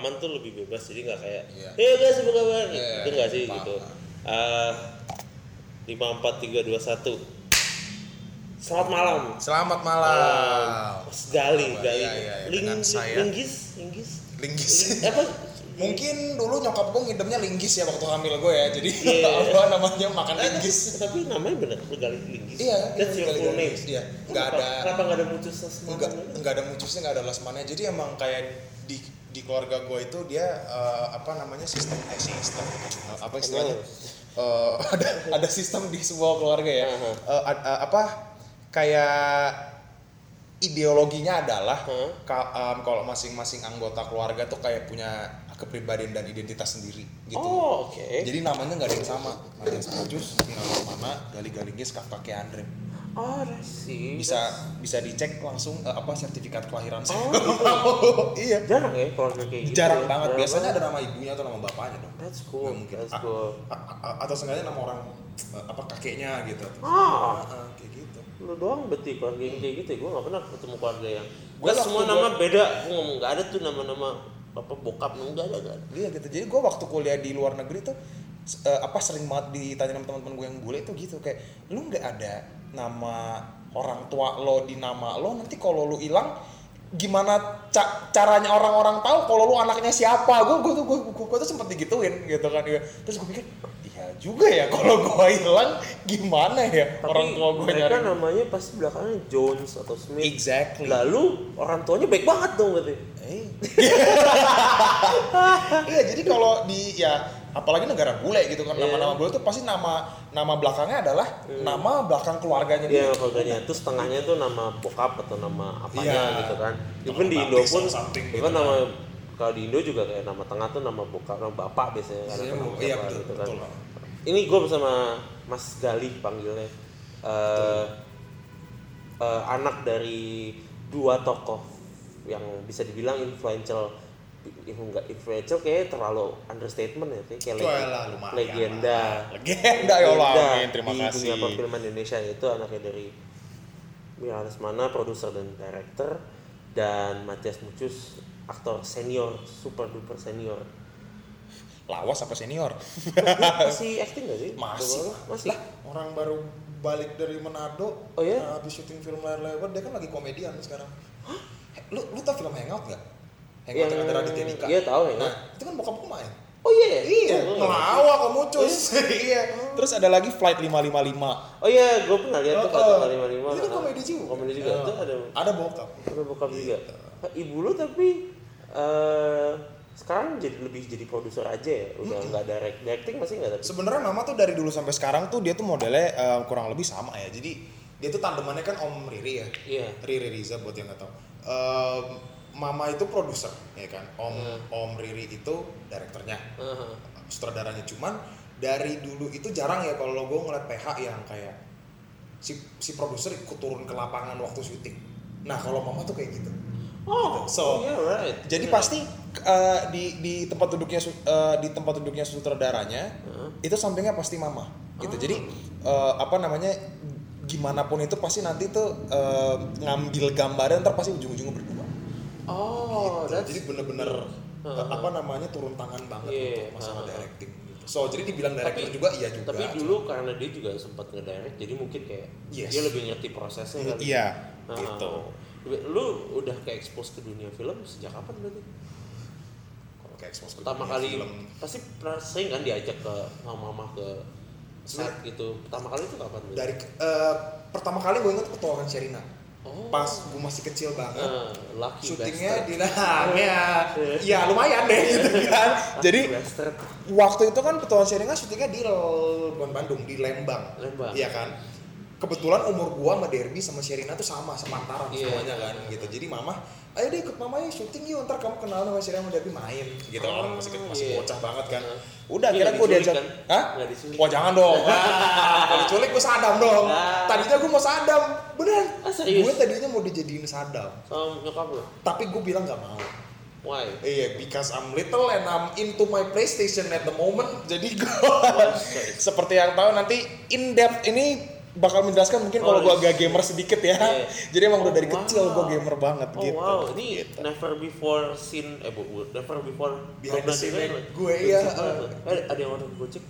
rekaman tuh lebih bebas jadi nggak kayak Iya. hey guys apa kabar Iya, itu nggak sih paham, gitu. Ah, lima empat tiga dua satu selamat malam Selamat malam. Mas Gali Iya, Gali iya, iya, Ling- linggis linggis Linggis. Ling- apa Mungkin dulu nyokap gue ngidamnya linggis ya waktu hamil gue ya. Jadi Iya. apa namanya makan Eh, linggis. tapi namanya bener Gali linggis Iya, that's iya, your full name iya. Nggak ada- kenapa nggak ada muncul sesama Enggak enggak ada mucusnya, enggak ada lasmannya. Jadi emang kayak di di keluarga gue itu dia eh, apa namanya sistem eh, sistem Eh, apa istilahnya? Eh, ada ada sistem di sebuah keluarga ya. Eh, ad- eh, apa kayak ideologinya adalah ka- em, kalau masing-masing anggota keluarga tuh kayak punya kepribadian dan identitas sendiri gitu. oh oke Jadi namanya nggak ada yang sama. Matias Pujus, Tinggal Mana, Gali Galinggis, Kakak Andre. Oh see Bisa bisa dicek langsung eh, apa sertifikat kelahiran saya. Oh. iya. jarang ya keluarga kayak gitu Jarang ya. banget. Jarang Biasanya banget. ada nama ibunya atau nama bapaknya dong. that's cool Nggak mungkin. that's A- cool a- a- atau sengaja nama orang eh, apa kakeknya gitu. ah Ah, kayak gitu. lu doang berarti keluarga yang kayak gitu ya gue gak pernah ketemu keluarga yang Gua gue semua gua- nama beda gue ngomong gak ada tuh nama-nama apa bokap enggak ada gak ada Iya gitu. Jadi gue waktu kuliah di luar negeri tuh eh, apa sering banget ditanya sama teman-teman gue yang bule itu gitu kayak lu nggak ada nama orang tua lo di nama lo nanti kalau lu hilang gimana ca- caranya orang-orang tahu kalau lu anaknya siapa? Gue gue tuh gue gue tuh sempet digituin gitu kan ya. terus gue pikir iya juga ya kalau gue hilang gimana ya orang tua gue mereka nyari namanya pasti belakangnya Jones atau Smith. Exactly. Lalu orang tuanya baik banget dong berarti. Eh. iya jadi kalau di ya apalagi negara bule gitu kan Iya. nama-nama bule tuh pasti nama nama belakangnya adalah nama belakang keluarganya Iya dia. keluarganya itu setengahnya tuh nama bokap atau nama apanya Iya. gitu kan. Even di Indo pun, gitu even kan. nama kalau di Indo juga kayak nama tengah tuh nama bokap, nama bapak biasanya kan. Iya, nama iya, betul, gitu kan. betul. Ini gue bersama Mas Gali panggilnya. Eh, eh, anak dari dua tokoh yang bisa dibilang influential enggak influential kayak terlalu understatement ya kayak, legenda lah. Legenda, ya Allah, Legenda amin. Terima di kasih. dunia perfilman Indonesia itu anaknya dari Mira Lesmana, produser dan director dan Matias Mucus aktor senior super duper senior Lawas apa senior? masih acting gak sih Masih. Masih Lah, orang baru balik dari Manado. Oh, iya? nah, habis syuting film layar lewat dia kan lagi komedian sekarang. Eh, Lu lu tau film Hangout gak? Hangout yang, ada Raditya Dika. iya tahu ya Nah, itu kan bokap gue main. oh iya ya? Iya, Oh, nggak ngelawak kamu cus. Iya. Terus ada lagi Flight 555. Oh iya, gue pernah lihat tuh lima lima. Itu kan komedi juga. Komedi juga. Itu ada Ada bokap. ada bokap juga. Ibu lu tapi eh sekarang jadi lebih jadi produser aja ya. Udah nggak direct, directing masih nggak tapi. Sebenarnya mama tuh dari dulu sampai sekarang tuh dia tuh modelnya eh, kurang lebih sama ya. Jadi dia tuh tandemannya kan Om Riri ya. Iya. Riri Riza buat yang nggak tahu. Em, mama itu produser ya kan. Om Om Riri itu direkturnya. Aha. Sutradaranya cuman dari dulu itu jarang ya kalau gue ngeliat PH yang kayak si si produser ikut turun ke lapangan waktu syuting. Nah kalau mama tuh kayak gitu. Oh, So, iya right. Jadi Iya. pasti eh, di di tempat duduknya eh, di tempat duduknya sutradaranya itu sampingnya pasti mama gitu. Jadi eh, apa namanya gimana pun itu pasti nanti tuh eh, ngambil gambarnya ntar pasti ujung-ujungnya berdua. Oh, Gitu. that's Jadi bener-bener eh, apa namanya turun tangan banget Iya, untuk masalah uh-huh. directing. Gitu. So jadi dibilang director Tapi- juga iya juga. Tapi dulu karena dia juga sempat ngedirect, jadi mungkin kayak Yes. dia lebih ngerti prosesnya kali. Iya, Ah, gitu. Lu udah kayak expose ke dunia film sejak kapan berarti? Kalau kayak expose ke Pertama dunia kali film, pasti pernah sering kan diajak ke sama mama ke set gitu. Pertama kali itu kapan? berarti? dari eh, pertama kali gue inget petualangan Sherina. Oh. Pas gue masih kecil banget. Lucky syutingnya di nah ya ya lumayan deh gitu kan jadi Bastard. waktu itu kan petualangan Seringa syutingnya di bukan Bandung di Lembang Lembang. iya kan kebetulan umur gua sama Derby sama Sherina tuh sama sepantaran Iya. semuanya kan gitu jadi mama ayo deh ikut mama syuting yuk ntar kamu kenal sama Sherina sama Derby main gitu. Oh, orang masih masih iya. bocah banget kan. Udah Tapi kira diculik diajak kan? hah? Wah jangan dong. Kalau diculik gua sadam dong. Ah. tadinya gua mau sadam. Beneran. Ah, gue tadinya mau dijadiin sadam. Sama nyokap lu? tapi gue bilang nggak mau. Why? Iya, because I'm little and I'm into my PlayStation at the moment. Jadi gue seperti yang tahu nanti in depth ini bakal menjelaskan mungkin kalau Oh, gue iya. agak gamer sedikit ya. Iya. Jadi emang udah dari Wow. kecil gue gamer banget Oh gitu. wow, ini Gitu. never before seen eh bu, never before Behind the scene gue, the scene eh. banget. Eh, ada yang order gojek?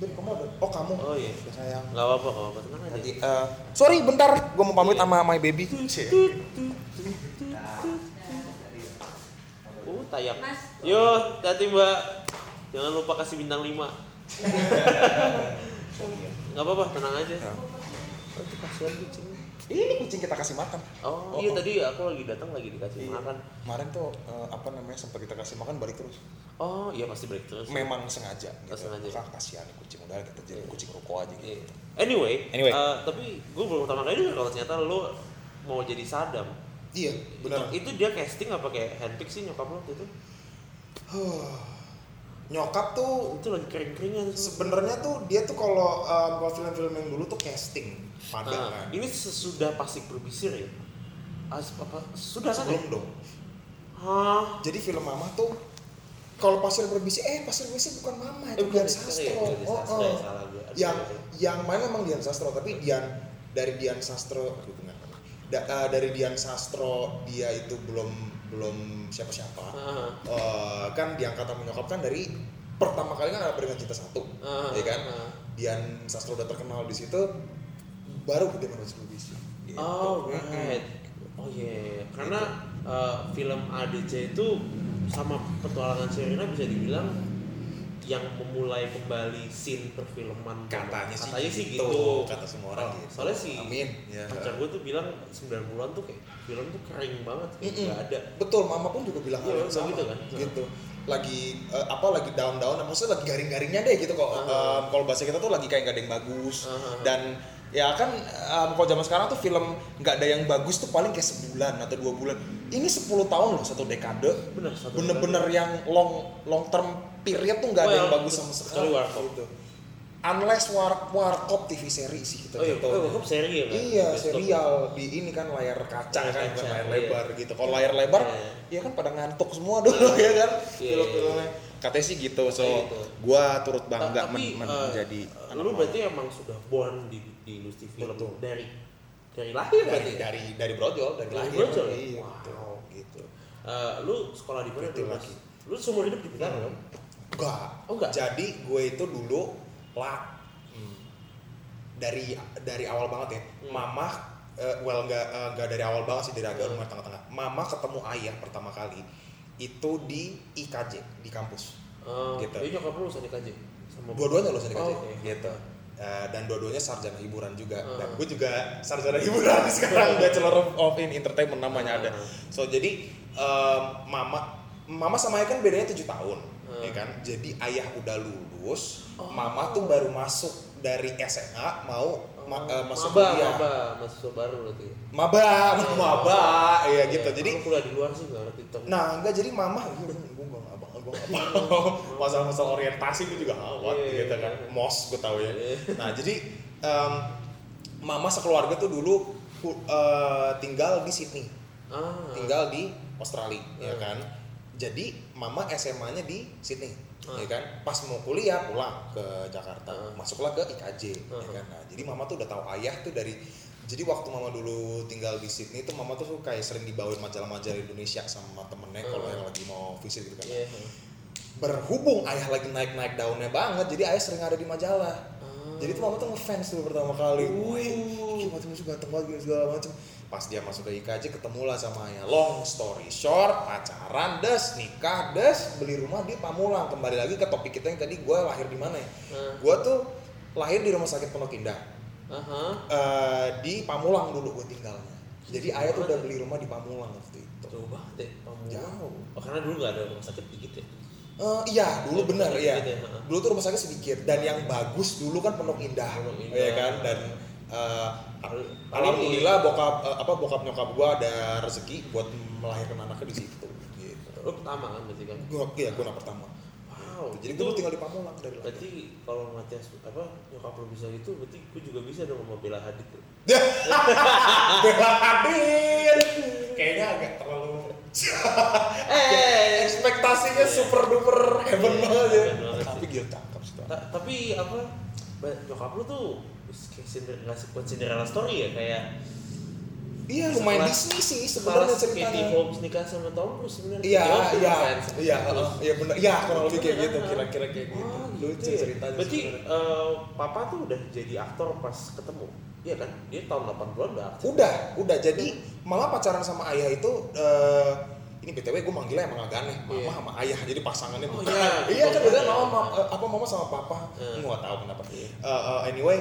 Ben, kamu ada? Oh kamu? Oh iya. Ya, sayang. Nggak apa-apa, nggak apa-apa, tenang aja. Nanti, eh, sorry bentar, gue mau pamit Iya. sama my baby. Uh, tayang. Mas. Yo, hati mbak. Jangan lupa kasih bintang 5 Nggak apa-apa, tenang aja. Ya. Oh, itu kasihan kucing. Ini kucing kita kasih makan. Oh, Oh, iya oh. tadi aku lagi datang lagi dikasih Iya. makan. Kemarin tuh eh, apa namanya sempat kita kasih makan balik terus. Oh, iya pasti break terus. Memang sengaja gitu. sengaja. Kak kasihan kucing udah kita jadi kucing ruko aja gitu. Anyway, Anyway. eh, tapi gue belum pertama kali dengar kalau ternyata lo mau jadi Saddam. Iya, benar. Itu, itu dia casting apa kayak handpick sih nyokap lo waktu itu? Nyokap tuh Itu lagi kering-keringan. sebenarnya tuh dia tuh kalau um, kalau film-film yang dulu tuh casting pada Nah, kan. ini sesudah pasik berbisir ya? As, apa? Sudah kan ya? sebelum dong. Hah? Jadi film Mama tuh kalau pasir berbisik eh pasir berbisik bukan Mama Eh, itu bukan Dian ya, Sastro. bukan ya, Oh, oh. ya, salah gue. Aduh, Yang aduh. yang main memang Dian Sastro tapi Dian dari Dian Sastro. Da- eh, dari Dian Sastro dia itu belum belum siapa-siapa. Ah, Eh, kan diangkat sama nyokap kan dari pertama kali kan ada dengan cinta satu, ah, ya kan? ah. Dian Sastro udah terkenal di situ, baru dia masuk berbisik. Gitu. Oh, right. Oh iya, karena eh, film ADC itu sama petualangan Sherina bisa dibilang yang memulai kembali scene perfilman katanya sih, katanya sih gitu, gitu. kata semua orang Oh, gitu. Soalnya sih Amin. Ya. pacar gue tuh bilang 90-an tuh kayak film tuh kering banget, Mm-mm. nggak ada. Betul, mama pun juga bilang hal yang kayak sama. gitu kan. Gitu. Lagi eh, apa lagi down-down, maksudnya lagi garing-garingnya deh gitu kok. Ah. Em, kalau bahasa kita tuh lagi kayak gak ada yang bagus Ah. dan ya kan em, kalau zaman sekarang tuh film nggak ada yang bagus tuh paling kayak sebulan atau dua bulan. Ini 10 tahun loh satu dekade. Bener, satu Bener-bener yang long long term period tuh nggak ada yang bagus sama sekali. Warkop. Gitu. Unless war warkop TV seri sih kita Oh iya, oh, Warkop seri ya kan? Iya, serial di ini kan layar kaca Layar kan, kaca, bukan layar iya. lebar gitu. Kalau layar lebar, Iya. ya kan pada ngantuk semua dulu ya kan Iya. film-filmnya. Katanya sih gitu, so gitu. gua turut bangga tapi, men- men- eh, menjadi eh, lu berarti emang sudah born di di industri film Betul. dari dari lahir dari berarti ya? dari dari brojol dari Dari lahir. brojol ya? Iya, Wow. gitu. gitu. Eh, lu sekolah di mana dulu? Mas? laki. Lu seumur hidup di Blitar kan? Enggak. Oh, enggak? Jadi gue itu dulu lah hmm, dari dari awal banget ya. Hmm. Mama eh, well enggak eh, enggak dari awal banget sih dari agak rumah tengah-tengah. Mama ketemu ayah pertama kali itu di IKJ di kampus. Oh, Gitu. Jadi nyokap lu lulusan IKJ? Sama Dua-duanya lulusan IKJ Oh, oke. gitu. Eh, dan dua-duanya sarjana hiburan juga. Hmm. Dan gue juga sarjana hiburan sekarang Bachelor of, of in Entertainment namanya ada. Hmm. So jadi em, mama mama sama ayah kan bedanya tujuh tahun, Hmm. ya kan? Jadi ayah udah lulus, Oh. mama tuh baru masuk dari SMA mau ma- eh, masuk maba, kuliah. maba, mahasiswa baru berarti. Maba, maba, ya gitu. Iya, Jadi kuliah di luar sih nggak ngerti tapi Nah, enggak jadi mama gue abang enggak tahu. Masalah-masalah orientasi gue juga awat Iya, gitu kan. iya. Mos gue tahu ya. Iya. Nah, jadi em, mama sekeluarga tuh dulu eh, tinggal di Sydney, ah, tinggal di Australia, ya Hmm. kan. Jadi mama SMA-nya di Sydney, Hmm. ya kan. Pas mau kuliah pulang ke Jakarta, Hmm. masuklah ke IKJ, ya Hmm. kan. Nah, jadi mama tuh udah tahu ayah tuh dari jadi waktu mama dulu tinggal di Sydney tuh mama tuh kayak sering dibawain majalah-majalah Indonesia sama temennya kalau yang lagi mau visit gitu kan. iya. Berhubung ayah lagi naik-naik daunnya banget, jadi ayah sering ada di majalah. Ah. Jadi tuh mama tuh ngefans tuh pertama kali. Uh. Wih, gila mati musuh ganteng banget segala macem. Pas dia masuk ke IKJ ketemu lah sama ayah. Long story short, pacaran, des, nikah, des, beli rumah di Pamulang. Kembali lagi ke topik kita yang tadi gue lahir di mana ya? Ah. Gue tuh lahir di rumah sakit Pondok Indah. Aha. Eh, di Pamulang dulu gue tinggalnya. Jadi ayah tuh udah beli rumah di Pamulang waktu itu. Jauh banget ya, Pamulang. Jauh. Oh, karena dulu nggak ada rumah sakit dikit ya. Eh, iya, dulu Ya, bener sedikit ya. ya. Dulu tuh rumah sakit sedikit dan yang bagus dulu kan Pondok Indah, Pondok Indah. ya kan? Dan Paling- alhamdulillah bokap eh, apa bokap nyokap gua ada rezeki buat melahirkan anaknya di situ. Gitu. Lu pertama kan berarti kan? Gua iya gua anak pertama. Wow. Jadi gua tinggal di Pamulang dari lahir. Berarti kalau Matias apa nyokap lu bisa gitu, berarti gue juga bisa dong sama Bella Hadid tuh. Bella Hadid. Kayaknya agak terlalu Eh, ekspektasinya super duper heaven banget ya. Tapi gila cakep sih. tapi apa nyokap lu tuh kayak Cinder, ngasih buat Cinderella story ya kayak iya lumayan Disney sih sebenarnya sebenarnya Katie ceritanya Holmes nikah sama Tom Cruise sebenarnya iya iya ngefans. iya iya benar iya kurang lebih kayak gitu kan? kira-kira kayak gitu Oh, lucu gitu ya. ceritanya Berarti eh, papa tuh udah jadi aktor pas ketemu. Iya kan? Dia tahun 80-an udah aktor. udah udah jadi mama pacaran sama ayah itu eh, ini btw gue manggilnya emang agak aneh mama Iya. sama ayah jadi pasangannya Oh, bukan iya. iya kan beda Iya. mama ma- apa mama sama papa Hmm. gue gak tahu kenapa. Eh, eh, anyway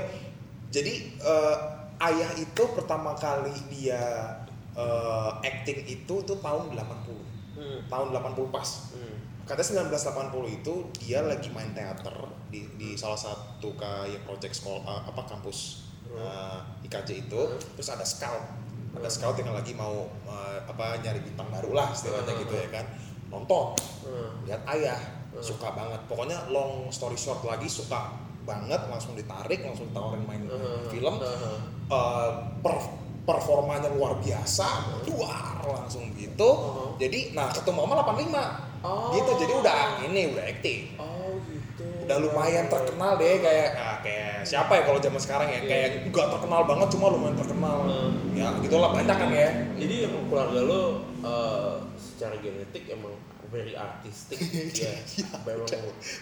jadi eh, ayah itu pertama kali dia eh, acting itu tuh tahun 80 Hmm. tahun 80 pas Hmm. katanya 1980 itu dia lagi main teater di, di salah satu kayak project sekolah apa kampus Hmm. eh, IKJ itu Hmm. terus ada scout ada Hmm. scout yang lagi mau eh, apa nyari bintang baru lah istilahnya Hmm. gitu ya kan nonton Hmm. lihat ayah Hmm. suka banget pokoknya long story short lagi suka banget langsung ditarik langsung ditawarin main Hmm. film Hmm. eh, per- performanya luar biasa luar langsung gitu Hmm. jadi nah ketemu mama 85 Oh. gitu jadi udah ini udah acting Oh gitu. udah lumayan terkenal deh kayak ah, kayak siapa ya kalau zaman sekarang ya Iya. kayak nggak terkenal banget cuma lumayan terkenal Hmm. ya gitulah banyak kan ya Jadi keluarga lo eh, secara genetik emang very artistic ya. Memang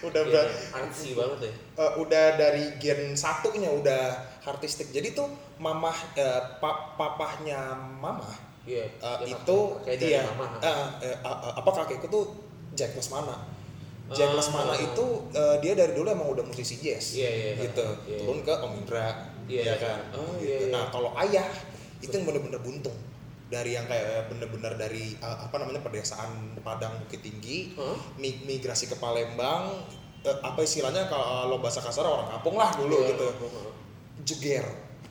udah iya, ber- artsy banget ya. eh, udah dari gen satunya udah artistik jadi tuh mamah eh, pa- papahnya mama Iya. eh, ya, itu kayak dari iya mama. eh, eh, eh, eh, apa kakekku tuh Jack Lesmana Jack Ah. Lesmana itu eh, dia dari dulu emang udah musisi jazz Iya, iya, gitu iya. turun ke Om Indra Iya, ya iya. kan Oh, Gitu. iya, iya. nah kalau ayah itu yang bener-bener buntung dari yang kayak bener-bener dari eh, apa namanya pedesaan Padang Bukit Tinggi mi- migrasi ke Palembang eh, apa istilahnya kalau bahasa kasar orang kampung lah dulu Iya. gitu jeger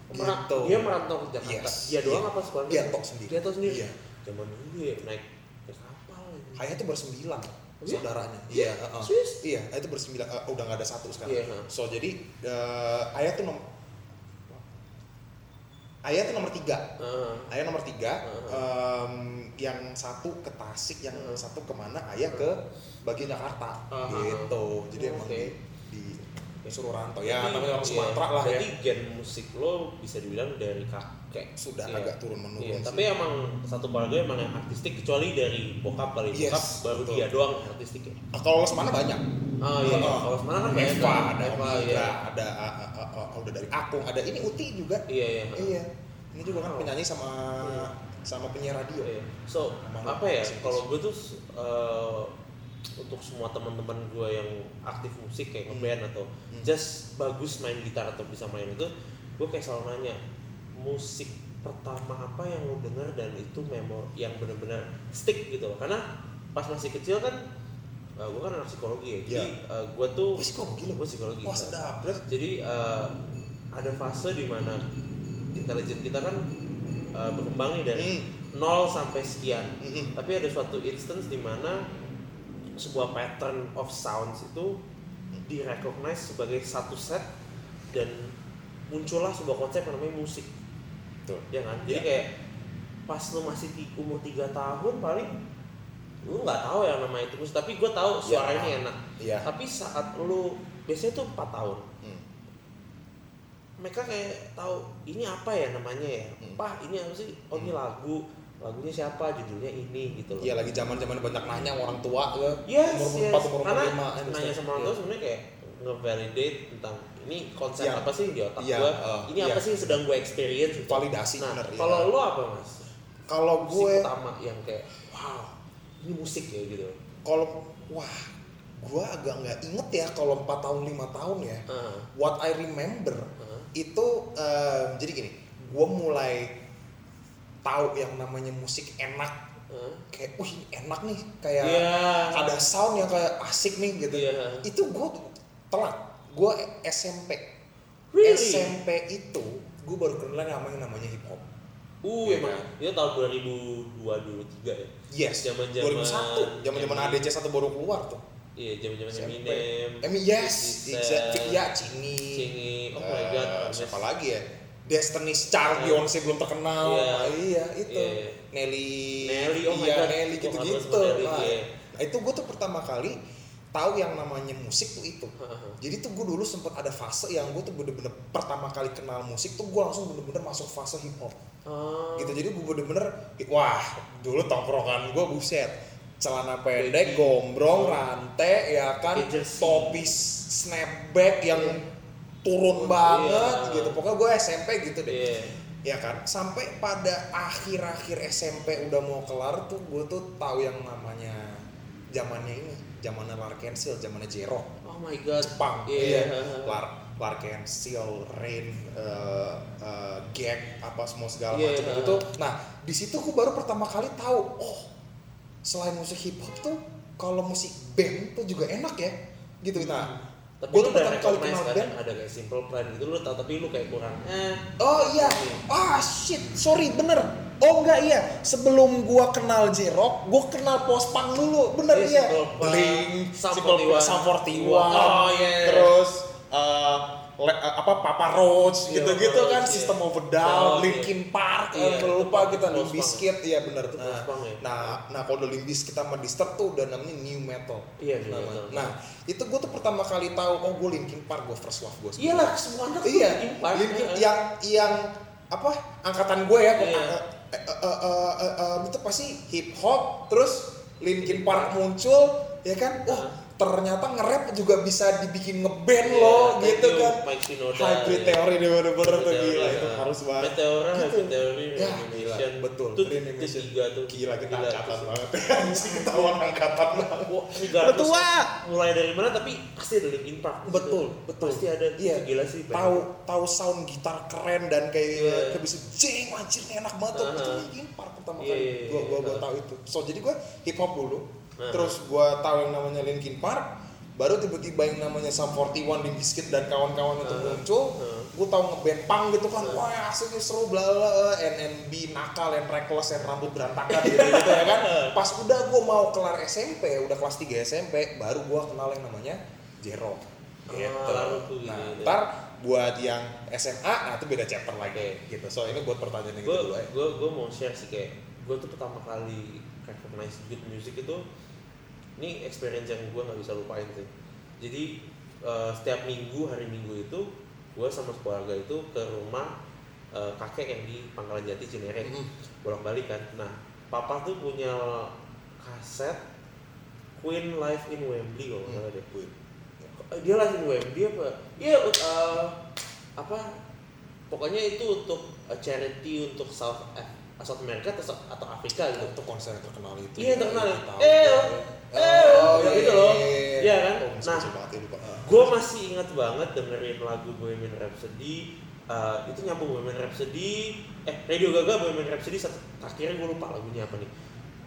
Merah- gitu Dia merantau ke Jakarta. Yes. Dia doang Iya. apa sekolahnya? Dia tok sendiri. Dia tok sendiri. Iya. Zaman dulu dia naik naik kapal. ini. Ayah tuh bersembilan Iya? saudaranya. Iya? Iya, heeh. Serius? Iya, ayah tuh bersembilan eh, udah nggak ada satu sekarang. Iya, heeh. So jadi eh, ayah tuh Ayah tuh nomor tiga. Heeh. Ayah nomor tiga. Heeh. em, yang satu ke Tasik, yang Heeh. satu ke mana? Ayah ke bagian Jakarta. Heeh. Gitu. Jadi Oh, emang di, di suruh rantau. Ya, namanya orang iya, Sumatera lah ya. Berarti gen musik lo bisa dibilang dari kakek. Sudah Iya. agak turun menurun. Iya, sih. tapi emang satu keluarga emang yang artistik kecuali dari bokap kali Yes, bokap baru betul. dia doang artistik ya. Ah, kalau Lesmana banyak. Oh iya, Heeh. kalau semana kan banyak Eva, ada Eva, iya. Ada ah, ah, ah, ah, udah dari Akung, ada ini Uti juga. Iya iya. Iya. Ini juga kan Oh. penyanyi sama sama penyiar radio. Iya. So apa ya? Kalau gue tuh eh, untuk semua teman-teman gue yang aktif musik kayak Hmm. ngeband atau Hmm. just bagus main gitar atau bisa main itu, gue kayak selalu nanya musik pertama apa yang lo denger dan itu memor yang benar-benar stick gitu loh. Karena pas masih kecil kan gue kan anak psikologi ya. Jadi gue tuh Oh, psikologi lo? gue psikologi. Wah sedap. Terus Jadi eh, ada fase di mana intelijen kita kan eh, berkembang nih dari Hmm. 0 sampai sekian. Mm-mm. Tapi ada suatu instance di mana sebuah pattern of sounds itu direcognize sebagai satu set dan muncullah sebuah konsep yang namanya musik. Betul. Ya kan? Jadi Ya. kayak pas lu masih di umur 3 tahun paling lu nggak tahu yang nama itu musik, tapi gue tahu Ya. suaranya enak. Iya. Tapi saat lu biasanya tuh 4 tahun Hmm. mereka kayak tahu ini apa ya namanya ya Hmm. pak ini apa sih oh ini lagu lagunya siapa judulnya ini gitu loh Iya lagi zaman-zaman banyak nanya orang tua ke yes umur yes empat umur karena lima nanya sama orang tua sebenarnya kayak nge-validate tentang ini konsep Iya. apa sih di otak Iya, gua eh, ini iya. apa sih yang sedang gue experience gitu. validasi nah bener. kalau lo apa mas kalau gue pertama yang kayak wow ini musik ya gitu kalau wah gue agak nggak inget ya kalau 4 tahun lima tahun ya. Heeh. What I remember Heeh. itu em, jadi gini, gue mulai tahu yang namanya musik enak Heeh. kayak wih enak nih kayak Iya. ada sound yang kayak asik nih gitu Iya. itu gue telat gue SMP Really? SMP itu gue baru kenal yang namanya hip hop Uh, Iya emang dia tahun 2002 2003 ya. yes Zaman-zaman 2001 zaman zaman. ADC satu baru keluar tuh Iya, zaman-zaman SMP. Eminem. Emi yes 50 exactly ya Cini Cingi. Oh my Eh, god. siapa lagi ya Destiny's Child Beyonce belum terkenal Iya. Nah, iya itu Iya. Nelly Nelly, oh my iya. Nelly gitu gitu tahu sama Nelly, nah, iya. nah, itu gue tuh pertama kali tahu yang namanya musik tuh itu. Jadi tuh gue dulu sempet ada fase yang gue tuh bener-bener pertama kali kenal musik tuh gue langsung bener-bener masuk fase hip hop. Oh. gitu. Jadi gue bener-bener wah dulu tongkrongan gue buset. Celana pendek gombrong rantai ya kan topi snapback yang turun banget Iya. gitu. Pokoknya gue SMP gitu deh. Iya. ya kan? Sampai pada akhir-akhir SMP udah mau kelar tuh gue tuh tahu yang namanya zamannya ini zamannya Larkensil zamannya Jero Oh my god. Jepang Iya. iya. Lar Larkensil Rain eh, eh, Gag apa semua segala Iya. macam itu. Nah di situ gue baru pertama kali tahu oh selain musik hip hop tuh kalau musik band tuh juga enak ya. Gitu. Nah Tapi gue lu tuh pertama kali kenal kan band ada kayak simple plan gitu lu tau tapi lu kayak kurang eh Oh iya, ah shit, sorry bener. Oh enggak iya, sebelum gua kenal J-Rock, gua kenal Pospang dulu, bener Iya, iya. Simple Plan, Blink, Simple 41. Plan, Sum 41, Oh, iya. terus eh, le- eh, apa Papa Roach Iya, gitu-gitu Papa kan, Roach, iya. of a Down, Oh, Linkin Park, Iya, eh, lupa kita Limp. Bizkit, iya bener. Itu Nah, ya. nah, nah kalau udah Limp Bizkit sama Disturbed tuh udah namanya new metal. Iya, new Namanya. metal. Nah, itu gua tuh pertama kali tahu, oh gue Linkin Park, gue first love gue. iyalah semua anak tuh iya Linkin Park. Linkin- Eh. yang yang apa angkatan gue ya Iya. eh, eh, eh, eh, eh, eh, itu pasti hip hop terus Linkin Park muncul ya kan wah Heeh. Ternyata nge-rap juga bisa dibikin ngeband Iya, loh gitu you, kan Mike Shinoda, hybrid teori di bener-bener tuh gila itu ya. harus banget Meteora, Gitu. hybrid teori, Ya, Reanimation. gila, betul. Itu, itu Reanimation. tiga tuh. gila kita angkatan tuh. banget anjing ketahuan angkatan banget tua. mulai dari mana tapi pasti ada Linkin Park. betul betul Pasti ada. iya gila sih. tahu tahu sound gitar keren dan kayak kayak bisa jeng anjir enak banget tuh itu Linkin Park pertama Iya, kali iya, gua gua gua iya. tahu itu so jadi gua hip hop dulu Uh-huh. terus gua tahu yang namanya Linkin Park baru tiba-tiba yang namanya Sum 41 di Biscuit dan kawan-kawan itu Uh-huh. muncul Uh-huh. gua tahu ngeband punk gitu kan Uh-huh. wah asli seru bla bla. NNB nakal yang reckless yang rambut berantakan gitu gitu ya kan pas udah gua mau kelar SMP udah kelas 3 SMP baru gua kenal yang namanya Jero gitu. baru tuh nah, gitu. ntar buat yang SMA, nah itu beda chapter lagi Oke. gitu. So ini buat pertanyaan yang gue gitu dulu ya. gue gue mau share sih kayak gue tuh pertama kali recognize good music itu ini experience yang gue nggak bisa lupain sih jadi eh, setiap minggu hari minggu itu gue sama keluarga itu ke rumah eh, kakek yang di Pangkalan Jati Cinere Mhm. bolak balik kan nah papa tuh punya kaset Queen live in Wembley kalau nggak salah deh Wih. Eh, dia live in Wembley apa iya eh, apa pokoknya itu untuk charity untuk South eh, South America atau, Afrika gitu Itu konser terkenal itu. Iya, terkenal. Eh, Oh, eh, iya, gitu loh. iya, Iya kan? Oh, Nah, gue masih ingat banget dengerin lagu Bohemian Rhapsody eh, itu nyambung Bohemian Rhapsody eh Radio Gaga Bohemian Rhapsody satu akhirnya gue lupa lagunya apa nih.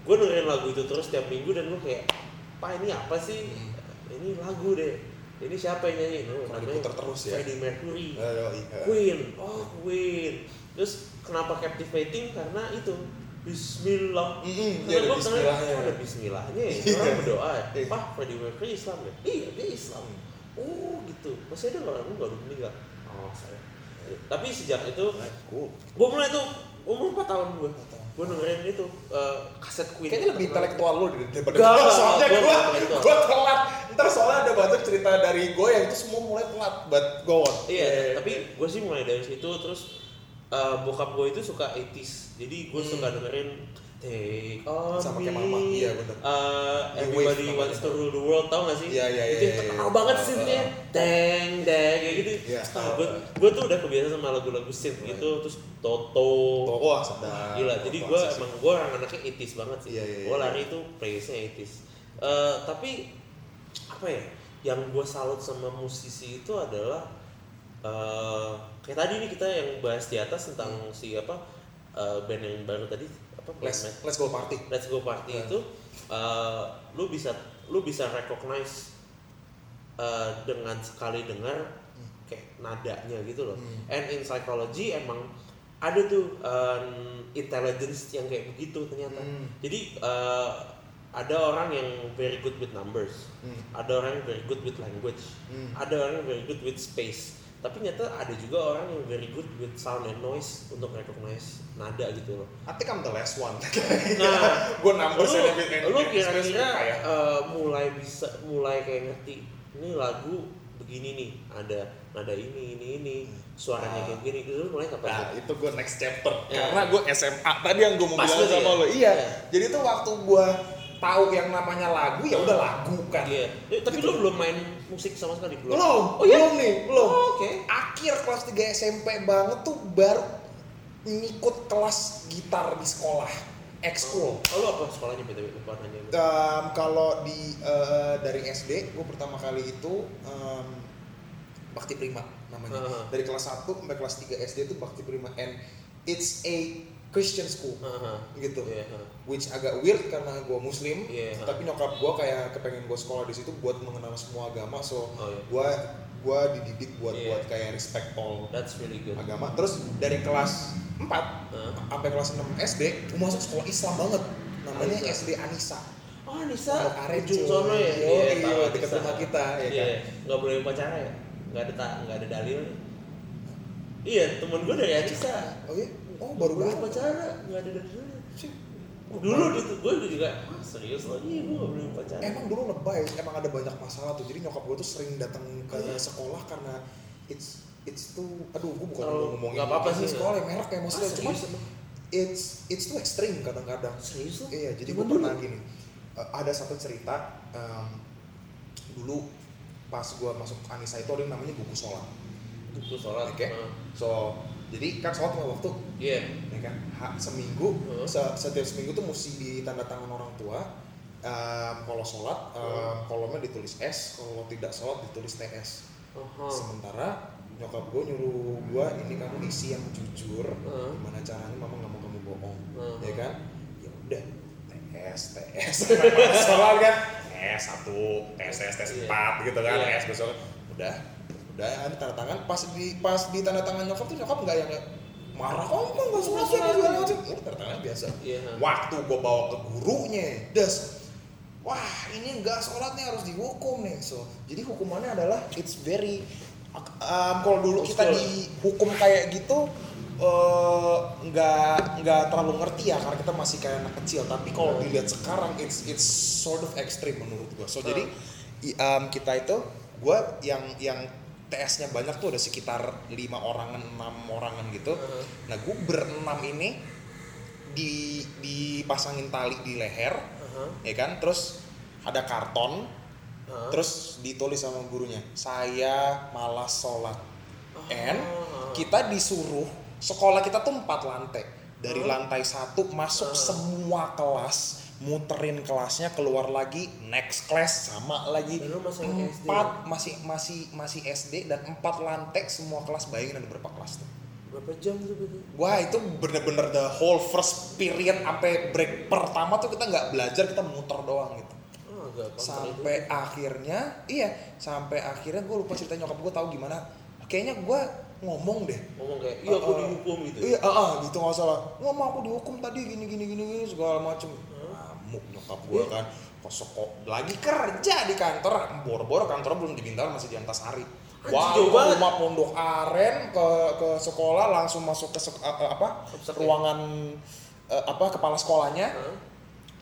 Gue dengerin lagu itu terus tiap minggu dan gue kayak pak ini apa sih? Hmm. ini lagu deh. Ini siapa yang nyanyi? Oh, Kalau namanya terus ya. Freddie Mercury. Aduh, iya. Queen. Oh Queen. Terus kenapa captivating? Karena itu Bismillah Mm-mm, Karena iya, ada bismillahnya. ada Bismillahnya ya Iya. orang berdoa ya Iya. Pak Freddie Mercury Islam ya iya dia Islam oh gitu masih ada orang baru meninggal oh saya tapi sejak itu cool. gue mulai tuh umur 4 tahun gue gue dengerin itu eh, kaset Queen Kayaknya lebih intelektual lu daripada gua. soalnya intelektual. gua telat. Ntar soalnya ada banyak cerita dari gue yang itu semua mulai telat, but go on. Iya, tapi gue sih mulai dari situ terus eh, bokap gue itu suka 80s. Jadi gue Hmm. suka dengerin Take on Sama kayak Mama, iya, bener. Eh, New everybody wave wants to rule the world, tau gak sih? Iya, iya, Itu iya, yang iya, terkenal iya. banget Uh, synthnya. uh. Deng, deng, kayak gitu. Iya, Nah, uh, gue, uh. gue tuh udah kebiasa sama lagu-lagu synth Right. gitu, terus Toto. Tuh, wah, sedap. Gila, jadi gue emang gue orang anaknya 80s banget sih. Iya, iya, gue iya. lari itu playlistnya 80s. Eh, tapi apa ya? Yang gue salut sama musisi itu adalah eh kayak tadi nih kita yang bahas di atas tentang si apa eh, band yang baru tadi apa Let's, Planet- let's go party. Let's Go Party Yeah. itu eh, lu bisa lu bisa recognize eh, dengan sekali dengar kayak nadanya gitu loh. Hmm. And in psychology emang ada tuh um, intelligence yang kayak begitu ternyata. Hmm. Jadi eh, ada orang yang very good with numbers, Hmm. ada orang yang very good with language, Hmm. ada orang yang very good with space. Tapi nyata ada juga orang yang very good with sound and noise untuk recognize nada gitu loh I think I'm the last one. nah gue number lu, lu kira-kira uh, mulai bisa mulai kayak ngerti ini lagu begini nih ada nada ini ini ini suaranya kayak gini lu mulai kapan Nah itu gue next chapter Ya. karena gue SMA tadi yang gue mau Pas bilang lu sama ya? lo iya Ya. jadi tuh waktu gue tahu yang namanya lagu ya udah lagu kan Iya. Tapi lu belum main musik sama sekali belum? belum Oh iya? belum nih belum Oh, Oke. akhir kelas 3 SMP banget tuh baru ngikut kelas gitar di sekolah ekskul Oh, lu apa sekolahnya btw lupa nanya. Um, kalau di eh, dari SD gue pertama kali itu em, Bakti Prima namanya. Ah. Dari kelas 1 sampai kelas 3 SD itu Bakti Prima and it's a Christian school Haha. gitu. Iya, ha. Which agak weird karena gue muslim, Iya. tapi nyokap gue kayak kepengen gue sekolah di situ buat mengenal semua agama, so Oh, iya. gue gue dididik buat Iya. buat kayak respect all That's really good. agama. Terus dari kelas 4 Hah? sampai kelas 6 SD, gue masuk sekolah Islam banget. Namanya Anissa. SD Anissa. Oh, Anissa, ujung sono ya? Iya, tahu dekat rumah kita, ya Iya, kan? nggak boleh upacara ya? Nggak ada tak, nggak ada dalil. Iya, temen gue dari Anissa. Oh iya? Oh baru banget. upacara, nggak ada dalil. Sih. Dulu gitu, gue juga ah, serius lagi, gue nggak boleh upacara. Emang dulu lebay, emang ada banyak masalah tuh. Jadi nyokap gue tuh sering datang ke sekolah karena it's it's tuh aduh gue bukan Terlalu- mau ngomongin nggak apa-apa sih. sekolah ya merek ya Ah, maksudnya serius emang? it's it's too extreme kadang-kadang Serius lu? iya jadi gue pernah dulu? gini eh, ada satu cerita em, dulu pas gue masuk Anissa itu ada yang namanya buku sholat Buku sholat. oke Heeh. so jadi kan sholat lima waktu Iya. ya kan Ha- seminggu Heeh. se- setiap seminggu tuh mesti ditanda tangan orang tua Em, kalau sholat em, kolomnya ditulis S kalau tidak sholat ditulis TS Aha. sementara nyokap gue nyuruh gue ini kamu isi yang jujur Heeh. gimana caranya mama nggak mau kamu bohong Heeh. ya kan ya udah tes tes sholat kan tes satu tes tes tes Iya. empat gitu kan Iya. tes besok udah udah tanda tangan pas di pas di tanda tangan nyokap tuh nyokap nggak yang marah kok emang nggak sholat sih segala macam udah tanda tangan biasa. Iya. waktu gue bawa ke gurunya das wah ini nggak sholatnya harus dihukum nih. So jadi hukumannya adalah it's very um, kalau dulu kita dihukum kayak gitu eh, nggak nggak terlalu ngerti ya karena kita masih kayak anak kecil. Tapi kalau Hmm. dilihat sekarang it's it's sort of extreme menurut gue so Hmm. jadi um, kita itu gue yang yang TS-nya banyak tuh ada sekitar lima orangan enam orangan gitu Heeh. nah gue berenam ini di dipasangin tali di leher Aha. ya kan terus ada karton Aha. terus ditulis sama gurunya saya malas sholat and Ah. kita disuruh sekolah kita tuh empat lantai dari lantai satu masuk semua kelas muterin kelasnya keluar lagi next class sama lagi. Dan lu masih SD? empat masih masih masih SD dan empat lantai semua kelas. Bayangin ada berapa kelas tuh? Berapa jam tuh berarti? Wah itu bener-bener the whole first period sampai break pertama tuh kita nggak belajar kita muter doang gitu. Pantai sampai juga. akhirnya iya sampai akhirnya gue lupa cerita nyokap gue tahu gimana. Kayaknya gue ngomong deh. Ngomong kayak iya aku Uh, uh, dihukum gitu. iya ah ah, gitu nggak salah. Ngomong aku dihukum tadi gini gini gini gini segala macem ngamuk nyokap gue Iya. kan pas kok lagi kerja di kantor boro-boro kantor belum di Bintaro masih di Antasari Wah, jauh ke rumah Pondok Aren ke ke sekolah langsung masuk ke sek- eh, eh, apa ya? ruangan eh, apa kepala sekolahnya Hah?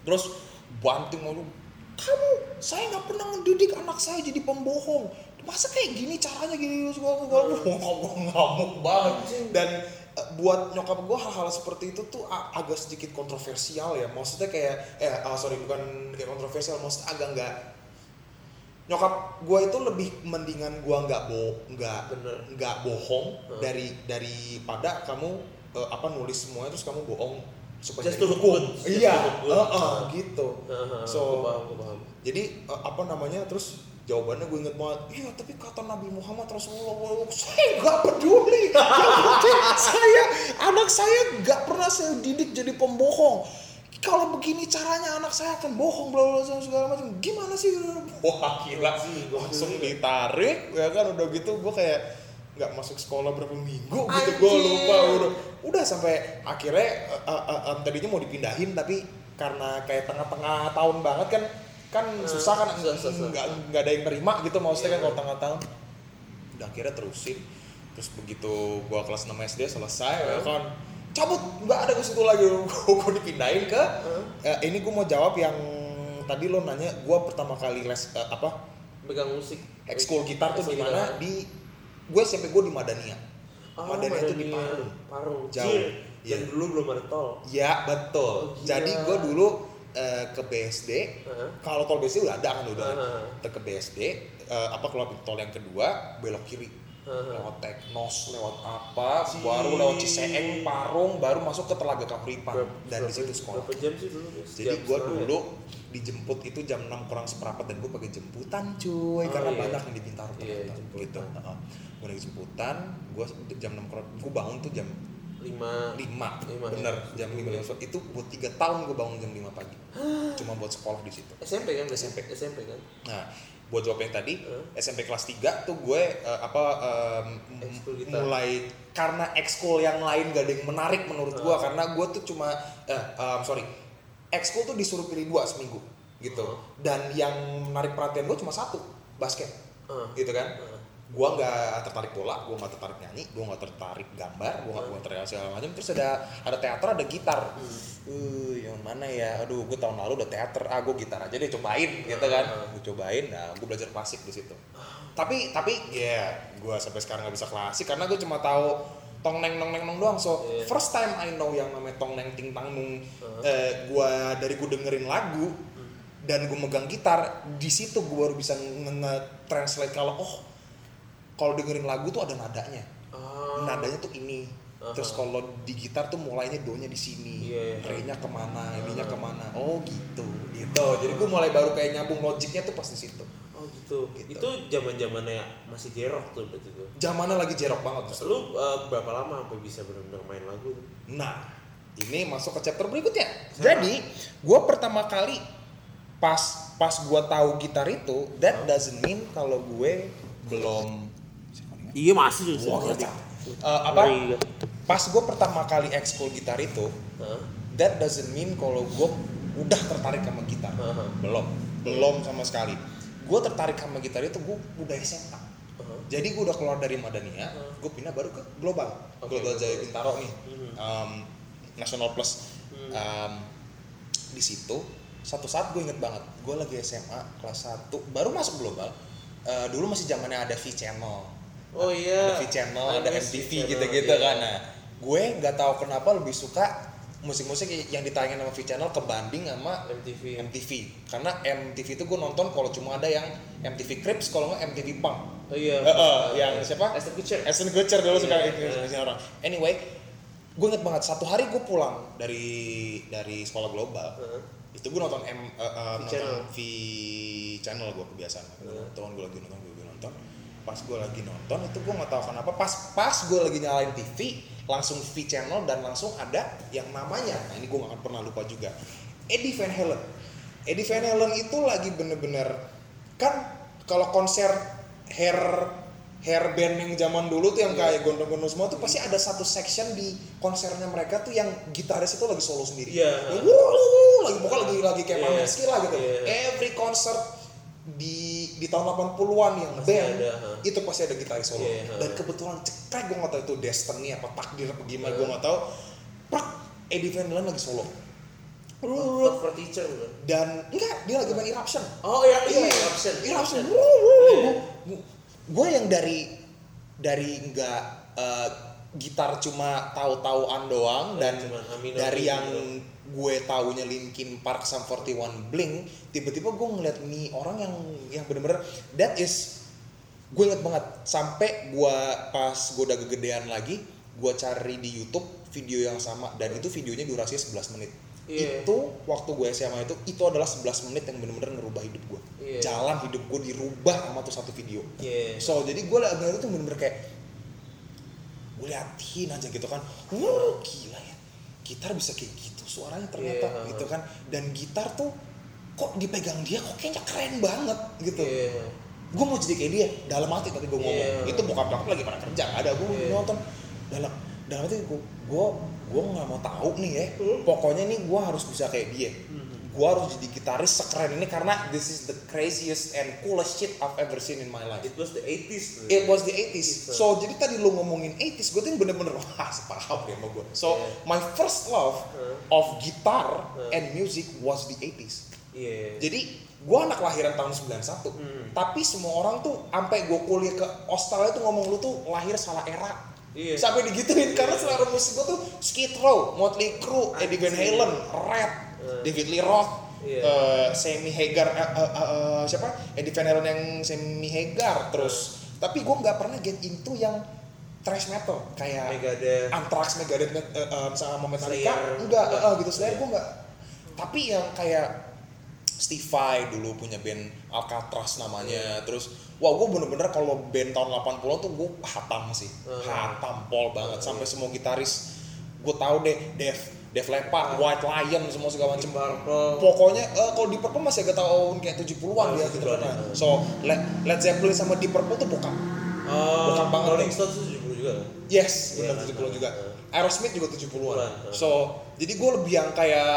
terus banting aja kamu saya nggak pernah mendidik anak saya jadi pembohong masa kayak gini caranya gini segala segala ngomong ngamuk banget dan eh, buat nyokap gue hal-hal seperti itu tuh agak sedikit kontroversial ya maksudnya kayak eh ah, sorry bukan kayak kontroversial maksudnya agak nggak nyokap gue itu lebih mendingan gue nggak bo nggak nggak bohong Hmm. dari daripada kamu eh, apa nulis semuanya terus kamu bohong supaya Just to look dihukum. good. Just iya gitu so paham, paham. jadi apa namanya terus jawabannya gue inget banget iya tapi kata Nabi Muhammad Rasulullah saya nggak peduli. Penting saya anak saya nggak pernah saya didik jadi pembohong. Kalau begini caranya anak saya akan bohong bla bla bla, segala macam. Gimana sih? Wah gila. Sih, langsung ditarik ya kan? Udah gitu gue kayak nggak masuk sekolah berapa minggu gitu gue lupa udah. Udah sampai akhirnya eh, eh, eh, em, tadinya mau dipindahin tapi karena kayak tengah-tengah tahun banget kan kan Hmm, susah kan nggak nggak ada yang nerima gitu maksudnya kan Iya. kalau tahun udah akhirnya terusin terus begitu gua kelas 6 SD selesai ya kan cabut nggak ada ke situ lagi gua dipindahin ke eh, ini gua mau jawab yang tadi lo nanya gua pertama kali les eh, apa Pegang musik. ekskul gitar tuh di mana di gue SMP gue di Madania Oh, Madania itu di. Parung Parung. Jauh. Jir. Iya. Dan dulu belum ada tol. ya betul Oh, gila. jadi gue dulu eh, ke BSD Heeh. kalau tol BSD udah ada kan udah. Kita ke BSD eh, apa keluar pintu tol yang kedua belok kiri Heeh. lewat Teknos lewat apa baru lewat Ciseeng Parung baru masuk ke Telaga Kapuripan Berapa- dan di situ sekolah Berapa jam sih dulu? Jadi setengah ya? dulu dijemput itu jam 6 kurang seperempat dan gue pakai jemputan cuy Oh, karena iya. banyak yang di Bintaro Iya, ternyata jemputan. gitu gue naik jemputan gue jam 6 kurang gue bangun tuh jam lima 5 Lima, bener ya. jam 5 itu buat 3 tahun gue bangun jam 5 pagi cuma buat sekolah di situ SMP kan? SMP. SMP kan? nah buat jawab yang tadi Heeh. SMP kelas 3 tuh gue eh, apa em, m- Ekskul gitar. mulai karena ekskul yang lain gak ada yang menarik menurut gue Heeh. karena gue tuh cuma eh em, sorry ekskul tuh disuruh pilih dua seminggu gitu Heeh. dan yang menarik perhatian gue cuma satu basket Heeh. gitu kan Heeh. Gue nggak tertarik bola gue nggak tertarik nyanyi gue nggak tertarik gambar gue nggak gue tertarik segala macam. Terus ada ada teater ada gitar. Uh yang mana ya? Aduh gue tahun lalu udah teater ah gue gitar aja deh cobain gitu kan. Ah. gue cobain nah gue belajar klasik di situ. Tapi tapi ya gue sampai sekarang nggak bisa klasik karena gue cuma tahu tong neng nong neng nong doang. So Iya. first time I know yang namanya tong neng ting tang nung Ah. eh, gue dari gue dengerin lagu dan gue megang gitar di situ gue baru bisa nge- nge-translate kalau oh kalau dengerin lagu tuh ada nadanya Ah. nadanya tuh ini Aha. terus kalau di gitar tuh mulainya do nya di sini Iya, iya. re-nya ke mana ininya Ah. ke mana oh gitu gitu jadi gue mulai baru kayak nyambung logiknya tuh pas di situ Oh gitu. Gitu. Itu zaman zamannya masih jerok tuh berarti tuh. zamannya lagi jerok banget justru Lu uh, berapa lama sampai bisa benar-benar main lagu? tuh? nah ini masuk ke chapter berikutnya Sama. jadi gue pertama kali pas pas gue tahu gitar itu that doesn't mean kalau gue belum Iya masih Wah, kacau. Eh, apa Ngeri. pas gue pertama kali ekskul gitar itu Hah? that doesn't mean kalau gue udah tertarik sama gitar Aha. belum belum sama sekali gue tertarik sama gitar itu gue udah SMA Aha. jadi gue udah keluar dari Madania Hmm. gue pindah baru ke Global Oke, Global Jaya. Bintaro nih um, National Plus. Um, di situ satu saat gue inget banget gue lagi SMA kelas 1 baru masuk Global Uh, dulu masih zamannya ada V Channel Oh iya. ada V Channel, ada MTV V gitu-gitu iya. kan. Nah, gue nggak tahu kenapa lebih suka musik-musik yang ditayangin sama V Channel kebanding sama MTV. MTV. Karena MTV itu gue nonton kalau cuma ada yang MTV Crips, kalau nggak MTV Punk. Oh iya. Eh, eh, yang siapa? Aston Kutcher. Aston Kutcher dulu suka Iya, iya. orang. Anyway, gue inget banget satu hari gue pulang dari dari sekolah global. Heeh. Itu gue nonton M, eh, eh, nonton Channel. V Channel gue kebiasaan. Iya. lagi nonton, gue lagi nonton. Pas gue lagi nonton itu gue nggak tahu kenapa. Pas pas gue lagi nyalain TV, langsung V Channel dan langsung ada yang namanya. Nah ini gue gak akan pernah lupa juga. Eddie Van Halen. Eddie Van Halen itu lagi bener-bener kan kalau konser hair hair band yang zaman dulu tuh yang kayak gondrong-gondrong semua tuh pasti ada satu section di konsernya mereka tuh yang gitaris itu lagi solo sendiri. Iya. Yang wuh, lagi pokoknya lagi lagi kayak pamer skill lah gitu. Iya. Every concert di di tahun 80-an yang Pasti band ada, ha. itu pasti ada gitaris solo. Iya, ha. Dan kebetulan cekrek gue gak tahu itu destiny apa takdir apa gimana Iya. gue gak tahu. Prak Eddie Van Halen lagi solo. Hot for teacher bukan? Dan enggak dia lagi main eruption. Oh iya, iya, eruption. Eruption. Gue yang dari dari enggak eh, gitar cuma tahu-tahuan doang dan dari yang gue taunya Linkin Park Sum 41 Blink tiba-tiba gue ngeliat nih orang yang yang bener-bener that is gue inget banget sampai gue pas gue udah kegedean lagi gue cari di YouTube video yang sama dan itu videonya durasinya 11 menit Iya. itu waktu gue SMA itu itu adalah 11 menit yang bener-bener ngerubah hidup gue Iya. jalan hidup gue dirubah sama tuh satu video Iya. so jadi gue lagi itu bener-bener kayak gue liatin aja gitu kan wow gila ya gitar bisa kayak gitu suaranya ternyata Iya. gitu kan dan gitar tuh kok dipegang dia kok kayaknya keren banget gitu Iya. gue mau jadi kayak dia dalam hati tadi gue ngomong Iya. itu bokap bokap lagi pada kerja ada gue Iya. nonton dalam dalam hati gue gue gue nggak mau tahu nih ya Hmm. pokoknya nih gue harus bisa kayak dia Gua harus jadi gitaris sekeren ini karena this is the craziest and coolest shit I've ever seen in my life. It was the 80s. It was the 80s. Gitu. So jadi tadi lu ngomongin 80s, gue tuh bener-bener wah sepaham deh sama gue. So Yeah. my first love Huh. of guitar Huh. and music was the 80s. Iya. Jadi gue anak lahiran tahun 91. Hmm. Tapi semua orang tuh sampai gue kuliah ke Australia tuh ngomong lu tuh lahir salah era. Iya. Sampai digituin karena selera musik gue tuh Skid Row, Motley Crue, Eddie Van. Halen, Red, Hmm. David Lee Roth, Iya. eh, Sammy Hagar, eh, eh, eh, eh, siapa? Eddie Van Halen yang Sammy Hagar, terus. Tapi gue nggak pernah get into yang thrash metal kayak Megadeth. Anthrax, Megadeth, Met- eh, eh, sama Metallica, Slayer. enggak, eh, eh, gitu. Slayer Iya. gue enggak. Tapi yang kayak Steve Vai dulu punya band Alcatraz namanya. Terus wah gue bener-bener kalau band tahun 80 tuh gue hatam sih. Hmm. Hatam pol banget sampai semua gitaris gue tahu deh Def Def Leppard, White Lion semua segala macam. Pokoknya eh, kalau di Purple masih agak tahun kayak 70-an dia gitu 70-an, kan. So Led, Led Zeppelin sama Deep Purple tuh bukan. Oh, Bukan banget Rolling. Stones tuh 70 juga. Yes, Iya, benar kan? 70 juga. Heeh. Aerosmith juga 70-an. 70-an, So, jadi gue lebih yang kayak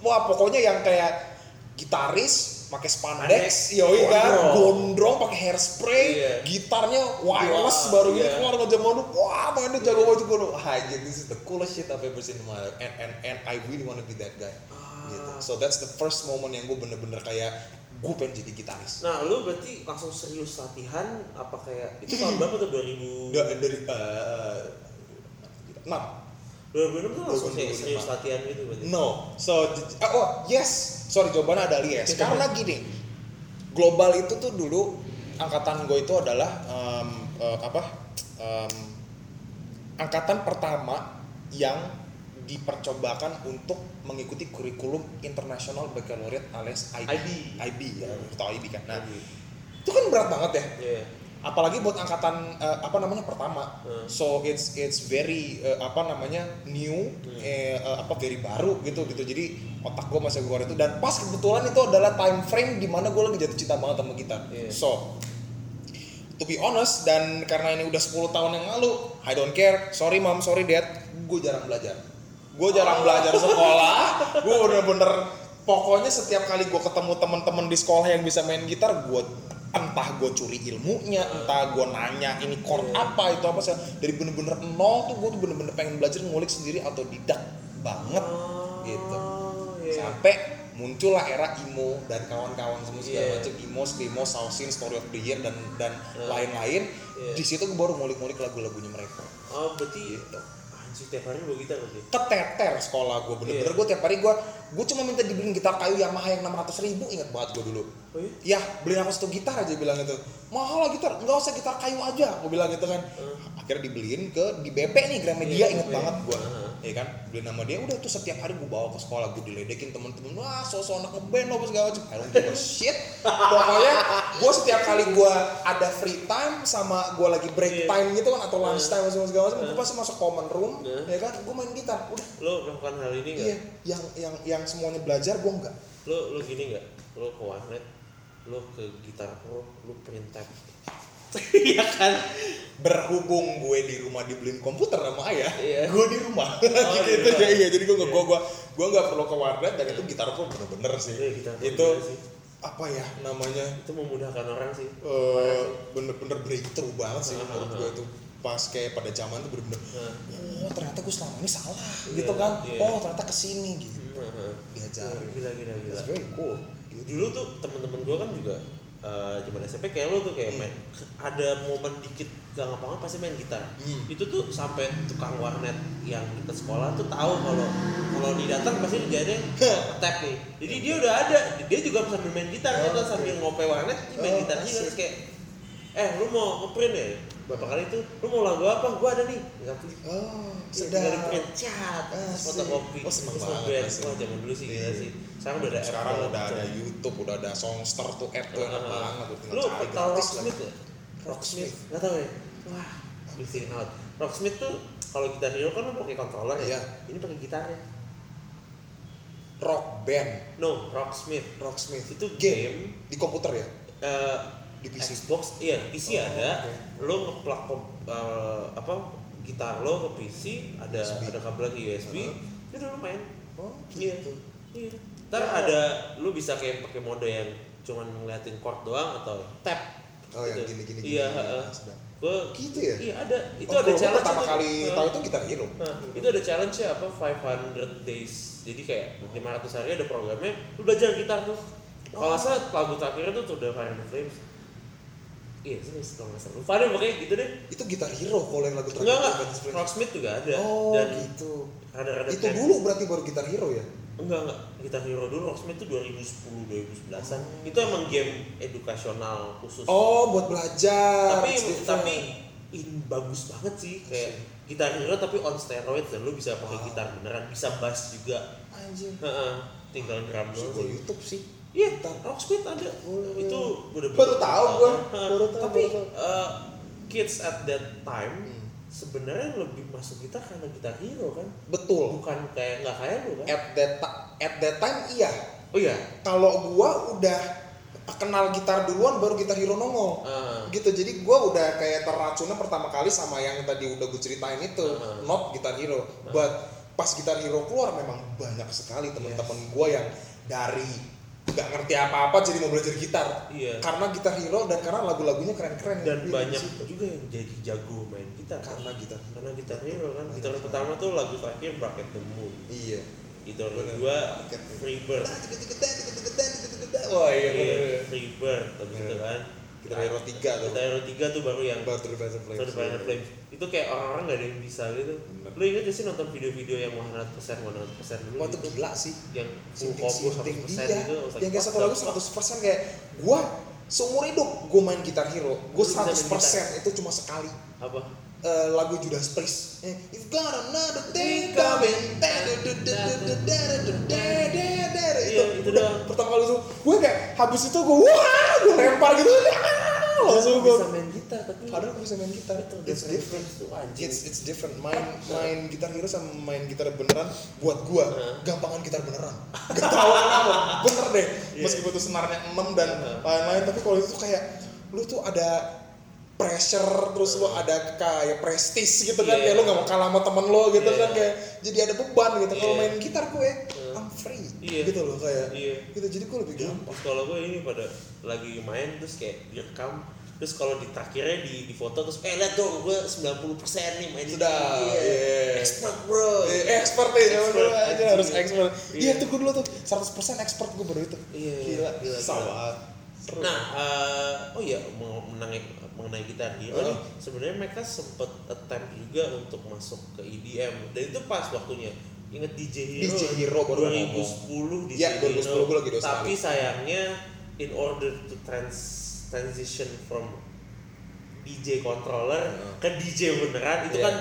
wah pokoknya yang kayak gitaris pakai spandex, yoi kan, gondrong pakai hairspray, yeah. gitarnya wireless yeah. baru yeah. gitu keluar ngajak mau dulu, wah mainnya jago iya. banget gue dulu, ah this is the coolest shit I've ever seen in my life, and and and I really wanna be that guy. Ah. Gitu. So that's the first moment yang gue bener-bener kayak gue pengen jadi gitaris. Nah, lu berarti langsung serius latihan apa kayak itu tahun berapa tuh 2000? Enggak, dari eh, eh, uh, 6 Bener-bener tuh langsung serius, serius latihan gitu berarti. No. So eh, oh yes, sorry jawabannya ada yes. Sekarang Karena gini, global itu tuh dulu angkatan gue itu adalah um, uh, apa? Um, angkatan pertama yang dipercobakan untuk mengikuti kurikulum internasional baccalaureate alias IB. IB, IB ya, tau atau IB kan. Nah, IB. itu kan berat banget ya. Yeah apalagi buat angkatan eh, apa namanya pertama. Hmm. so it's it's very eh, apa namanya new Hmm. eh, eh, apa very baru gitu gitu. Jadi otak gue masih keluar itu. Dan pas kebetulan itu adalah time frame di mana gue lagi jatuh cinta banget sama gitar Iya. so to be honest dan karena ini udah 10 tahun yang lalu I don't care. Sorry mom sorry dad. Gue jarang belajar. Gue jarang belajar sekolah. Gue bener-bener pokoknya setiap kali gue ketemu teman-teman di sekolah yang bisa main gitar gue entah gue curi ilmunya entah gue nanya ini chord Iya. apa itu apa sih dari bener-bener nol tuh gue tuh bener-bener pengen belajar ngulik sendiri atau didak banget gitu Oh, iya. sampai muncullah era emo dan kawan-kawan semua segala Iya. macam emo, screamo, sausin, story of the year dan dan Iya. lain-lain. Iya. Di situ gue baru ngulik-ngulik lagu-lagunya mereka. Oh, berarti Gitu. Anjir tiap hari bawa gitar berarti. Keteter sekolah gue bener-bener Iya. gue tiap hari gue gue cuma minta dibeliin gitar kayu Yamaha yang 600 ribu ingat banget gue dulu. Oh iya? Ya beliin aku satu gitar aja bilang itu mahal lah gitar nggak usah gitar kayu aja gue bilang gitu kan Hmm. akhirnya dibeliin ke di BP nih Gramedia Iya, inget BP. banget gue Heeh. Ya kan beli nama dia udah tuh setiap hari gue bawa ke sekolah gue diledekin temen-temen wah sosok anak ngeband apa segala macam I don't give a shit pokoknya gue setiap kali gue ada free time sama gue lagi break Iya. time gitu kan atau lunch time sama segala macam gue Heeh. pasti masuk common room Heeh. ya kan gue main gitar udah Lo melakukan hal ini enggak? iya yang yang yang semuanya belajar gue enggak Lo lo gini enggak? Lo ke warnet, lo ke gitar pro, lo print tab. Iya kan? berhubung gue di rumah dibeliin komputer sama ayah, Iya. gue di rumah. Oh, gitu iya. aja iya. Jadi gue nggak Iya. gue gue gue nggak perlu ke warnet dan itu gitar pun bener-bener sih. Iya, gitar itu bener sih. apa ya namanya Itu memudahkan orang sih. eh, bener-bener breakthrough banget sih Ah, menurut gue itu pas kayak pada zaman tuh bener-bener oh ternyata gue selama ini salah Iya, gitu kan iya. oh ternyata ke sini gitu heeh. diajarin Gila gila gila. cool gitu. Dulu tuh temen-temen gue kan juga eh zaman SMP kayak lo tuh kayak main ada momen dikit gak ngapa-ngapain pasti main gitar. Hmm. Itu tuh sampai tukang warnet yang kita sekolah tuh tahu kalau kalau dia datang pasti dia tap nih. Jadi dia udah ada, dia juga sambil main gitar Oh, sambil ngope warnet dia main Oh, gitar juga terus kayak eh lu mau ngeprint ya? Berapa kali itu lu mau lagu apa? Gua ada nih. Enggak tuh. oh Sedang sedap di print cat, Asik. fotokopi, Oh, seneng banget. Wah zaman dulu sih gila Iya. sih. Sekarang udah ada sekarang udah ada macam. YouTube udah ada Songster tuh app tuh enak Uh, banget lu tau Rocksmith ya? Rocksmith. Gak tau ya? Wah, missing out. Rocksmith tuh kalau gitar hero kan lu pakai controller ya. Iya. Ini pakai gitarnya. Rock Band No, Rocksmith. Rocksmith Itu game di komputer ya eh, Di PC? Xbox, iya PC Oh, ada. oke. Lo ngeplug ke- eh, apa gitar lo ke PC, ada USB. ada kabel lagi USB. Uh-huh. Itu lo main. oh Iya. gitu Iya. Ntar ada lu bisa kayak pakai mode yang cuman ngeliatin chord doang atau tap. Oh, yang gitu. gini-gini Iya, gini, heeh. sedang. Gua Gitu ya? Iya ada. Itu Oh, ada challenge pertama itu. kali Heeh. tahu itu gitar hero. Nah, itu ada challenge ya apa 500 days. Jadi kayak 500 hari ada programnya, lu belajar gitar tuh. Kalau salah lagu terakhirnya tuh tuh The Fire Flames. Iya, sih kalau nggak salah. Lupa deh pokoknya gitu deh. Itu gitar hero kalau yang lagu Enggak enggak. Spring. Rocksmith juga ada. Oh, Dan gitu. rada-rada Itu dulu berarti baru gitar hero ya? Enggak enggak. Gitar Hero dulu Rocksmith tuh 2010 2011-an. Itu emang game edukasional khusus. Oh, buat belajar. tapi It's tapi ini bagus banget sih kayak gitar hero tapi on steroids dan lu bisa pakai Wow. gitar beneran bisa bass juga anjir. Heeh, tinggal drum doang sih YouTube sih. Iya. Rocksmith ada Oh. itu udah Baru tahu gua. Heeh. Baru tahu, tapi eh, kids at that time Hmm. sebenarnya lebih masuk gitar karena gitar hero kan Betul. bukan kayak nggak kayak lu kan At that at that time iya. oh iya Kalau gua udah kenal gitar duluan baru gitar hero nongol. Ah. gitu jadi gua udah kayak terracunnya pertama kali sama yang tadi udah gue ceritain itu Uh-huh. not gitar hero but pas gitar hero keluar memang banyak sekali teman-teman gua yang dari nggak ngerti apa-apa jadi mau belajar gitar Iya. karena gitar hero dan karena lagu-lagunya keren-keren dan yang banyak juga yang jadi jago main gitar kan. karena gitar karena gitar hero kan gitar pertama tuh lagu terakhir Bracket the Moon iya gitar kedua. Freebird wah iya iya. Freebird habis itu Iya. kan gitar hero 3 tuh. Gitar hero 3 tuh baru yang baru dari Blazing Flames Third Fire Flames itu kayak orang-orang gak ada yang bisa gitu. Bener. lu inget gak sih nonton video-video yang 100% 100% dulu? Wah itu gitu? gila sih. Yang full sinting 100% dia gitu I was like, yang kayak satu the lagu fuck? 100% kayak gua seumur hidup gua main gitar hero main 100% itu cuma sekali. Apa Eh, lagu Judas Priest eh, You've got another thing coming itu, Iya, itu udah doang. pertama kali itu gue kayak habis itu gue wah gue lempar gitu langsung gue bisa main gitar tapi padahal gue bisa main gitar Itu it's different tuh It's it's different. Main main gitar hero sama main gitar beneran buat Heeh. gampangan gitar beneran. Gak tau kenapa. Bener deh. Iya. Meskipun itu senarnya 6 dan lain-lain tapi kalau itu tuh kayak lu tuh ada pressure terus lu ada kayak prestis gitu kan Iya. kayak lu gak mau kalah sama temen lo gitu Iya. kan kayak jadi ada beban gitu kalau Iya. main gitar gue. I'm free Iya. gitu loh kayak Iya. gitu jadi gue lebih gampang kalau gue ini pada lagi main terus kayak direkam terus kalau di terakhirnya di, di foto terus eh lihat dong gue 90% nih main Sudah, iya. iya. expert bro expert ya Expert, aja anjing. harus expert. Iya. Iya tuh gue dulu tuh 100% expert gue baru itu. Iya, Gila, gila, gila. Seru. Nah, eh, oh iya mau mengenai mengenai gitar hero nih, sebenarnya mereka sempet attempt juga untuk masuk ke EDM dan itu pas waktunya. Ingat DJ Hero, DJ Hero baru 2010 DJ Iya, 2010 Hero. gua lagi di Tapi sayangnya in order to trans transition from DJ controller Heeh. ke DJ beneran itu Iya. kan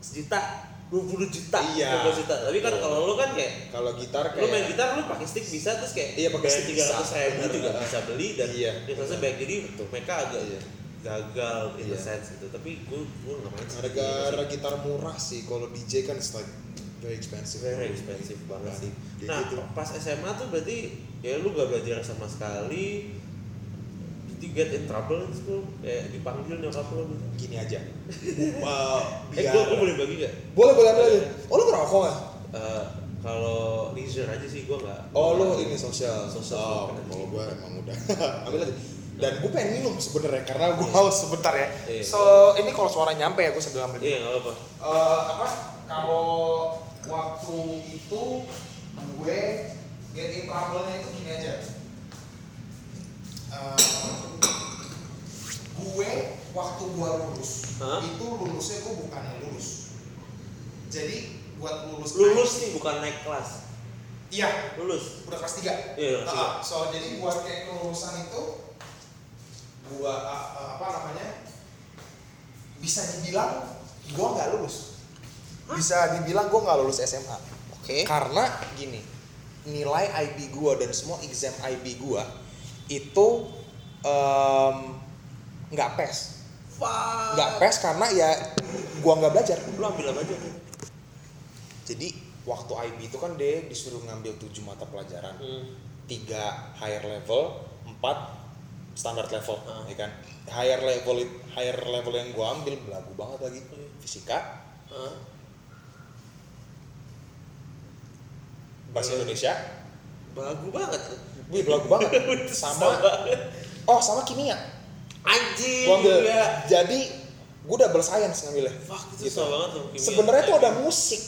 sejuta 20 juta Iya. 20 juta tapi kan Betul. kalau lu kan kayak kalau gitar lu kayak main gitar lu pakai stick bisa terus kayak Iya, pakai stick tiga ratus bisa. ribu juga bisa beli dan Iya, biasanya baik jadi mereka agak Iya. Gagal in the Iya. sense itu tapi gue gue nggak main sih. gara-gara gitar murah sih kalau DJ kan like very expensive. very expensive banget sih Kayak nah gitu. pas SMA tuh berarti ya lu gak belajar sama sekali you get in trouble in school kayak dipanggil nyokap lu gitu Gini aja. Uh, eh biar- gue gue boleh bagi gak boleh boleh boleh. Oh lu ngerokok? Eh, kalau leisure aja sih gue nggak Oh lu ini sosial. Sosial. Oh, kalau gue emang udah. Ambil aja. Dan gue pengen minum sebenarnya karena gue haus sebentar ya. Iya. So ini kalau suara nyampe ya gue sambil ambil. iya nggak apa Eh, apa kalau waktu itu gue get in trouble-nya itu gini aja Eh, gue waktu gue lulus Hah? itu lulusnya gue bukannya lulus jadi buat lulus lulus nih bukan naik kelas iya lulus udah kelas 3 Iya, kelas tiga. so jadi buat kayak kelulusan itu gua apa namanya bisa dibilang gua nggak lulus. Bisa dibilang gua nggak lulus SMA oke. Karena gini nilai IB gua dan semua exam IB gua itu nggak pes. Fuck. nggak pes karena ya gua nggak belajar lu ambil apa aja. Jadi waktu IB itu kan dia disuruh ngambil tujuh mata pelajaran. Hmm. tiga higher level, empat standar level, Ah. ya kan? Higher level higher level yang gua ambil belagu banget lagi. Fisika, Hah? bahasa Indonesia, Belagu banget. Wih, belagu banget. sama oh sama kimia. Anjing. Gua ambil. ya. Jadi gue double science ngambilnya. Fuck, itu Gitu. banget tuh. kimia. Sebenarnya tuh ada musik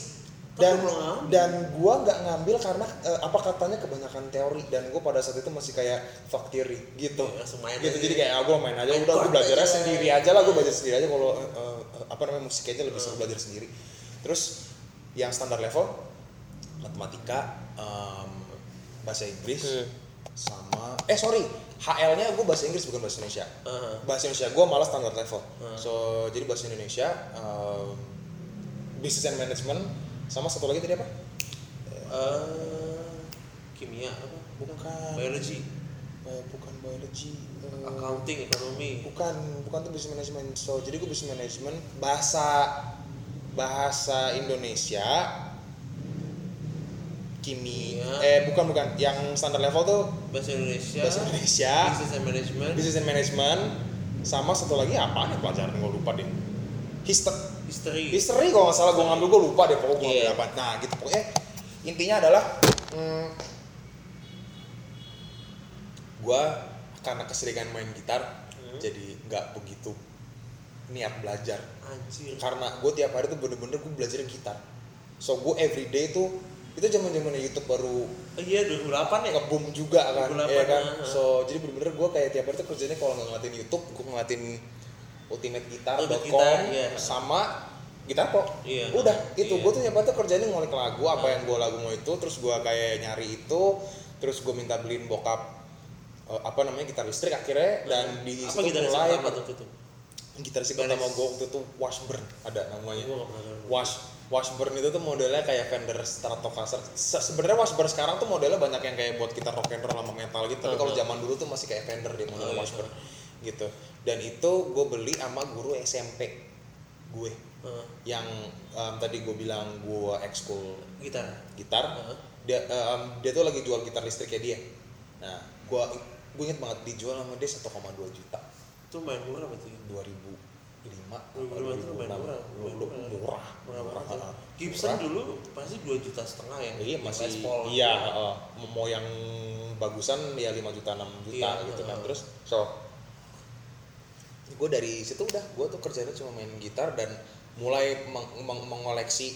dan dan gua nggak ngambil karena eh, apa katanya kebanyakan teori dan gue pada saat itu masih kayak fuck theory gitu langsung main gitu aja. jadi kayak ah, gue main aja udah gue chord belajar aja. sendiri aja lah gue belajar sendiri aja kalau eh, apa namanya musik aja lebih seru belajar sendiri terus yang standar level matematika em, bahasa Inggris Hmm. sama eh sorry HL-nya gue bahasa Inggris bukan bahasa Indonesia Aha. bahasa Indonesia gue malah standar level Hmm. so jadi bahasa Indonesia um, business and management sama satu lagi tadi apa Eh, kimia apa? Bukan. Biology, Eh, bukan biology eh, accounting, ekonomi. bukan bukan tuh business management so jadi gue business management bahasa bahasa Indonesia kimia eh bukan bukan yang standar level tuh Bahasa Indonesia. bahasa Indonesia Business and management. business and management sama satu lagi apa nih pelajaran gue lupa deh history History. history kalau nggak salah gue ngambil gue lupa deh pokoknya gue Iya. ngambil apa nah gitu pokoknya intinya adalah hmm, gue karena keseringan main gitar Hmm. jadi nggak begitu niat belajar Anjir. karena gue tiap hari tuh bener-bener gue belajar gitar so gue everyday tuh itu zaman zaman YouTube baru Oh, iya 2008 ya? ngeboom juga kan 2008, ya kan ah. so jadi bener-bener gue kayak tiap hari tuh kerjanya kalau nggak ngeliatin YouTube gue ngeliatin ultimategitar.com Ultimate Guitar, iya. sama gitar kok Iya. udah itu Iya. gue tuh hari tuh kerjanya ngulik lagu apa Ah. yang gue lagu mau itu terus gue kayak nyari itu terus gue minta beliin bokap eh, apa namanya gitar listrik akhirnya dan di apa situ mulai apa tuh itu? gitaris Garis. pertama gue waktu itu Washburn ada namanya. Wash Washburn itu tuh modelnya kayak Fender Stratocaster. Se- Sebenarnya Washburn sekarang tuh modelnya banyak yang kayak buat gitar rock and roll sama metal gitu. Tapi kalau zaman dulu tuh masih kayak Fender dia model Oh, iya. Washburn gitu. Dan itu gue beli sama guru SMP gue Heeh. yang em, tadi gue bilang gue ekskul gitar. gitar. Heeh. Dia em, dia tuh lagi jual gitar listriknya dia. Nah, gue gue inget banget dijual sama dia 1,2 juta Itu main murah berarti. 2005 2005 itu lumayan murah. Murah Murah murah, ah. Gibson Murah. dulu pasti 2 juta setengah ya. Iya masih iya heeh. mau yang bagusan ya 5 juta 6 juta Iya, gitu kan terus so gue dari situ udah gue tuh kerjanya cuma main gitar dan mulai meng- meng- mengoleksi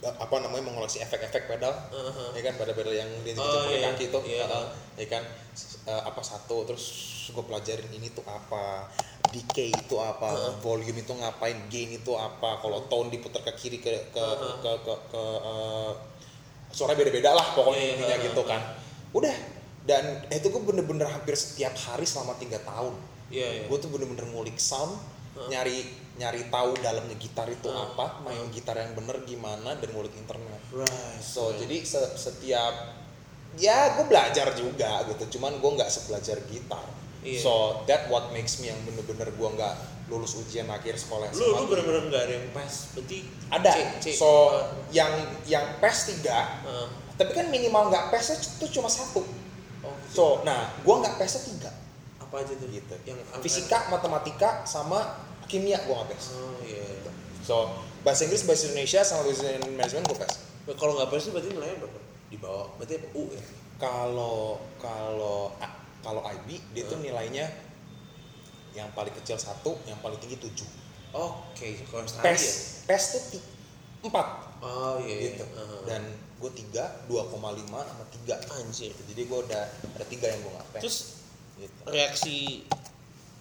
eh, apa namanya mengoleksi efek-efek pedal Heeh. ya kan pedal-pedal yang dia Oh, pakai iya. kaki tuh Iya. heeh. ya kan eh, apa satu terus gue pelajarin ini tuh apa decay itu apa Heeh. volume itu ngapain gain itu apa kalau tone diputar ke kiri ke ke Heeh. ke ke, ke, eh, suara beda-beda lah pokoknya Iya, intinya heeh, gitu kan udah dan itu gue bener-bener hampir setiap hari selama tiga tahun Iya, iya. gue tuh bener-bener ngulik sound Heeh. nyari nyari tahu dalamnya gitar itu Heeh. apa main gitar yang bener gimana dan ngulik internet Right. so right. jadi se- setiap ya gue belajar juga gitu cuman gue nggak sebelajar gitar Iya. so that what makes me yang bener-bener gue nggak lulus ujian akhir sekolah lu lu bener-bener nggak ada yang pas. Berarti ada C, C. so yang yang PES tiga Heeh. tapi kan minimal nggak PES itu cuma satu Oh, gitu. so nah gue nggak PES tiga apa aja tuh? gitu Yang fisika matematika sama kimia gue nggak Oh iya. iya. so bahasa Inggris bahasa Indonesia sama business management gue PES Nah, kalau nggak pas berarti nilainya berapa? Di bawah. Berarti apa? U ya? kalau kalau kalau IB dia tuh nilainya yang paling kecil satu yang paling tinggi tujuh Oke, kalau Australia. PES PES tuh empat Oh iya. iya. gitu dan gue tiga 2,5 sama tiga Anjir. jadi gue udah ada tiga yang gue nggak PES Terus gitu. reaksi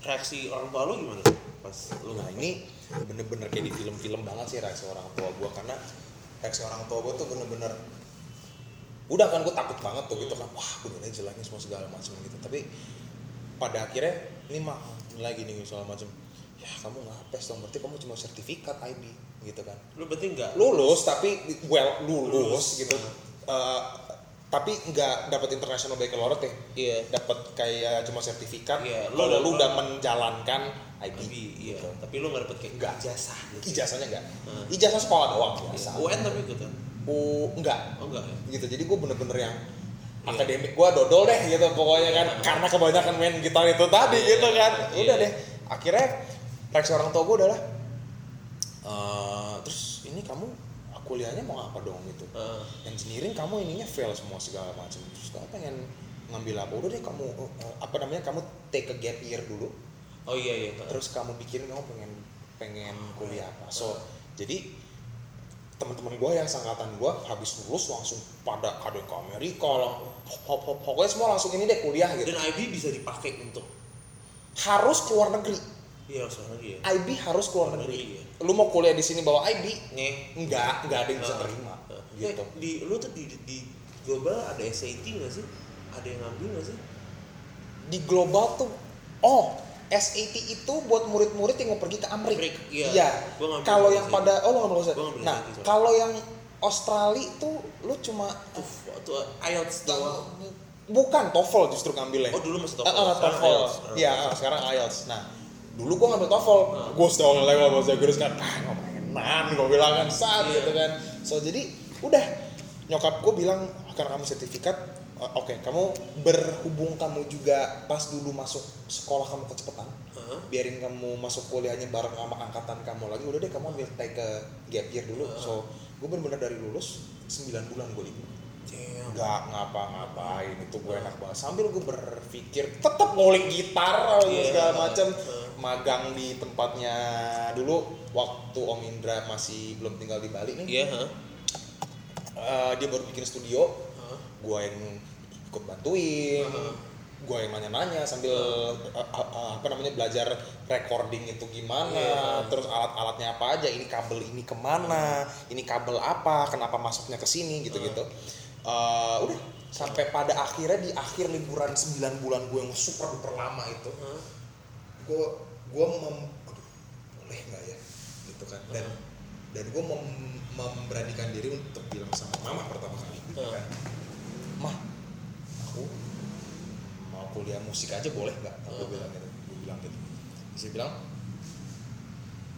reaksi orang tua lu gimana pas lu nah ini bener-bener kayak di film-film banget sih reaksi orang tua gue karena reaksi orang tua gue tuh bener-bener udah kan gue takut banget tuh gitu kan wah bener aja jeleknya semua segala macam gitu tapi pada akhirnya ini mah nilai gini segala macam ya kamu nggak apes dong berarti kamu cuma sertifikat IB gitu kan lu berarti nggak lulus tapi well lulus, Lulus. gitu Eh, tapi nggak dapat international baccalaureate ya Iya. dapat kayak cuma sertifikat Iya, lu kalau dapet- lu udah menjalankan IB, IB, iya. gitu. Tapi lu nggak dapet kayak Nggak. ijazah gitu. ijazahnya enggak Hmm. ijazah sekolah doang biasa UN tapi ikutan. U enggak Oh enggak ya? gitu jadi gue bener-bener yang Iya. akademik gue dodol deh gitu pokoknya kan karena kebanyakan main gitar itu tadi gitu kan udah Iya. deh akhirnya reaksi orang tua gue adalah "Eh, terus ini kamu kuliahnya mau apa dong gitu. Heeh. engineering kamu ininya fail semua segala macam. Terus kamu pengen ngambil apa? Udah deh kamu eh, apa namanya kamu take a gap year dulu. Oh iya iya terus kamu pikirin kamu pengen pengen kuliah apa. So jadi teman-teman gue yang sangkatan gue habis lulus langsung pada ada ke Amerika lah Pok- pok- pokoknya semua langsung ini deh kuliah gitu. Dan IB bisa dipakai untuk? Harus keluar negeri iya harus lagi ya IB harus keluar Negeri, negeri ya. lu mau kuliah di sini bawa IB Nge. enggak enggak ada yang bisa terima Heeh. gitu Eh, di lu tuh di, di global ada SAT nggak sih ada yang ngambil nggak sih di global tuh oh SAT itu buat murid-murid yang mau pergi ke Amerika. Amerika, iya. Ngambil Kalau SAT. yang pada oh lo ngambil SAT. Nah, soalnya. kalau yang Australia tuh lu cuma tuh waktu IELTS doang bukan TOEFL justru ngambilnya. oh dulu masih TOEFL eh, Sekarang TOEFL. Iya, sekarang IELTS. Nah, dulu gua ngambil TOEFL. Ah. Gua setahun level bahasa Inggris kan, ah ngomongin gua bilang kan saat Iya. gitu kan. So jadi udah nyokap gua bilang karena kamu sertifikat oke kamu berhubung kamu juga pas dulu masuk sekolah kamu kecepatan Heeh. biarin kamu masuk kuliahnya bareng sama angkatan kamu lagi udah deh kamu ambil take ke gap year dulu Heeh. so gue bener-bener dari lulus 9 bulan gue libur. Nggak ngapa-ngapain itu gue enak banget sambil gue berpikir tetap ngulik gitar Iya. segala macam Heeh. magang di tempatnya dulu waktu Om Indra masih belum tinggal di Bali nih iya hah? Eh, dia baru bikin studio Hah? gue yang ikut bantuin Heeh. gue yang nanya-nanya sambil uh, uh, uh, apa namanya belajar recording itu gimana Iya. terus alat-alatnya apa aja ini kabel ini ke mana ini kabel apa kenapa masuknya ke sini gitu-gitu Uh, udah sampai pada akhirnya di akhir liburan 9 bulan gue yang super duper lama itu gue gue mem aduh, boleh nggak ya? Gitu kan. Dan dan gue mem- memberanikan diri untuk bilang sama mama pertama kali. Gitu Hmm. kan. Mah aku mau kuliah musik aja boleh nggak? Aku Hmm. bilang gitu gue bilang gitu. Dia bilang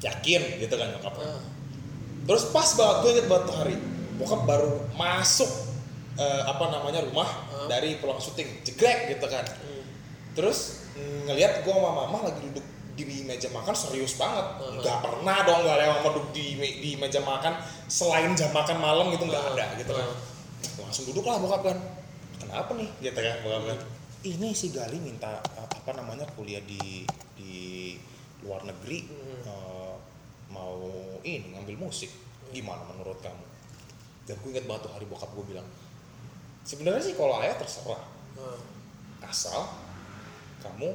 yakin? Gitu kan nyokapnya. Ah. terus pas banget gue inget banget tuh hari bokap baru masuk eh, apa namanya rumah Hmm. dari pulang syuting jegrek gitu kan Hmm. terus mm, ngelihat gua sama mama lagi duduk di meja makan serius banget Uh-huh. nggak pernah dong nggak lewat duduk di di meja makan selain jam makan malam gitu nggak Uh-huh. ada gitu kan Uh-huh. langsung duduk lah bokap kan kenapa nih gitu kan bokap kan ini si Gali minta uh, apa namanya kuliah di di luar negeri Hmm. uh, mau ini ngambil musik gimana menurut kamu dan gue inget banget tuh hari bokap gue bilang sebenarnya sih kalau ayah terserah Ah. asal kamu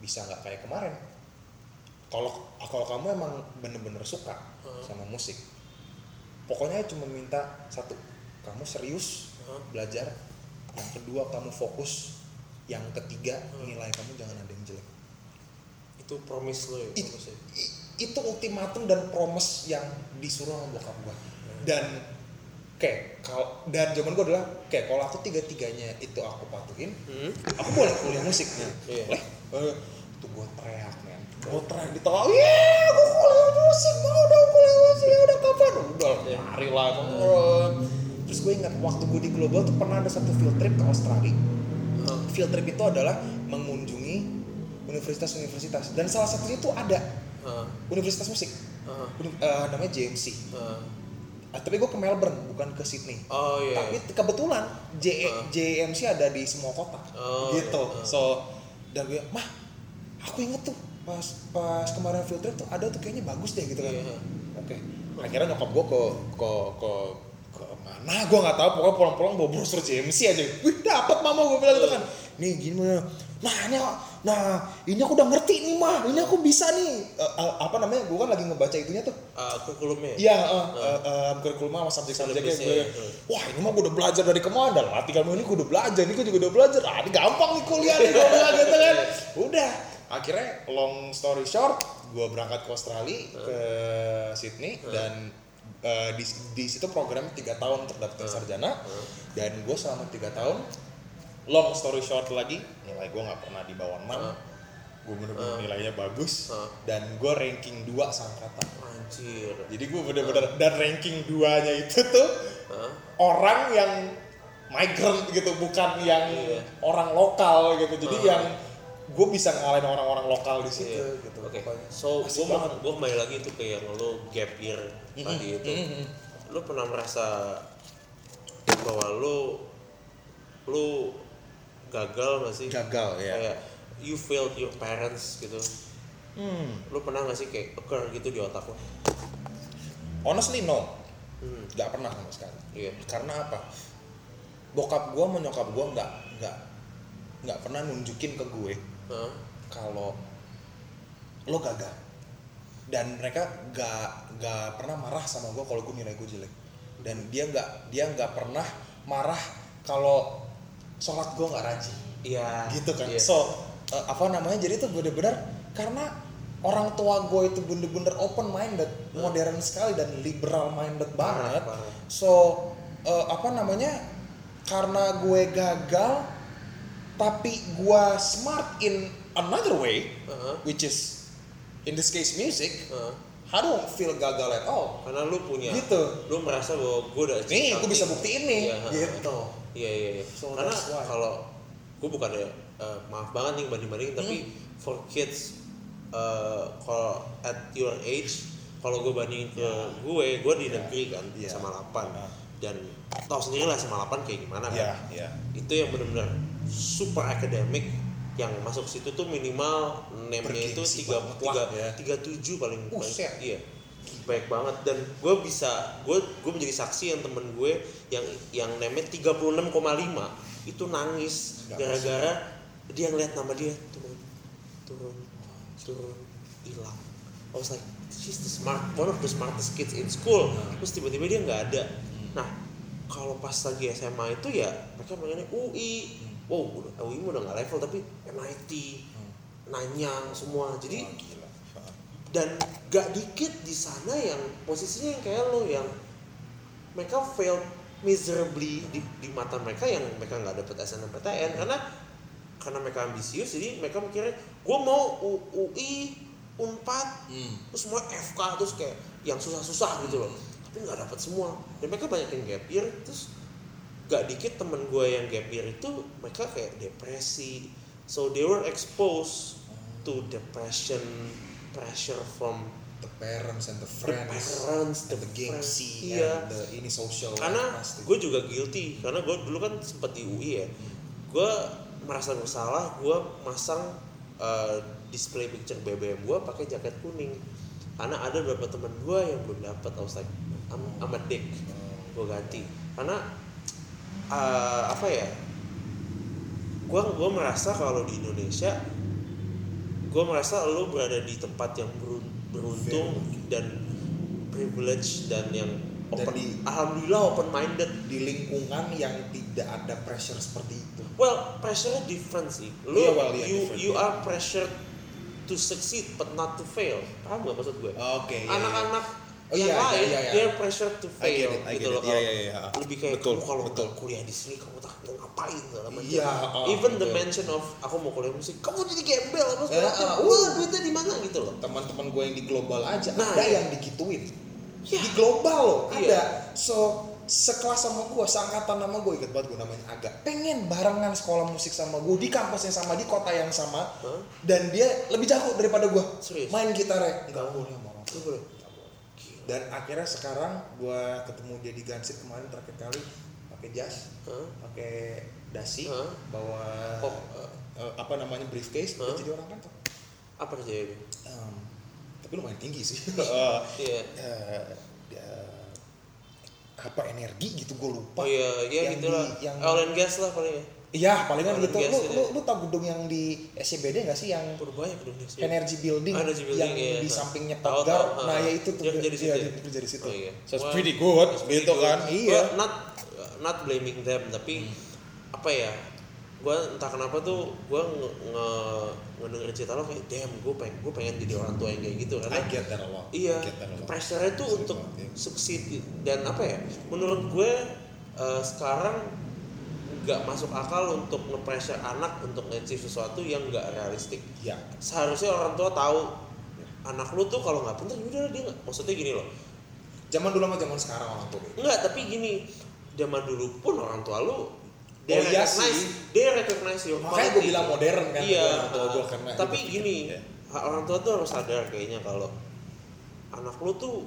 bisa nggak kayak kemarin kalau kalau kamu emang bener-bener suka Hmm. sama musik pokoknya cuma minta satu kamu serius Hmm. belajar yang kedua kamu fokus yang ketiga Hmm. nilai kamu jangan ada yang jelek itu promise lo ya It- ya? itu ultimatum dan promise yang disuruh sama bokap gua dan kayak kalau dan zaman gua adalah kayak kalau aku tiga tiganya itu aku patuhin Hmm? aku boleh kuliah musik nih Iya. boleh Eh, tuh gue teriak men gue teriak di tengah iya gue kuliah musik mau dong kuliah musik ya udah kapan udah Iya. lari lah Eh, terus gue ingat waktu gue di global tuh pernah ada satu field trip ke Australia Ah. field trip itu adalah mengunjungi universitas-universitas dan salah satunya itu ada Ah. universitas musik eh, namanya JMC Ah. Ah, tapi gue ke Melbourne bukan ke Sydney. Oh iya. Tapi kebetulan J Uh. JMC ada di semua kota. Oh, gitu. Iya. Uh. so dan gue mah aku inget tuh pas pas kemarin field trip tuh ada tuh kayaknya bagus deh gitu kan. Iya. oke. Akhirnya nyokap gue ke ke ke ke mana? Gue nggak tahu pokoknya pulang-pulang bawa brosur JMC aja. Wih dapat mama gue bilang gitu kan. Nih gini mah nah ini nah ini aku udah ngerti nih mah. Ini aku bisa nih. Eh, eh, apa namanya? Gue kan lagi ngebaca itunya tuh. Ah, kurikulumnya Iya, uh, uh, uh, kurikulum sama subjek-subjeknya gue. ya. Wah ini mah gue udah belajar dari ke mana? Lah tinggal ini gue udah belajar, ini gue juga udah belajar. Ah ini gampang nih kuliah nih gue bilang gitu kan. Udah, akhirnya long story short, gue berangkat ke Australia ke Sydney dan uh, di di situ program tiga tahun untuk dapetin sarjana. Dan gue selama tiga tahun long story short lagi nilai gue nggak pernah di bawah 6 Uh. gue bener-bener nilainya bagus Uh. dan gue ranking 2 seangkatan anjir jadi gue bener-bener dan ranking duanya itu tuh Hah? orang yang migrant gitu bukan yang Iya. orang lokal gitu jadi Ah. yang gue bisa ngalahin orang-orang lokal di situ Iya. gitu Oke. pokoknya. So, gue mau gue kembali lagi tuh ke yang lo gap year tadi itu. Mhm. lu pernah merasa bahwa lu lu gagal gak sih? Gagal ya. Kayak you failed your parents gitu. Hmm. lu pernah gak sih kayak occur gitu di otak lo honestly no. Hmm. nggak pernah sama sekali. Iya. Karena apa? Bokap gue sama nyokap gue nggak nggak nggak pernah nunjukin ke gue Hah? kalau lo gagal. Dan mereka nggak nggak pernah marah sama gue kalau gue nilai gue jelek. Dan dia nggak dia nggak pernah marah kalau sholat gue nggak rajin iya gitu kan iya. so eh, apa namanya jadi itu bener-bener karena orang tua gue itu bener-bener open minded modern sekali dan liberal minded banget Parah, parah. so eh, apa namanya karena gue gagal tapi gue smart in another way Heeh. which is in this case music Heeh. I don't feel gagal at all karena lu punya Gitu. lu merasa bahwa gue udah nih gue bisa buktiin nih heeh. gitu Iya iya iya. So Karena kalau gue bukan ya eh, maaf banget nih banding banding tapi Hmm. for kids eh, kalau at your age kalau gue bandingin ke gue gue di Ya. negeri kan Ya. sama 8 Ah. dan tau sendiri lah sama 8 kayak gimana ya kan ya itu yang benar-benar super akademik yang masuk situ tuh minimal name-nya itu tiga tiga tiga tujuh paling paling- iya baik banget. Dan gue bisa gue gue menjadi saksi yang temen gue yang yang name-nya 36,5 itu nangis gara-gara dia ngeliat nama dia turun turun turun hilang. I was like she's the smart one of the smartest kids in school. Terus tiba-tiba dia nggak ada. Nah kalau pas lagi SMA itu ya mereka pengennya UI wow udah UI udah nggak level tapi MIT Nanyang semua. Jadi gila. Dan gak dikit di sana yang posisinya yang kayak lo yang mereka failed miserably di, di mata mereka yang mereka nggak dapet SNMPTN karena karena mereka ambisius jadi mereka mikirnya gue mau U- UI Unpad Hmm. terus semua FK terus kayak yang susah-susah gitu loh. Tapi nggak dapat semua. Dan mereka banyak yang gap year terus gak dikit temen gue yang gap year itu mereka kayak depresi. So they were exposed to depression pressure from the parents and the the friends parents and the friends. gengsi iya and the ini social karena gue juga guilty karena gue dulu kan sempat di UI ya. Gue merasa bersalah gue masang uh, display picture BBM gue pakai jaket kuning. Karena ada beberapa teman gue yang belum dapat I was like I'm, I'm a dick. Gue ganti. Karena uh, apa ya? Gue gue merasa kalau di Indonesia gue merasa lo berada di tempat yang berun- beruntung dan privilege dan yang Dan open, di- alhamdulillah open minded di lingkungan yang tidak ada pressure seperti itu well pressure different sih lo Iya, well, iya, you you iya. are pressured to succeed but not to fail paham gak maksud gue oke iya, iya. anak-anak Oh, yang iya, lain iya, iya. they're pressured to fail it, gitu loh. Iya, iya, iya. lebih kayak Betul, "Oh, kalau betul. kuliah di sini kamu mau ngapain segala macam Iya, oh, even the mention of aku mau kuliah musik kamu jadi gembel apa segala macam ah, wah uh. duitnya di mana gitu loh teman-teman gue yang di global aja Nah, ada iya. yang digituin Iya. di global loh Iya. ada so sekelas sama gue seangkatan sama gue inget banget gue namanya agak pengen barengan sekolah musik sama gue di kampus yang sama di kota yang sama Hah? dan dia lebih jago daripada gue Serius? main gitarnya nggak boleh sama orang Nggak boleh? Boleh. dan akhirnya sekarang gue ketemu dia di Gansir kemarin terakhir kali pakai jas Hah? pakai dasi Hah? bawa Kok, eh, eh, apa namanya briefcase dia jadi orang kantor apa kerjanya dia? Em, tapi lumayan tinggi sih Iya. Eh, eh, apa energi gitu gue lupa Oh iya, iya Yang gitu lah. yang Oil and gas lah paling ya. iya palingan and gitu gas lu, ini. lu lu tau gedung yang di SCBD gak sih yang Purbaya Indonesia. energy building, Ah, Energy building, yang iya. di sampingnya Tahu, pagar nah ah. ya itu tuh Dia kerja di iya, situ. dia kerja di situ Oh, iya. so it's pretty good It's pretty gitu good. kan iya Gua not not blaming them tapi Hmm. apa ya? Gue entah kenapa tuh gue nge, nge ngedenger cerita lo kayak damn gue pengen gue pengen jadi orang tua yang kayak gitu karena I get that a lot Iya, I get that a lot. pressure-nya tuh untuk ya. succeed dan apa ya? Menurut gue eh, sekarang nggak masuk akal untuk nge-pressure anak untuk nge-achieve sesuatu yang nggak realistik. ya Seharusnya orang tua tahu anak lu tuh kalau nggak pintar udah dia nggak. Maksudnya gini loh. zaman dulu sama zaman sekarang orang tua. Enggak, tapi gini, zaman dulu pun orang tua lu Oh, iya recognize, sih. dia recognize your makanya gue quality. bilang modern kan Iya, orang tua gue karena tapi gitu. gini, Iya. ha- orang tua tuh harus sadar kayaknya kalau anak lu tuh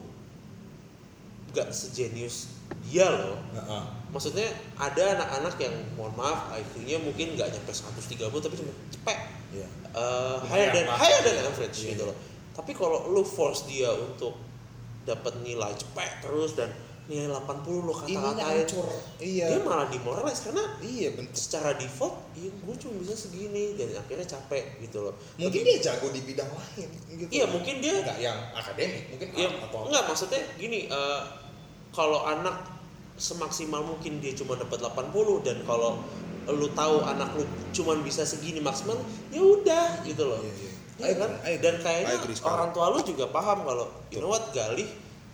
gak sejenius dia loh Heeh. maksudnya ada anak-anak yang mohon maaf IQ-nya mungkin nggak nyampe 130 tapi cuma cepet Iya. Eh, Lumayan higher than higher than average Iya, gitu iya. loh tapi kalau lu force dia untuk dapat nilai cepet terus dan nilai 80 lo kata-katain. Iya. dia malah demoralize karena Iya bener. secara default ya gue cuma bisa segini dan akhirnya capek gitu loh Mungkin Tapi- dia jago di bidang lain gitu. iya mungkin dia Enggak yang akademik, mungkin ya art atau enggak maksudnya gini eh, kalau anak semaksimal mungkin dia cuma dapat 80 dan kalau lu tahu anak lu cuma bisa segini maksimal ya udah gitu loh Iya, iya. Iya I kan? I dan I kayaknya agree orang tua lu juga paham kalau you know what Galih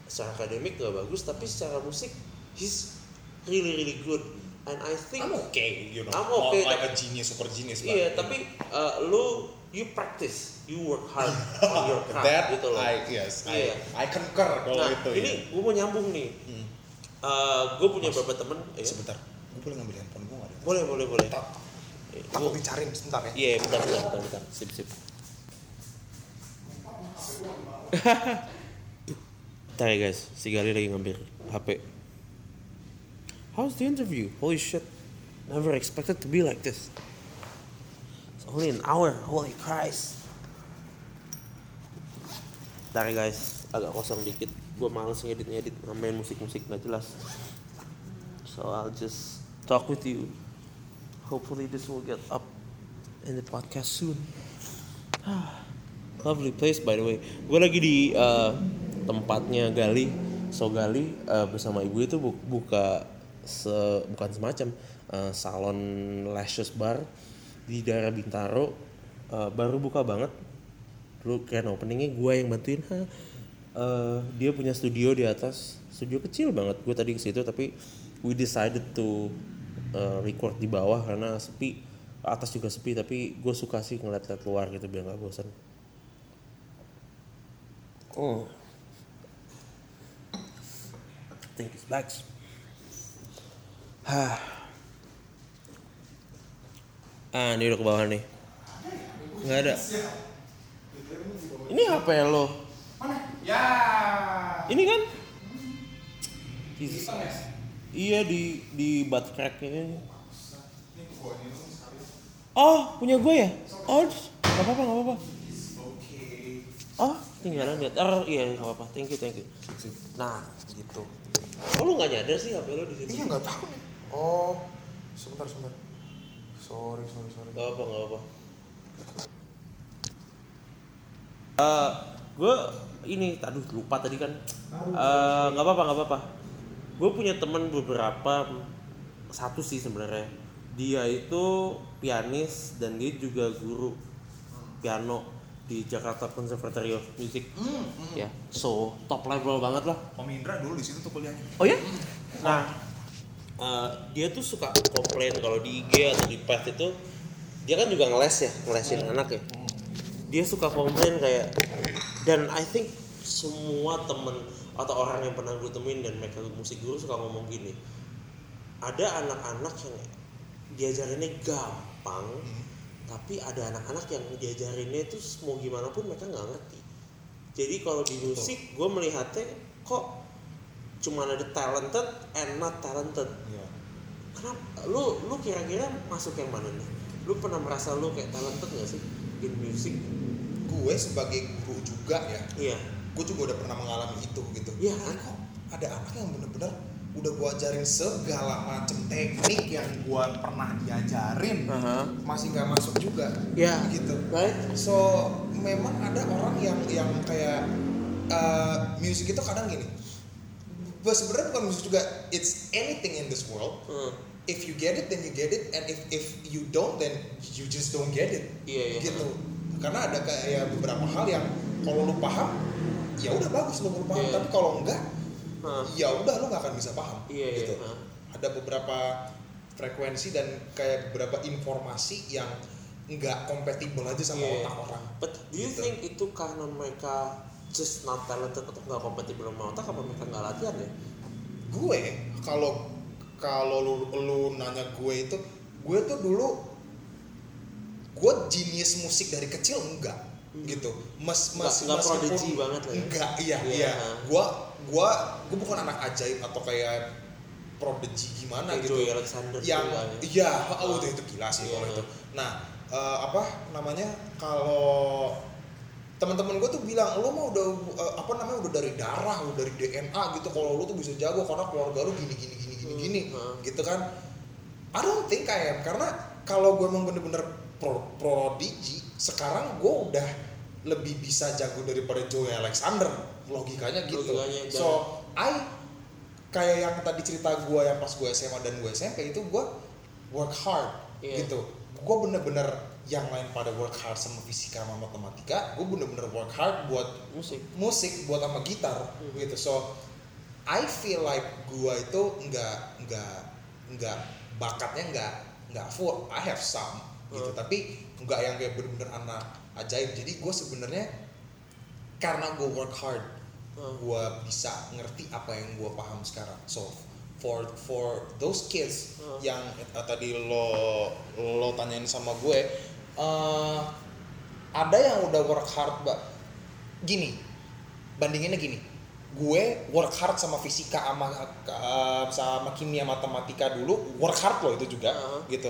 secara akademik gak bagus tapi secara musik he's really really good and I think I'm okay, you know. I'm Not okay, like a genius, super genius. iya you tapi eh, lu you practice you work hard on your craft that gitu loh I yes, Iya. I, I concur kalau nah itu. ini ya. gue mau nyambung nih Hmm. gue punya beberapa temen ya. Sebentar, gue boleh ngambil handphone gue nggak ada? boleh boleh boleh Tak, Eh, takut gua- dicariin sebentar ya. iya bentar bentar bentar, bentar. sip sip Bentar ya guys, si Gali lagi ngambil HP. How's the interview? Holy shit, never expected to be like this. It's only an hour, holy Christ. Bentar ya guys, agak kosong dikit. Gue males ngedit-ngedit, nambahin musik-musik nggak jelas. So I'll just talk with you. Hopefully this will get up in the podcast soon. Lovely place by the way. Gue lagi di uh, tempatnya Gali, so Gali uh, bersama ibu itu bu- buka se bukan semacam uh, salon lashes bar di daerah Bintaro. Uh, baru buka banget. Dulu keren openingnya gue yang bantuin. Ha. Uh, dia punya studio di atas, studio kecil banget. Gue tadi ke situ tapi we decided to uh, record di bawah karena sepi atas juga sepi tapi gue suka sih ngeliat-liat luar gitu biar nggak bosan oh It's back. Hah. ah ini udah ke bawah nih. Nggak ada. Ini HP lo. Ya. ini kan? Jesus. iya di di butt crack ini. Oh punya gue ya? Oh nggak apa-apa nggak apa-apa oh tinggalan lihat oh iya nggak apa-apa thank you thank you nah gitu oh lu nggak nyadar sih HP lo di sini Iya nggak tahu nih. Oh, sebentar sebentar. Sorry sorry sorry. Gak apa, gak apa. Eh, gue ini, aduh lupa tadi kan. Eh, Gak apa-apa, gak apa-apa. Gue punya temen beberapa, satu sih sebenarnya. Dia itu pianis dan dia juga guru piano di Jakarta Conservatory of Music. Ya, so top level banget lah. Om Indra dulu di situ tuh kuliahnya. Oh ya? Nah, eh, dia tuh suka komplain kalau di IG atau di Path itu dia kan juga ngeles ya, ngelesin anak ya. Dia suka komplain kayak dan I think semua temen atau orang yang pernah gue temuin dan mereka musik guru suka ngomong gini. Ada anak-anak yang diajarinnya gampang, tapi ada anak-anak yang diajarinnya itu mau gimana pun mereka nggak ngerti. Jadi kalau di musik gue melihatnya kok cuman ada talented and not talented. Iya. Kenapa? Lu lu kira-kira masuk yang mana nih? Lu pernah merasa lu kayak talented gak sih in music? Gue sebagai guru juga ya, Iya. gue juga udah pernah mengalami itu gitu. Iya. Ini kok ada anak yang bener-bener udah gue ajarin segala macem teknik yang gue pernah diajarin Aha. masih nggak masuk juga Iya. gitu Right? so memang ada orang yang yang kayak uh, musik itu kadang gini Bah, sebenarnya bukan musik juga it's anything in this world Hmm. if you get it then you get it and if if you don't then you just don't get it Iya, iya. gitu karena ada kayak beberapa hal yang kalau lu paham ya udah bagus lu baru paham Iya. tapi kalau enggak Hah. ya udah lu nggak akan bisa paham Iya, iya, gitu hah. ada beberapa frekuensi dan kayak beberapa informasi yang nggak kompatibel aja sama Iya. otak orang But do you Gitu. think itu karena mereka just not talented atau nggak kompatibel sama otak apa mereka nggak latihan ya? gue kalau kalau lu, lu nanya gue itu gue tuh dulu gue genius musik dari kecil enggak gitu mas mas nggak meskipun- banget lah ya? enggak iya Iya. iya gue gua gua bukan anak ajaib atau kayak prodigy gimana Kayak gitu Alexander yang juga ya. iya oh itu, itu gila sih kalau Iya. itu nah eh, apa namanya kalau teman-teman gue tuh bilang lo mah udah eh, apa namanya udah dari darah udah dari DNA gitu kalau lo tuh bisa jago karena keluarga lo gini gini gini gini Hmm, gini hmm. gitu kan I don't think I am karena kalau gue emang bener-bener pro, prodigy sekarang gue udah lebih bisa jago daripada Joey Alexander logikanya gitu. Logikanya, so I kayak yang tadi cerita gue yang pas gue SMA dan gue SMP itu gue work hard Iya. gitu. Gue bener-bener yang lain pada work hard sama fisika sama matematika gue bener-bener work hard buat musik. musik buat sama gitar Hmm. gitu. So I feel like gue itu nggak nggak nggak bakatnya nggak nggak full. I have some gitu. Hmm. tapi nggak yang kayak bener-bener anak ajaib. Jadi gue sebenarnya karena gue work hard Hmm. gue bisa ngerti apa yang gue paham sekarang. So for for those kids Hmm. yang eh, tadi lo lo tanyain sama gue eh, ada yang udah work hard mbak. Gini bandinginnya gini. Gue work hard sama fisika sama eh, sama kimia matematika dulu work hard loh itu juga Uh-huh. gitu.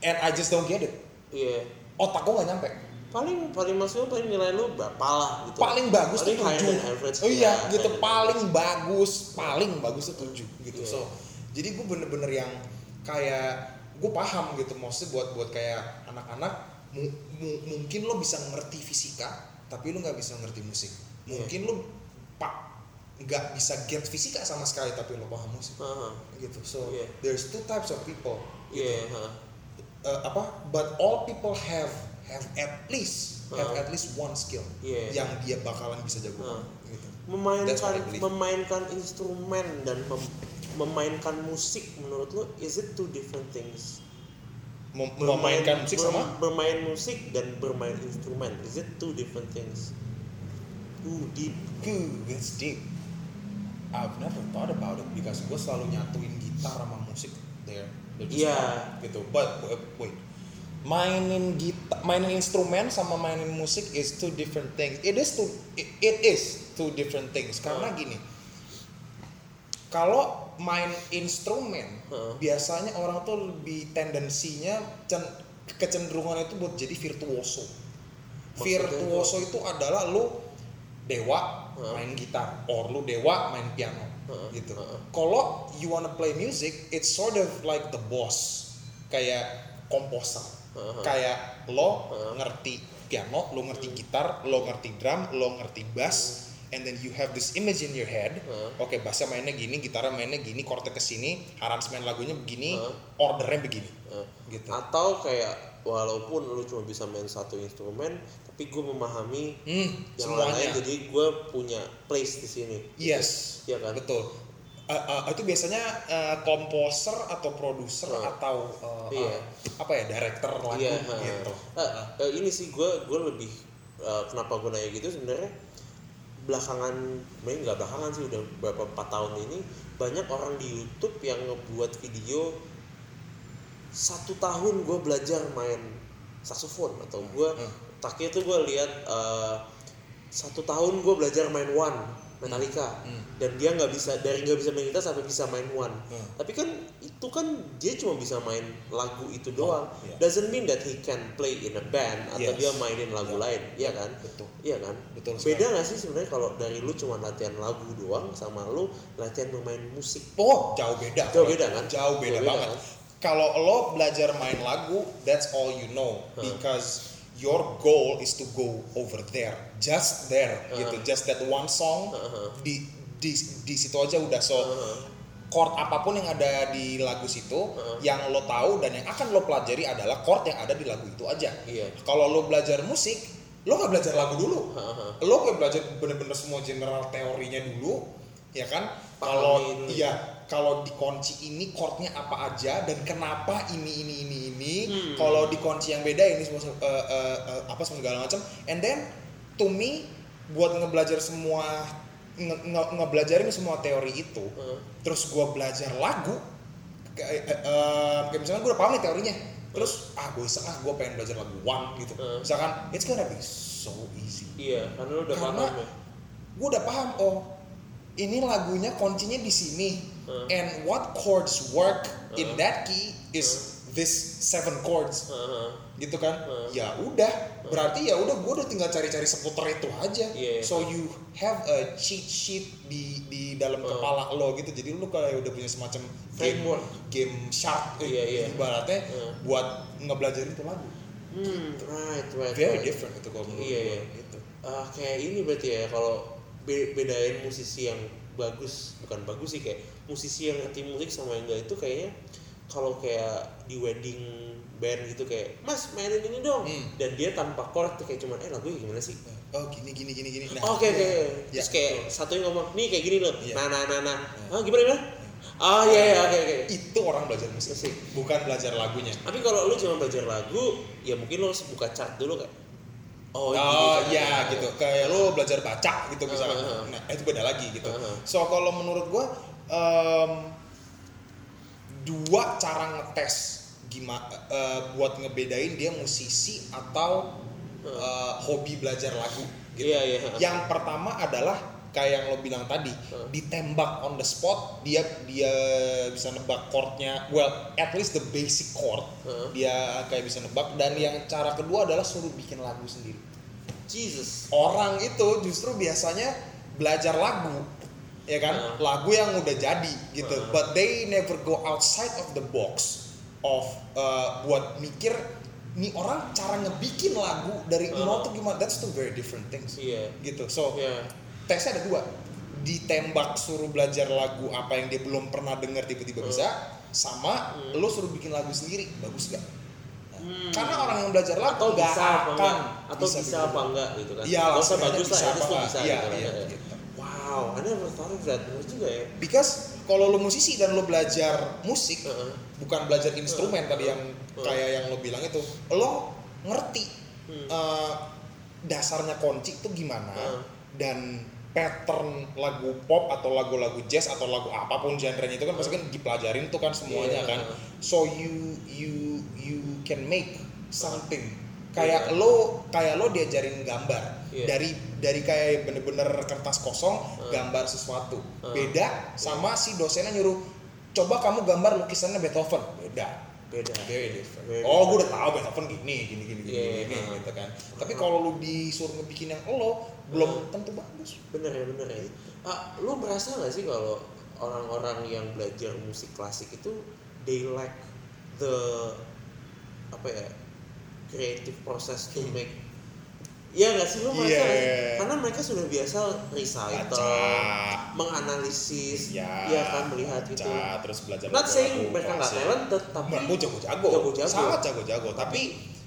And I just don't get it. Iya. Otak gue nggak nyampe paling paling maksudnya paling nilai lu berapa lah gitu paling bagus tuh Paling higher tujuh oh iya ya, gitu than paling bagus paling bagus tuh tujuh gitu Iya. so jadi gue bener-bener yang kayak gue paham gitu maksudnya buat buat kayak anak-anak mu- mu- mungkin lo bisa ngerti fisika tapi lo nggak bisa ngerti musik Iya. mungkin lo pak nggak bisa get fisika sama sekali tapi lo paham musik Heeh. gitu so Iya. there's two types of people gitu iya heeh. uh, apa but all people have have at least have Uh. at least one skill Iya. yang dia bakalan bisa jago Uh. gitu. Memainkan memainkan instrumen dan mem- memainkan musik menurut lo is it two different things? Mem- memainkan musik ber- sama? bermain musik dan bermain instrumen is it two different things? Ooh, deep. Ooh, that's deep. I've never thought about it because gue selalu nyatuin gitar sama musik there. Iya. one, gitu. But wait mainin gitar mainin instrumen sama mainin musik is two different things it is two it, it is two different things karena Hmm. gini kalau main instrumen Hmm. biasanya orang tuh lebih tendensinya cen- kecenderungan itu buat jadi virtuoso Maksudnya virtuoso itu adalah lu dewa Hmm. main gitar or lu dewa main piano Hmm. gitu Hmm. kalau you wanna play music it's sort of like the boss kayak komposer Hmm. kayak lo Hmm. ngerti piano lo ngerti gitar lo ngerti drum lo ngerti bass and then you have this image in your head Hmm. oke bassnya mainnya gini gitarnya mainnya gini chordnya ke sini aransemen lagunya begini Hmm. ordernya begini Eh, gitu atau kayak walaupun lu cuma bisa main satu instrumen tapi gue memahami hmm, yang semuanya lain jadi gue punya place di sini yes Iya kan? betul Eh, eh, itu biasanya eh, komposer atau produser Hmm. atau eh, Iya. eh, apa ya director lagu Iya, gitu eh, eh, ini sih gue gue lebih eh, kenapa gue nanya gitu sebenarnya belakangan, main nggak belakangan sih udah beberapa empat tahun ini banyak orang di YouTube yang ngebuat video satu tahun gue belajar main saxophone atau gue Hmm. terakhir tuh gue lihat eh, satu tahun gue belajar main one Metallica Hmm. dan dia nggak bisa dari nggak bisa main gitar sampai bisa main one Hmm. tapi kan itu kan dia cuma bisa main lagu itu doang iya. doesn't mean that he can play in a band atau Yes. dia mainin lagu Iya. lain iya kan betul iya kan Betul beda nggak sih sebenarnya kalau dari lu cuma latihan lagu doang sama lu latihan bermain musik Oh, jauh beda. Jauh beda kan? Jauh beda Jauh beda banget. kan? Kalau lo belajar main lagu, that's all you know Huh. because your goal is to go over there, just there Huh. gitu, just that one song Huh. di di di situ aja udah so Heeh. chord apa pun yang ada di lagu situ Huh. yang lo tahu dan yang akan lo pelajari adalah chord yang ada di lagu itu aja. iya Kalau lo belajar musik, lo nggak belajar lagu dulu Heeh. lo kayak belajar bener-bener semua general teorinya dulu ya kan kalau iya kalau di kunci ini chordnya apa aja dan kenapa ini ini ini ini Hmm. kalau di kunci yang beda ini semua eh, eh, eh, apa semua segala macam and then to me buat ngebelajar semua nge, nge- ngebelajarin semua teori itu Heeh. terus gua belajar lagu kayak kayak misalnya gue udah paham nih teorinya terus ah gue iseng ah gue pengen belajar lagu one gitu Hmm. misalkan it's gonna be so easy iya karena lu udah Karena- paham ya gue udah paham oh ini lagunya kuncinya di sini Uh. and what chords work in Uh. that key is this seven chords Heeh. gitu kan Uh. ya udah berarti ya udah gue udah tinggal cari-cari seputar itu aja Iya. so you have a cheat sheet di di dalam Uh. kepala lo gitu jadi lu kayak udah punya semacam game Framework. game shark eh, Iya, iya. ibaratnya Uh. buat ngebelajar itu lagu Hmm, right, right. very right. different itu kalau menurut Iya, gue iya. gitu. Ah, kayak ini berarti ya kalau be- bedain musisi yang bagus bukan bagus sih kayak musisi yang ngerti musik sama yang enggak itu kayaknya kalau kayak di wedding band gitu kayak mas mainin ini dong Hmm. dan dia tanpa chord tuh kayak cuman eh lagunya gimana sih oh gini gini gini gini oke oke iya. terus Ya, kayak betul. satunya ngomong nih kayak gini loh Iya. nah nah nah nah ah gimana gimana ah iya iya oke oke itu orang belajar musik Musik. bukan belajar lagunya tapi kalau lu cuma belajar lagu ya mungkin lu harus buka chart dulu kayak oh, Oh, gini, iya gitu, kayak lo belajar baca gitu misalnya. Uh-huh. Nah itu beda lagi gitu. Uh-huh. So kalau menurut gua em, dua cara ngetes gimana buat ngebedain dia musisi atau eh, hobi belajar lagu gitu. Iya, iya. Yang pertama adalah kayak yang lo bilang tadi, Uh. ditembak on the spot, dia dia bisa nebak chordnya, well at least the basic chord, Uh. dia kayak bisa nebak. Dan yang cara kedua adalah suruh bikin lagu sendiri Jesus orang itu justru biasanya belajar lagu ya kan Uh. lagu yang udah jadi gitu Uh. but they never go outside of the box of uh, buat mikir nih orang cara ngebikin lagu dari Uh. nol tuh gimana that's two very different things iya gitu so iya tesnya ada dua ditembak suruh belajar lagu apa yang dia belum pernah dengar tiba-tiba Hmm. bisa sama Hmm. lo suruh bikin lagu sendiri bagus gak Hmm. karena orang yang belajar lagu atau bisa apa akan enggak atau bisa, bikin apa lagu. enggak gitu kan Iya, bagus lah bisa ya apa enggak. bisa Iya, gitu kan iya, ya. gitu. wow I never thought of that bener juga ya Because kalau lo musisi dan lo belajar musik, Heeh. bukan belajar instrumen Heeh. tadi yang Heeh. kayak yang lo bilang itu, lo ngerti Hmm. eh, dasarnya kunci itu gimana Heeh. dan pattern lagu pop atau lagu-lagu jazz atau lagu apa pun genrenya itu kan pasti kan dipelajarin tuh kan semuanya Iya. kan. So you you you can make something kayak lo kayak lo diajarin gambar Iya. dari dari kayak bener-bener kertas kosong Heeh. gambar sesuatu. Heeh. beda sama si dosennya nyuruh coba kamu gambar lukisannya Beethoven. Beda. Beda. Different Very oh gue udah tahu Beethoven gini gini gini gini, Iya, gini gitu kan. Tapi kalau lu disuruh ngebikin yang lo belum tentu bagus. Bener ya bener ya. Ah, lu merasa nggak sih kalau orang-orang yang belajar musik klasik itu they lack the apa ya creative process to Hmm. make Iya nggak sih lu merasa nggak sih? Karena mereka sudah biasa recital, baca menganalisis, ya, ya kan melihat baca, gitu. terus belajar Not saying mereka nggak talented, tapi Mereka jago-jago, Jago-jago. sangat jago-jago. Tapi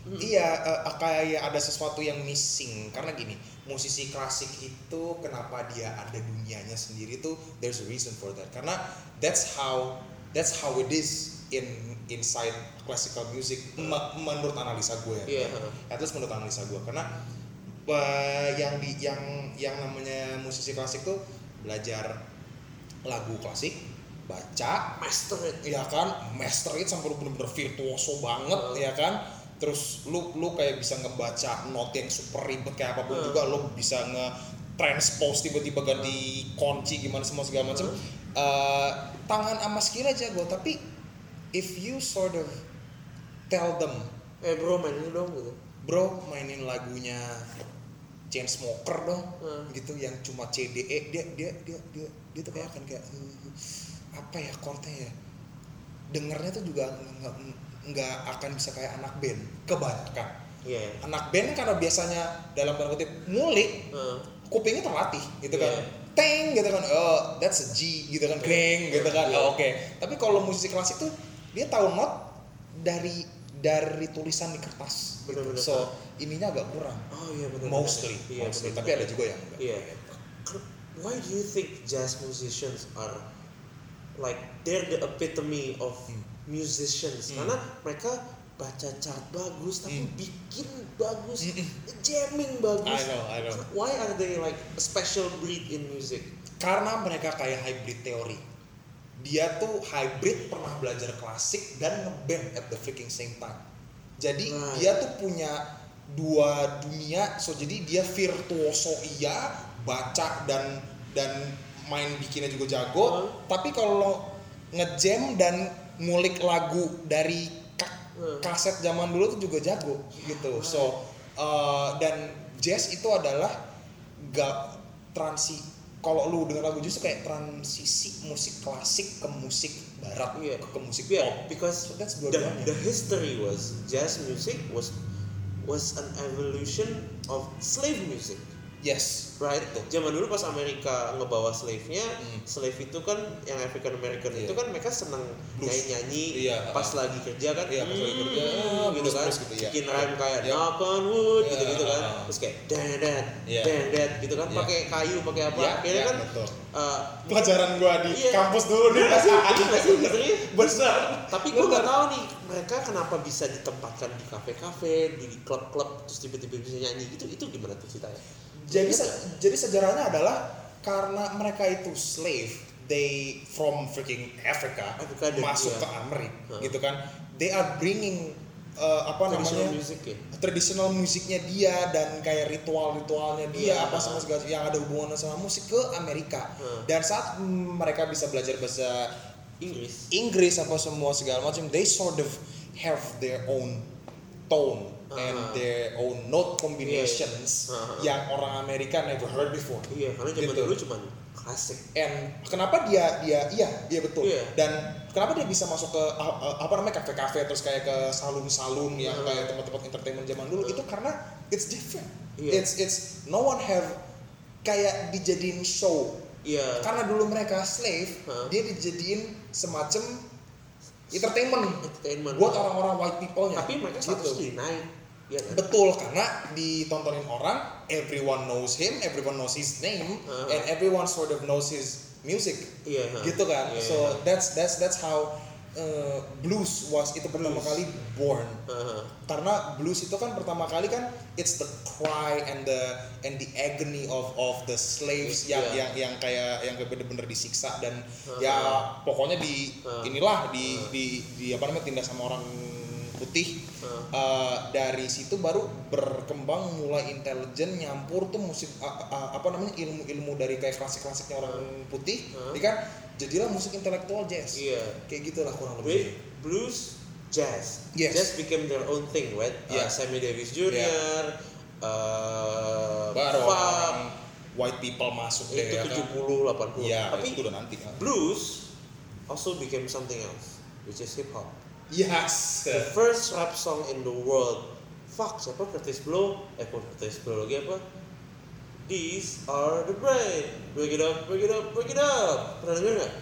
Hmm. iya eh, kayak ada sesuatu yang missing karena gini, musisi klasik itu kenapa dia ada dunianya sendiri tuh there's a reason for that. Karena that's how that's how it is in inside classical music me- menurut analisa gue. Iya. At least menurut analisa gue karena eh, yang di yang yang namanya musisi klasik tuh belajar lagu klasik, baca, master it. ya kan master it sampai lu bener-bener virtuoso banget Hmm. ya kan terus lu lu kayak bisa ngebaca not yang super ribet kayak apa pun Hmm. juga lu bisa nge transpose tiba-tiba ganti kunci gimana semua segala macam Hmm. Eh, tangan sama skill aja gue tapi if you sort of tell them Eh bro main ini dong gitu. bro mainin lagunya Chainsmoker dong Hmm. gitu yang cuma CDE dia dia dia dia dia tuh kayak akan kayak "Hmm, apa ya chordnya ya dengernya tuh juga nggak nggak akan bisa kayak anak band kebanyakan Iya. anak band karena biasanya dalam tanda kutip ngulik Heeh. kupingnya terlatih gitu kan Iya. teng gitu kan oh that's a G gitu kan greng gitu kan Iya. oh, oke tapi kalau musisi klasik tuh dia tahu not dari dari tulisan di kertas gitu. Bener-bener. so ininya agak kurang Oh iya benar. mostly, Iya, mostly. benar, tapi ada juga yang enggak Iya. Why do you think jazz musicians are like they're the epitome of Hmm. musicians? Hmm. Karena mereka baca chart bagus tapi Hmm. bikin bagus, Mm-mm. jamming bagus. I know, I know. Why are they like a special breed in music? karena mereka kayak hybrid teori dia tuh hybrid pernah belajar klasik dan ngeband at the freaking same time jadi Right. dia tuh punya dua dunia so jadi dia virtuoso iya baca dan dan main bikinnya juga jago Huh? tapi kalau ngejam dan ngulik lagu dari ka- Huh. kaset zaman dulu tuh juga jago gitu so uh, dan jazz itu adalah gak transi kalau lu dengar lagu jazz tuh kayak transisi musik klasik ke musik barat Iya. ke, ke musik Yeah, pop because So that's the, the history was jazz music was was an evolution of slave music, yes right? Zaman dulu pas Amerika ngebawa slave-nya, Hmm. slave itu kan yang African American Iya. itu kan mereka seneng nyanyi-nyanyi Iya, pas ah. lagi kerja kan, Iya, pas lagi kerja, "Hmm," ah, gitu kan, gitu, iya. bikin rhyme kayak Iya. knock on wood Iya, gitu-gitu kan, ah. terus kayak dan dan Iya. dan dan gitu kan, Iya. pakai kayu, pakai apa, Iya, akhirnya iya, kan betul. uh, pelajaran gua di Iya. kampus dulu nih Iya iya serius? bener Tapi gue nggak tahu nih mereka kenapa bisa ditempatkan di kafe-kafe, di klub-klub, terus tiba-tiba bisa nyanyi gitu. Itu gimana tuh ceritanya? Jadi se- jadi sejarahnya adalah karena mereka itu slave they from freaking Africa, Afrika masuk iya. ke Amerika Hah. gitu kan they are bringing uh, apa Traditional namanya music ya. tradisional musiknya dia dan kayak ritual-ritualnya dia Iya. apa sama segala yang ada hubungannya sama musik ke Amerika Hmm. dan saat mereka bisa belajar bahasa Inggris. Inggris apa semua segala macam they sort of have their own tone and Ah. their own note combinations Iya. Ah. yang orang Amerika never heard before Iya, karena zaman Gitu. dulu cuman klasik. and kenapa dia dia iya iya betul Iya. dan kenapa dia bisa masuk ke apa namanya kafe-kafe terus kayak ke salon-salon yang Hmm. kayak tempat-tempat entertainment zaman dulu itu karena it's different Iya. it's it's no one have kayak dijadiin show Iya. karena dulu mereka slave Hah? dia dijadiin semacam entertainment Entertainment. buat orang-orang white people-nya Tapi mereka gitu. status jadi naik. Iya kan? betul karena ditontonin orang everyone knows him everyone knows his name Hah. and everyone sort of knows his music Iya. ha. gitu kan Iya, so iya. that's that's that's how uh, blues was itu pertama Blues. kali born ha. karena blues itu kan pertama kali kan it's the cry and the and the agony of of the slaves yang Iya. yang yang kayak yang bener-bener disiksa dan Uh-huh. ya pokoknya di Uh. inilah di Uh. di di apa namanya tindas sama orang putih Uh. Uh, dari situ baru berkembang mulai intelijen nyampur tuh musik a- a- apa namanya ilmu-ilmu dari kayak klasik-klasiknya orang putih Uh. ya kan jadilah musik intelektual jazz Iya. kayak gitulah kurang lebih blues, jazz. Yes. Jazz became their own thing, right? Uh, Yeah. Sammy Davis Jr. Uh, baru Fab, white people masuk deh itu ya kan 70 80 Iya, tapi itu udah nanti kan. blues also became something else which is hip hop Yes. the first rap song in the world. Fuck siapa? Curtis Blow? Eh kok Curtis Blow lagi apa? These are the brain break it up break it up break it up. Pernah denger nggak?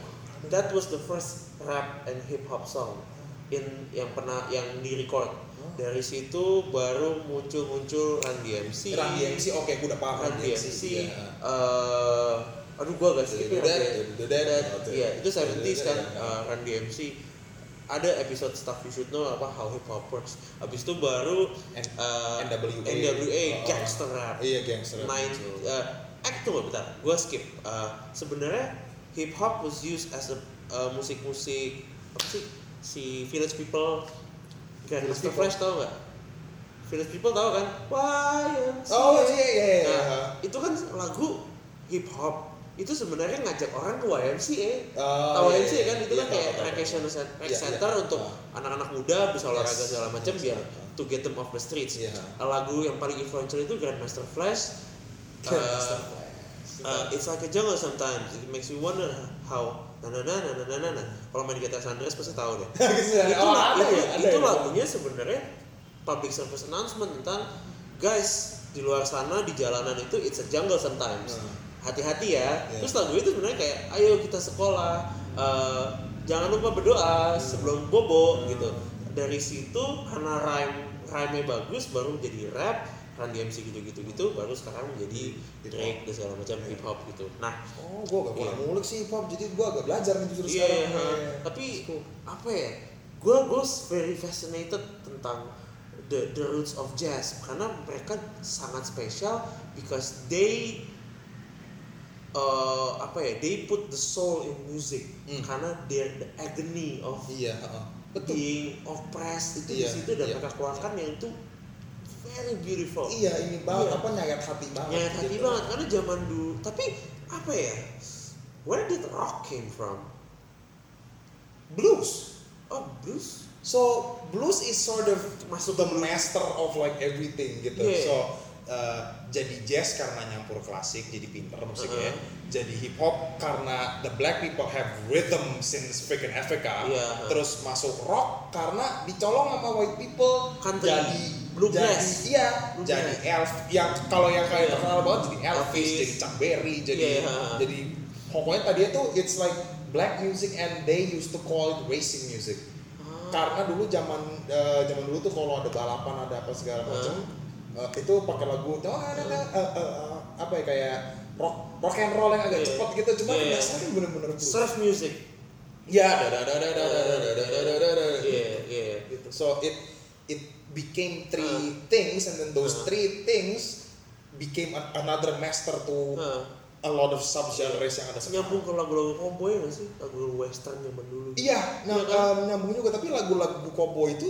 That was the first rap and hip hop song in yang pernah yang di record dari situ baru muncul muncul Run DMC Run DMC oke gue udah paham Run DMC Iya. eh aduh gua gak skip ya. Dudet, nanti. dudet, Dudet, dudet. iya itu 70s kan Dudet, eh, Run DMC ada episode stuff you should know apa how hip hop works abis itu baru N- eh, NWA. NWA Oh. gangster rap Iya gangster. nine betul. uh, eh tunggu bentar gue skip Eh, sebenarnya hip hop was used as a uh, musik-musik apa sih si village people People. Flash tau nggak village people tau kan YMCA Oh iya iya iya. iya. Nah, itu kan lagu hip hop itu sebenarnya ngajak orang ke YMCA. Oh, Tahu YMCA kan itu iya, kan iya, kayak recreation iya, rec center iya, untuk anak-anak iya. muda bisa olahraga yes, segala macam biar iya. to get them off the streets. Iya. Lagu yang paling influential itu Grandmaster Flash. Uh, it's like a jungle sometimes. It makes me wonder how Nah, nah, nah, nah, nah, nah. Kalau main gitar Sanders pasti tahu deh. itu oh, itu, ya, itu lagunya sebenarnya public service announcement tentang guys di luar sana di jalanan itu it's a jungle sometimes. Hmm hati-hati ya Iya. terus lagu itu sebenarnya kayak ayo kita sekolah eh, jangan lupa berdoa sebelum bobo gitu dari situ karena rhyme rhyme bagus baru jadi rap Run DMC gitu-gitu gitu baru sekarang menjadi. Drake dan segala macam hip hop gitu nah Oh, gue gak pernah Iya. ngulik sih hip hop, jadi gue agak belajar nih justru Iya, sekarang. ha. Iya. tapi Cool. apa ya? Gue gue very fascinated tentang the the roots of jazz karena mereka sangat spesial because they uh, apa ya? They put the soul in music Hmm. karena they're the agony of Iya, heeh. betul. being oppressed itu di Iya, situ dan iya. mereka keluarkan yang itu very beautiful. Iya, ini banget Iya. apa nyayat hati banget. Nyayat hati gitu. banget karena zaman dulu tapi apa ya where did rock came from? blues Oh, blues. so blues is sort of Masuk the master of like everything gitu Yeah. so uh, jadi jazz karena nyampur klasik jadi pinter musiknya Uh-huh. jadi hip hop karena the black people have rhythm since freaking Africa Yeah. terus masuk rock karena dicolong sama white people Country. jadi Bluegrass. jadi iya Bluegrass. jadi elf yang kalau yang kayak Yeah. terkenal banget jadi Elvis, Elvis. jadi Chuck Berry jadi Yeah. jadi pokoknya tadi itu it's like black music and they used to call it racing music Ah. karena dulu zaman eh, zaman dulu tuh kalau ada balapan ada apa segala macam eh, itu pakai lagu oh, ada ada eh, eh, eh, apa ya kayak rock rock and roll yang agak Yeah. cepat gitu cuma Yeah. dasarnya kan bener-bener Surf music. ya da da da da da da da da da Iya, iya. gitu so it it became three Uh. things and then those Uh. three things became a- another master to Nah, a lot of subgenres yang ada sekarang nyambung ke lagu-lagu cowboy nggak sih? Lagu western zaman dulu. Iya, nah, Iya kan? em, nyambung juga tapi lagu-lagu cowboy itu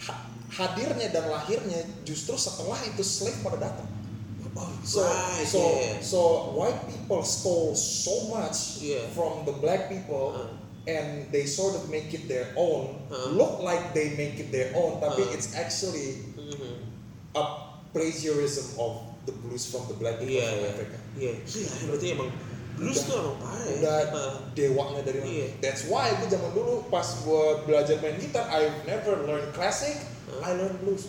ha- hadirnya dan lahirnya justru setelah itu slave pada datang. Oh, So, right, so, yeah. so white people stole so much Yeah. from the black people, Uh. and they sort of make it their own. Uh. Look like they make it their own, tapi Uh. it's actually Mhm. a plagiarism of the blues from the black people Iya, from. Africa. Iya, gila ya, berarti emang blues Udah- tuh emang parah ya. udah Ah. dewanya dari mana. Iya. That's why gue zaman dulu pas gue belajar main gitar, I've never learned classic, I learned blues.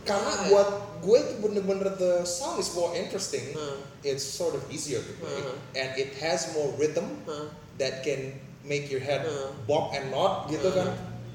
Karena Ah. buat gue itu bener-bener the sound is more interesting, Huh. it's sort of easier to play, Uh-huh. and it has more rhythm Hah? that can make your head Uh. bob and nod gitu Uh. kan.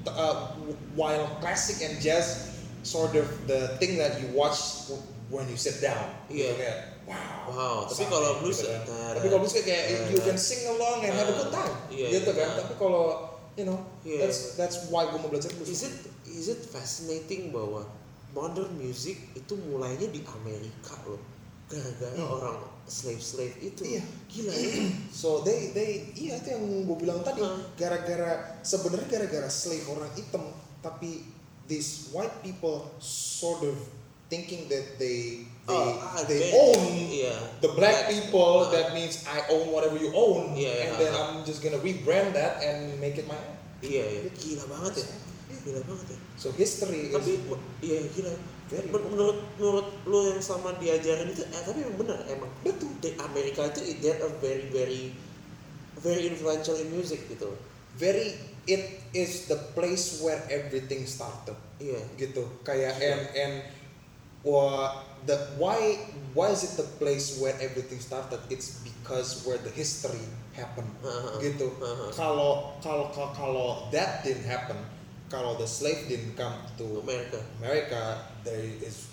Uh, while classic and jazz sort of the thing that you watch when you sit down. Gitu Iya. kayak, wow. Wow, tapi kalau blues gitu kan. nah, tapi kalau blues kayak, nah, you nah. can sing along and have a good time Iya, gitu iya. kan tapi kalau you know that's that's why gue mau belajar blues Is it is it fascinating bahwa modern music itu mulainya di Amerika loh, gara-gara Hmm. orang slave-slave itu. Iya. Gila ya. so they they iya itu yang gue bilang tadi Hmm. gara-gara sebenarnya gara-gara slave orang hitam tapi these white people sort of thinking that they they Oh, they own Iya. the black people Ah. that means I own whatever you own Iya, and iya, then ah. I'm just gonna rebrand that and make it my own Iya, iya. Gila banget ya. Gila banget ya. So history Tapi iya gila. Very Men- menurut menurut lo yang sama diajarin itu eh tapi emang benar emang betul di Amerika itu they're a very very very influential in music gitu. very it is the place where everything started Iya. gitu kayak and and wha- the why why is it the place where everything started it's because where the history happened Uh-huh. gitu Uh-huh. kalau kalau kalau kalau that didn't happen kalau the slave didn't come to Amerika. America there is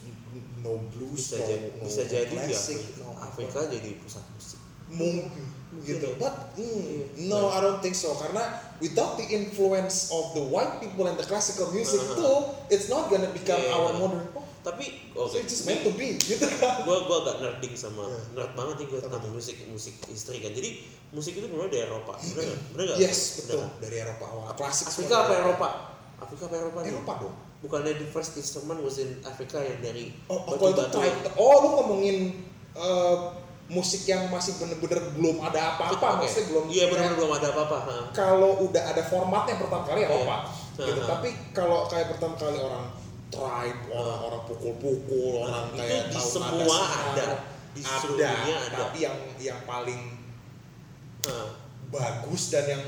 no blues Bisa no, jadi no bisa jadi ya classic, no Afrika jadi pusat musik. mungkin Mungkin gitu ya. but mm, Iya. no I don't think so karena without the influence of the white people and the classical music Uh-huh. too it's not gonna become Iya. our modern pop Tapi so oke. it's just meant to be gitu kan Gua gua agak nerding sama Iya. nerd banget nih gua Apa tentang musik musik istri kan. Jadi musik itu mulai dari Eropa. Benar nggak? Benar nggak? yes betul dari Eropa awal klasik Afrika apa dari Eropa? Afrika apa Eropa? Eropa dong Bukannya the first instrument was in Afrika yang dari oh apa itu batu-batu type oh lu ngomongin eh, musik yang masih bener-bener belum ada apa-apa Oke. maksudnya belum Iya kayak- belum ada apa-apa. kalau udah ada formatnya pertama kali Iya. Eropa gitu Uh-huh. tapi kalau kayak pertama kali orang tribe orang-orang pukul-pukul orang Itu kayak di tahu semua ada. Di ada, ada. tapi yang yang paling Ha. bagus dan yang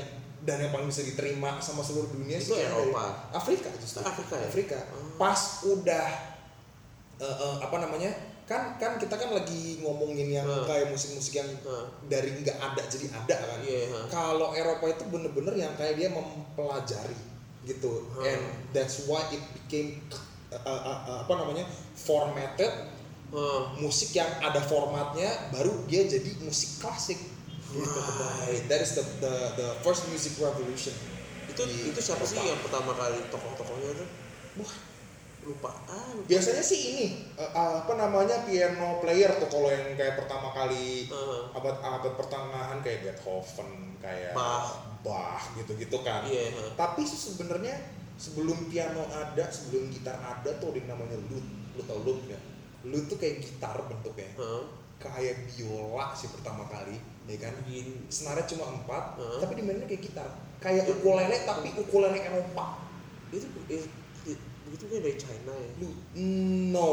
dan yang paling bisa diterima sama seluruh dunia Itu Eropa. Afrika justru Afrika ya? Afrika Oh. pas udah eh, eh, apa namanya kan kan kita kan lagi ngomongin yang Hmm. kayak musik-musik yang Ha. dari nggak ada jadi ada kan Iya, ha. kalau Eropa itu bener-bener yang kayak dia mempelajari gitu Hmm. and that's why it became uh, uh, uh, uh, apa namanya formatted Ha. musik yang ada formatnya baru dia jadi musik klasik Right. that is the, the the first music revolution Itu Di itu siapa sih yang pertama kali tokoh-tokohnya tuh? Wah, Lupa. Ah, lupa. biasanya sih ini uh, apa namanya piano player tuh kalau yang kayak pertama kali Ha. abad abad pertengahan kayak Beethoven kayak Bach. Bach gitu-gitu kan Iya, ha. tapi sih sebenarnya sebelum piano ada sebelum gitar ada tuh ada yang namanya lute lu tau lute nggak lu tuh kayak gitar bentuknya Heeh. kayak biola sih pertama kali ya kan? Gini. senarnya cuma empat Heeh. tapi dimainnya kayak gitar. Kayak ukulele tapi ukulele Eropa itu it- it- begitu kan dari China ya? Lu no.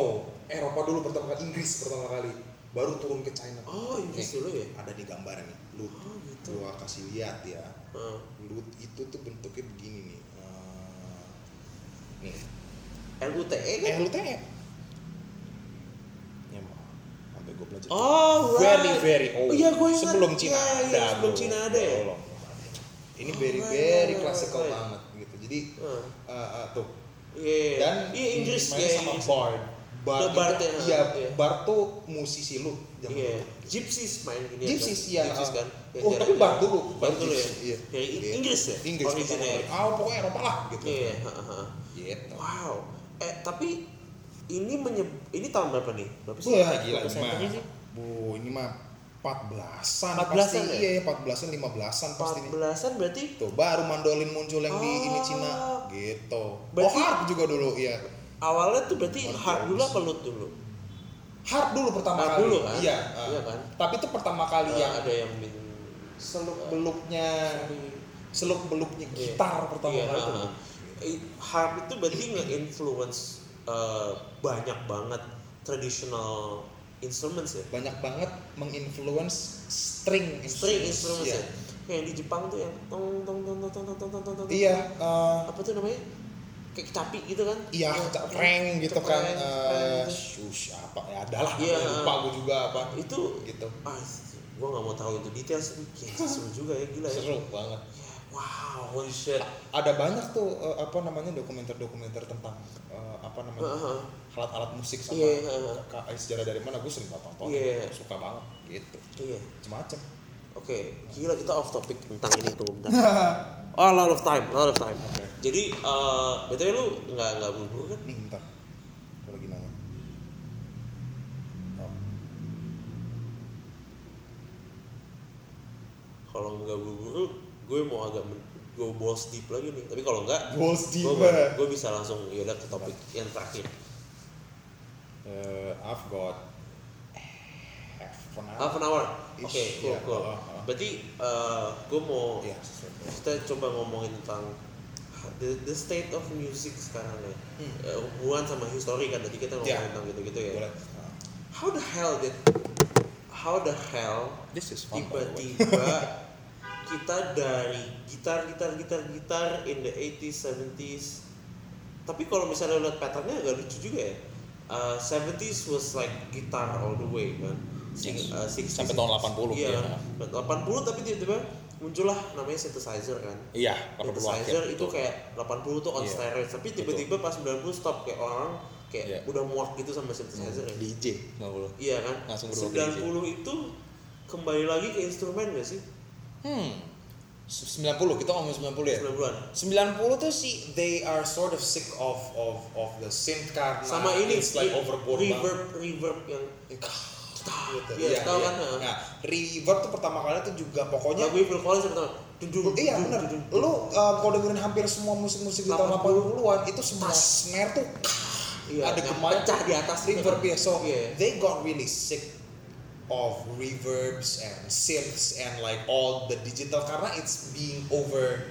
Eropa dulu pertama kali Inggris pertama kali. Baru turun ke China. Oh Inggris dulu ya? Ada di gambar nih lu. Oh gitu. Gua kasih lihat ya. Heeh. lu itu tuh bentuknya begini nih. Eh, nih. LUTE kan? Eh lu tanya ya mau sampai gue belajar oh very right. very old oh, iya gue ingat sebelum Cina iya, ada sebelum bro. Cina ada ya Belum. ini very Oh, very right, classical right. banget gitu jadi Heeh. eh, eh, tuh Iya, dan iya Inggris main ya sama Inggris. Bard Bard, Bard itu, ya, iya iya. Bard tuh musisi lu Iya, dulu. Gypsies main gini Gypsies iya Gypsies kan. Oh tapi Bard dulu Bard dulu ya. Iya. Inggris ya? Inggris kali. ah pokoknya Eropa lah gitu Iya, gitu Wow. Eh tapi ini menyeb ini tahun berapa nih? Berapa sih? Wah gila ini mah. sih? Bu, ini mah 14-an 14-an pasti. ya? Iya, 14-an 15-an pasti nih. 14-an berarti Tuh, baru mandolin muncul yang di ini Oh. Cina gitu. Berarti- oh, harp juga dulu, iya. awalnya tuh berarti Baru hard dulu apa lut dulu? Harp dulu pertama Harp kali. dulu kan? Iya, Iya ah. kan? Tapi itu pertama kali Eh, yang ada yang min seluk beluknya seluk beluknya Iya. gitar pertama Iya, kali tuh. heeh. Eh, Harp itu berarti nge-influence eh, banyak banget traditional instruments ya. Banyak banget menginfluence string String instruments. instruments Iya. ya. Kayak yang di Jepang tuh yang tong tong tong tong tong tong tong tong tong. tong. Iya, eh, Apa tuh namanya? Kayak kecapi gitu kan? Iya, Yang- cepreng gitu kan. cepreng, eh gitu. shush apa ya adalah Iya. namanya, lupa gue juga apa Itu gitu. ah, gua nggak mau tahu itu detail sih. Ya, seru juga ya gila ya. Seru banget. Wow, holy shit. Ada banyak tuh apa namanya dokumenter-dokumenter tentang eh, apa namanya Heeh. alat-alat musik sama heeh. ka- eh, sejarah dari mana gue sering tonton. Iya. Suka banget gitu. Iya. Macam-macam. Oke, gila kita off topic tentang ini tuh bentar. Oh, a lot of time, a lot of time. Oke. Jadi, eh btw lu nggak nggak buru-buru kan? Nih bentar. Kalau. Kalau nggak buru-buru, gue mau agak men- gue balls deep lagi nih. Tapi kalau nggak, Balls deep, gue, gue bisa langsung yaudah ke topik yang terakhir. Eh, I've got half an hour. Half an hour. Oke, Ish, cool, iya, cool. oh, oh. Berarti eh gue mau sesuatu. kita coba ngomongin tentang the, the state of music sekarang ya. Hmm. Eh, hubungan sama histori kan. Tadi kita ngomongin Iya. tentang gitu-gitu ya. Boleh. How the hell did How the hell This is tiba-tiba kita dari gitar gitar gitar gitar in the 80s 70s tapi kalau misalnya lihat patternnya agak lucu juga ya Uh, 70s was like guitar all the way kan Yes. Sing- uh, 60s Sampai tahun 80, iya iya. 80 tapi tiba-tiba muncullah namanya synthesizer kan Iya, 80 synthesizer itu kayak 80 tuh on Iya. steroids tapi tiba-tiba pas 90 stop kayak orang kayak Iya. udah muak gitu sama synthesizer ya DJ 90. Iya kan? Langsung berubah ke 90 itu kembali lagi ke instrumen gak sih? Hmm. 90 kita ngomong 90 ya. 90-an. 90 tuh sih they are sort of sick of of of the synth karena Sama ini it's like overboard reverb reverb yang banget. gitu. Iya, Iya, tahu iya. kan? Nah, reverb tuh pertama kali tuh juga pokoknya Lagu Phil Collins pertama. Iya benar. Lu uh, kalau dengerin hampir semua musik-musik di tahun 80, 80-an itu semua snare tuh Iya, ada pecah di atas reverb ya. So Iya. they got really sick of reverbs and synths and like all the digital karena it's being over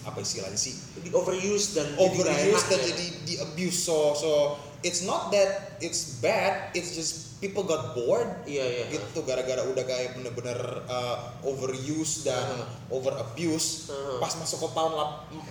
apa istilahnya sih Di overuse dan enak dan ya. jadi di abuse so so it's not that it's bad it's just people got bored Iya, iya. gitu gara-gara udah kayak bener-bener uh, overuse dan Uh-huh. over abuse Uh-huh. pas masuk ke tahun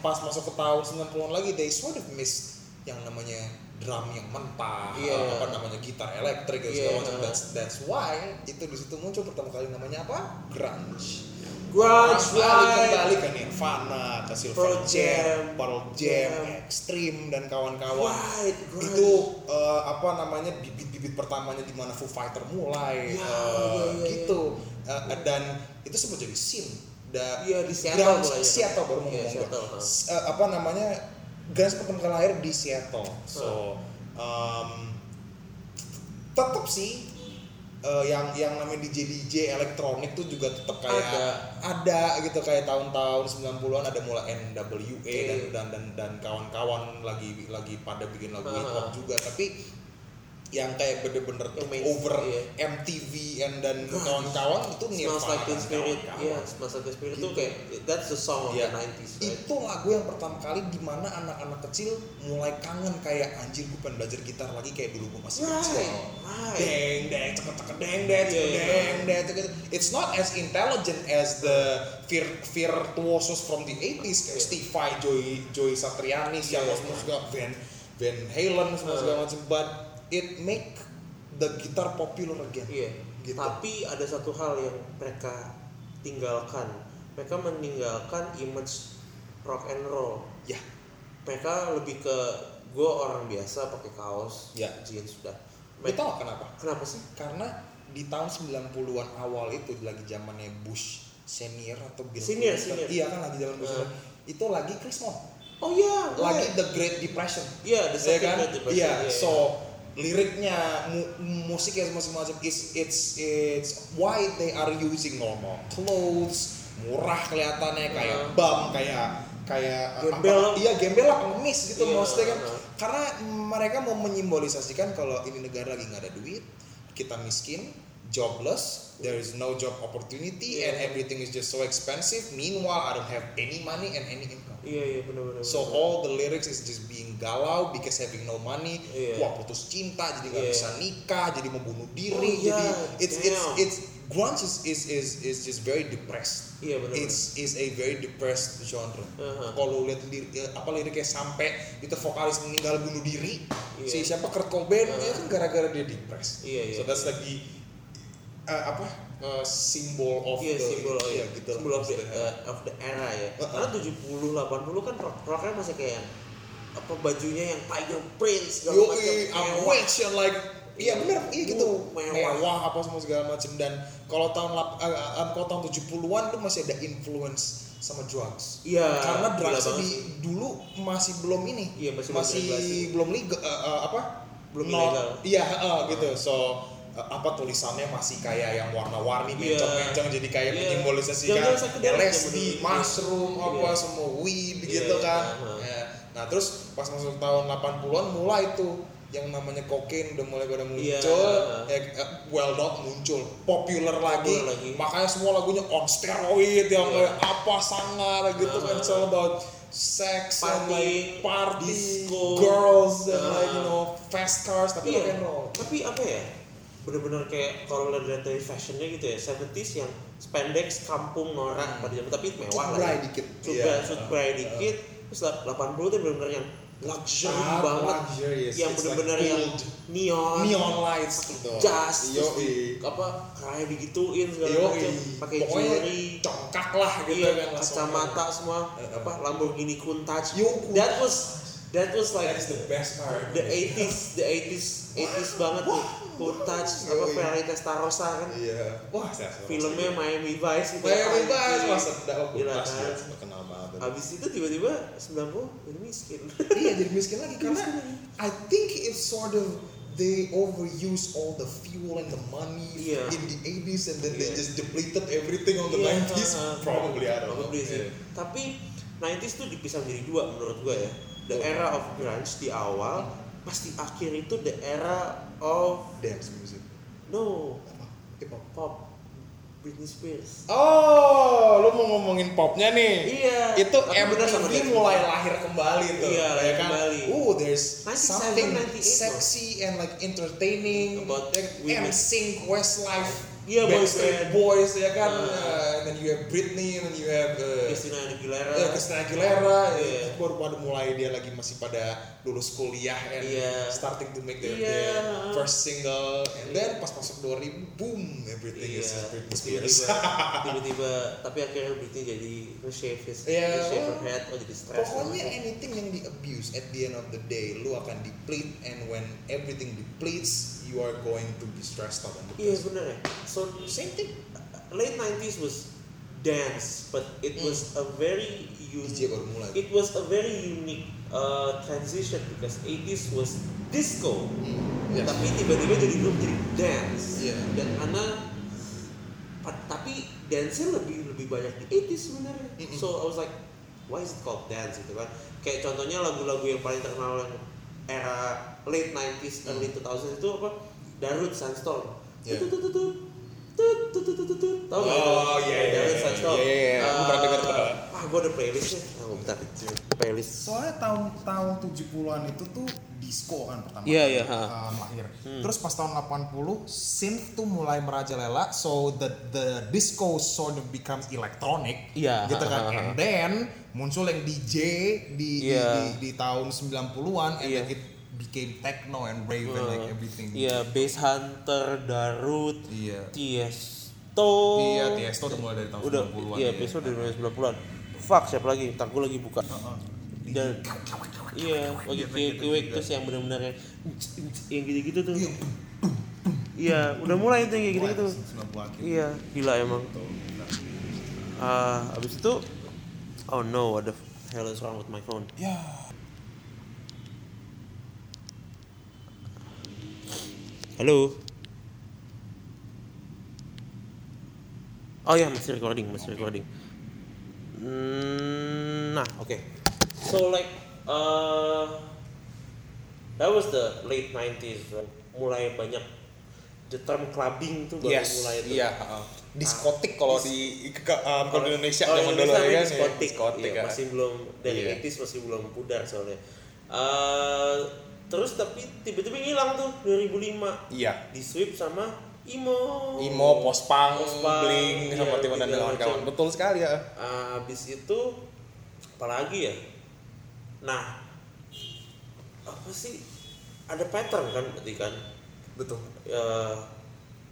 pas masuk ke tahun 90-an lagi they sort of miss yang namanya drum yang mentah uh, apa namanya gitar elektrik dan segala Iya. macam that's that's why itu di situ muncul pertama kali namanya apa grunge Grunge, right. kembali ke Nirvana, ke Silver Pearl Jam, Jam. Pearl Jam, Jam. Extreme dan kawan-kawan. Right. Itu uh, apa namanya bibit-bibit pertamanya di mana Foo Fighter mulai Ya, uh, iya, iya, gitu. Uh, dan itu sempat jadi scene. Da, Iya, di Seattle grunge- mulai. Seattle baru Iya, ngomong. Seattle, huh. Uh, apa namanya grunge pertama kali lahir di Seattle. So um, tetap sih uh, yang yang namanya DJ DJ elektronik tuh juga tetap kayak Ada. ada gitu kayak tahun-tahun 90-an ada mulai NWA Oke. dan dan dan dan kawan-kawan lagi lagi pada bikin lagu hip hop juga tapi yang kayak bener-bener main- over iya. MTV and dan kawan-kawan itu Smells Nirvana like Teen Spirit, iya, Smells like Teen Spirit itu Gitu. kayak that's the song of Iya. the 90s, right? Itu lagu yang pertama kali di mana anak-anak kecil mulai kangen kayak anjir gue pengen belajar gitar lagi kayak dulu gue masih Right, kecil. right. Deng deng ceket ceket deng deng Iya, ceket, iya. deng deng ceket. It's not as intelligent as the vir virtuosos from the 80s kayak Iya. Steve Vai, Joy Joy Satriani, siapa Iya. semua juga Van Van Halen semua segala macam. But it make the guitar popular again. Iya. Gitu. Tapi ada satu hal yang mereka tinggalkan. Mereka meninggalkan image rock and roll. Ya, Mereka lebih ke gue orang biasa pakai kaos, Ya. jeans sudah. Mereka, tau kenapa? kenapa sih? Karena di tahun 90-an awal itu lagi zamannya Bush senior atau Bill Senior, Clinton. senior. Iya kan lagi zaman Bush. Uh. Itu lagi Chris Mon. Oh iya, Lagi right. the Great Depression. Iya, the Iya second kan? Great Depression, Iya, iya, so liriknya, mu- musiknya semua macam is it's it's why they are using normal clothes, murah kelihatannya kayak Uh. bum, kayak kayak Gembel. apa- iya gembel lah pengemis gitu Iya, maksudnya kan uh. karena mereka mau menyimbolisasikan kalau ini negara lagi nggak ada duit kita miskin jobless there is no job opportunity and Iya. everything is just so expensive meanwhile I don't have any money and any income Iya, iya benar-benar. So all the lyrics is just being galau because having no money. Iya. Wah putus cinta jadi nggak Iya. bisa nikah, jadi mau bunuh diri. Oh, iya, jadi it's it's damn. it's grunge is is is is just very depressed. Iya, benar-benar. It's is a very depressed genre. Uh-huh. Kalau lihat lirik ya, apa liriknya sampai itu vokalis meninggal bunuh diri. Iya. Si siapa Kurt Cobain Uh-huh. kan gara-gara dia depressed. Iya, iya, So that's iya. lagi uh, apa uh, symbol of Iya, the simbol oh, iya, iya, gitu simbol of the, uh, of the era ya. Uh-uh. Karena 70 80 kan rock rocknya masih kayak apa bajunya yang Tiger Prince segala Yo, macam rich and like Iya bener, iya gitu Uh, mewah. mewah. apa semua segala macam dan kalau tahun lap- eh, eh, kalau tahun 70-an tuh masih ada influence sama drugs. Iya, Karena drugs di sih. dulu masih belum ini. Iya, masih belum regulasi. belum legal eh, eh, apa? Belum No- ilegal. Iya, eh, gitu. So eh, apa tulisannya masih kayak yang warna-warni Iya. mencong-mencong jadi kayak Iya. menyimbolisasikan LSD, mushroom, apa Iya. semua weed Iya, gitu iya, kan. uh-huh. Ya. Nah, terus pas masuk tahun 80-an mulai tuh yang namanya kokain udah mulai pada muncul, Iya. ya, eh, well not muncul, populer lagi, Popular lagi. makanya semua lagunya on steroid yang Iya. kayak apa sangar gitu kan, it's all about sex and Party, like party, disco. girls and Uh. like you know fast cars tapi rock Iya. and roll. Tapi apa ya? Bener-bener kayak kalau lihat dari fashionnya gitu ya, 70s yang spandex kampung norak pada zaman tapi mewah lah. Ya. dikit. Cutbray, Iya. cutbray dikit. Terus 80 tuh bener-bener yang luxury Ah, banget. luxurious. Yang It's bener-bener like yang neon. Neon lights gitu. jas Yo, apa kayak digituin segala macam pakai jewelry congkak lah gitu iya kan kacamata semua Eh, eh. apa Lamborghini Countach Yo, that was that was like That is the best part. the 80s the 80s 80s banget tuh Countach apa Yoi. Ferrari Testarossa kan Iya. Wah, filmnya Miami Vice gitu Miami Vice masa sedap Gila, pas kan? ya, terkenal banget. abis itu tiba-tiba 90 jadi miskin iya jadi miskin lagi karena I think it's sort of they overuse all the fuel and the money Iya. in the 80s and then they Iya. just depleted everything on the Iya, 90s. uh, Probably I don't know. Probably sih. Iya. Tapi 90s tuh dipisah menjadi dua menurut gua ya. The Oh. era of grunge di awal, pas di akhir itu the era of Dance music. no Apa? Hip hop. pop. Britney Spears. Oh, lu mau ngomongin popnya nih? Iya. Itu MTV mulai lahir kembali tuh. Iya, ya lahir kan? kembali. Uh, there's 97, something 98 sexy and like entertaining About like women. NSYNC, Westlife, Iya, boy Backstreet band. Boys ya kan. Uh, and then you have Britney, and then you have uh, Christina Aguilera. Ya, Christina Aguilera, Iya. itu baru pada mulai dia lagi masih pada lulus kuliah and Iya. starting to make their, Iya. their first single and then pas masuk 2000 boom everything Iya, is just Britney Spears. tiba-tiba, tapi akhirnya Britney jadi nge-shave his, Iya. nge-shave her head, oh jadi stress. Pokoknya anything yang di abuse at the end of the day lu akan deplete and when everything depletes you are going to be stressed out Iya depressed. bener ya. So Same thing. late 90s was dance, but it Hmm. was a very unique. It was a very unique uh, transition because 80s was disco, Hmm. Yes. tapi tiba-tiba jadi dulu jadi dance. Iya. Dan karena tapi dance-nya lebih lebih banyak di 80s sebenarnya. Mm-mm. So I was like, why is it called dance gitu kan? Kayak contohnya lagu-lagu yang paling terkenal yang era late 90s early 2000s itu apa Darude Sandstorm Iya. Tut, tut, tut, tut. Tut, tut, tut, tut, tut. Tahu nggak? Oh, iya, iya, iya. Iya, iya, iya. Aku pernah denger tuh. Ah, ah gue ada playlistnya ah gue bentar playlist Soalnya tahun tahun 70-an itu tuh disco kan pertama Iya, kali, iya, ha. um, lahir. Terus pas tahun 80 synth tuh mulai merajalela so the the disco sort of becomes electronic Iya, gitu ha, kan. ha, ha. And then muncul yang DJ di di, Iya. di, di tahun 90-an and Iya. then it became techno and rave and like everything. Iya, Bass Hunter, Darude, Iya. Tiesto. Iya, Tiesto udah mulai dari tahun udah, 90-an. Iya, Tiesto dari mulai 90-an. Fuck, siapa lagi? Ntar gue lagi buka. Dan iya, lagi kiwek terus yang benar-benar yang yang gitu-gitu tuh. Iya, udah mulai tuh yang kayak gitu-gitu. 90 akhir. Iya, gila emang. Ah, abis itu Oh no, what the hell is wrong with my phone? Ya. Halo. Oh ya masih recording, masih recording. Hmm, nah, oke. So like, uh, that was the late 90s. right? Mulai banyak the term clubbing tuh baru Yes, mulai tuh. iya. heeh. Diskotik kalau di ke, um, kalau di Indonesia Kalau zaman dulu ya namanya kan. ya, diskotik, diskotik iya, ya. masih belum dari Iya. 80s masih belum pudar soalnya. Eh, terus tapi tiba-tiba ngilang tuh 2005 Iya. di sweep sama emo. Imo, pospang, Pospang, bling, sama iya, Timon dan segala kawan-kawan. Betul sekali ya. Habis itu apalagi ya? Nah, apa sih? Ada pattern kan berarti kan? Betul. Ya,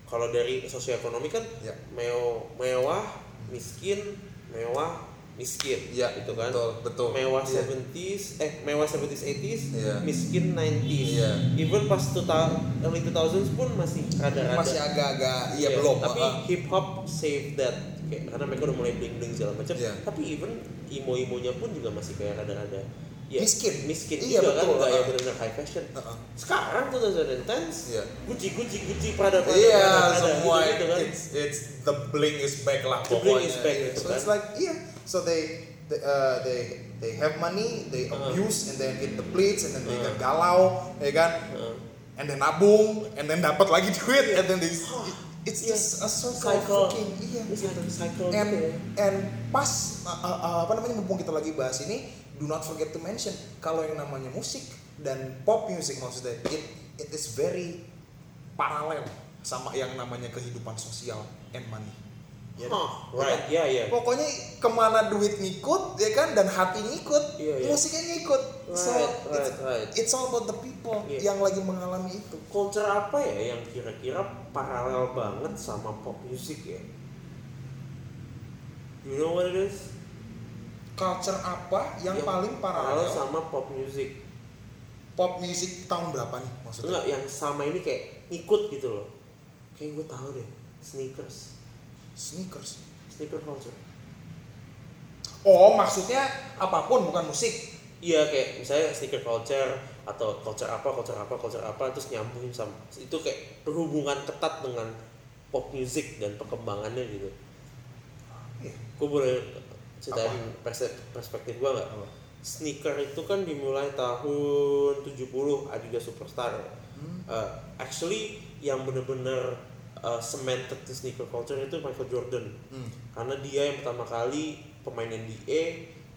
kalau dari sosioekonomi kan Ya. meo- mewah, miskin, mewah, miskin. Iya, gitu kan. betul, betul. Mewah Iya. 70s, eh mewah 70s 80s, Iya. miskin 90s. Iya. Even pas 2000 early 2000s pun masih rada-rada Masih agak-agak iya belum. Tapi heeh. hip hop save that kayak karena mereka udah mulai bling bling segala macam. Iya. Tapi even imo imonya pun juga masih kayak rada-rada ya, Miskin. miskin Iya, juga betul, kan nggak ya uh-uh. benar-benar high fashion. Heeh. Sekarang 2010 Iya. Gucci Gucci Gucci Prada Prada Iya, Prada, Prada, semua gitu, kan. it's it's the bling is back lah The bling pokoknya. is back Iya, gitu so kan. it's like iya, so they they, uh, they they have money, they Uh-huh. abuse and then it depletes and then they Uh-huh. get galau, ya kan? Heeh. And then nabung and then dapat lagi duit and then they it's Iya. just a circle, Cycle. freaking iya. A cycle and gitu ya. and pas uh, uh, uh, apa namanya mumpung kita lagi bahas ini do not forget to mention kalau yang namanya musik dan pop music maksudnya it it is very paralel sama yang namanya kehidupan sosial and money Ya, Huh, ya right, ya ya. pokoknya ke mana duit ngikut ya kan dan hati ngikut Iya, iya. musiknya ngikut so Right, it's, right, right. it's all about the people Iya. yang lagi mengalami itu Culture apa ya yang kira-kira paralel banget sama pop music ya? You know what it is? culture apa yang, paling paralel sama pop music. pop music tahun berapa nih maksudnya Enggak, yang sama ini kayak ikut gitu loh. Kayak gue tahu deh, sneakers, sneakers sneaker culture. Oh, maksudnya apa pun bukan musik. Iya kayak misalnya sneaker culture atau culture apa, culture apa, culture apa terus nyambung sama itu kayak berhubungan ketat dengan pop music dan perkembangannya gitu. Iya. Gue boleh ceritain perspektif gue nggak? Apa? Sneaker itu kan dimulai tahun 70 Adidas Superstar. Hmm. Uh, actually yang bener-bener uh, cemented the sneaker culture itu Michael Jordan. Hmm. Karena dia yang pertama kali pemain NBA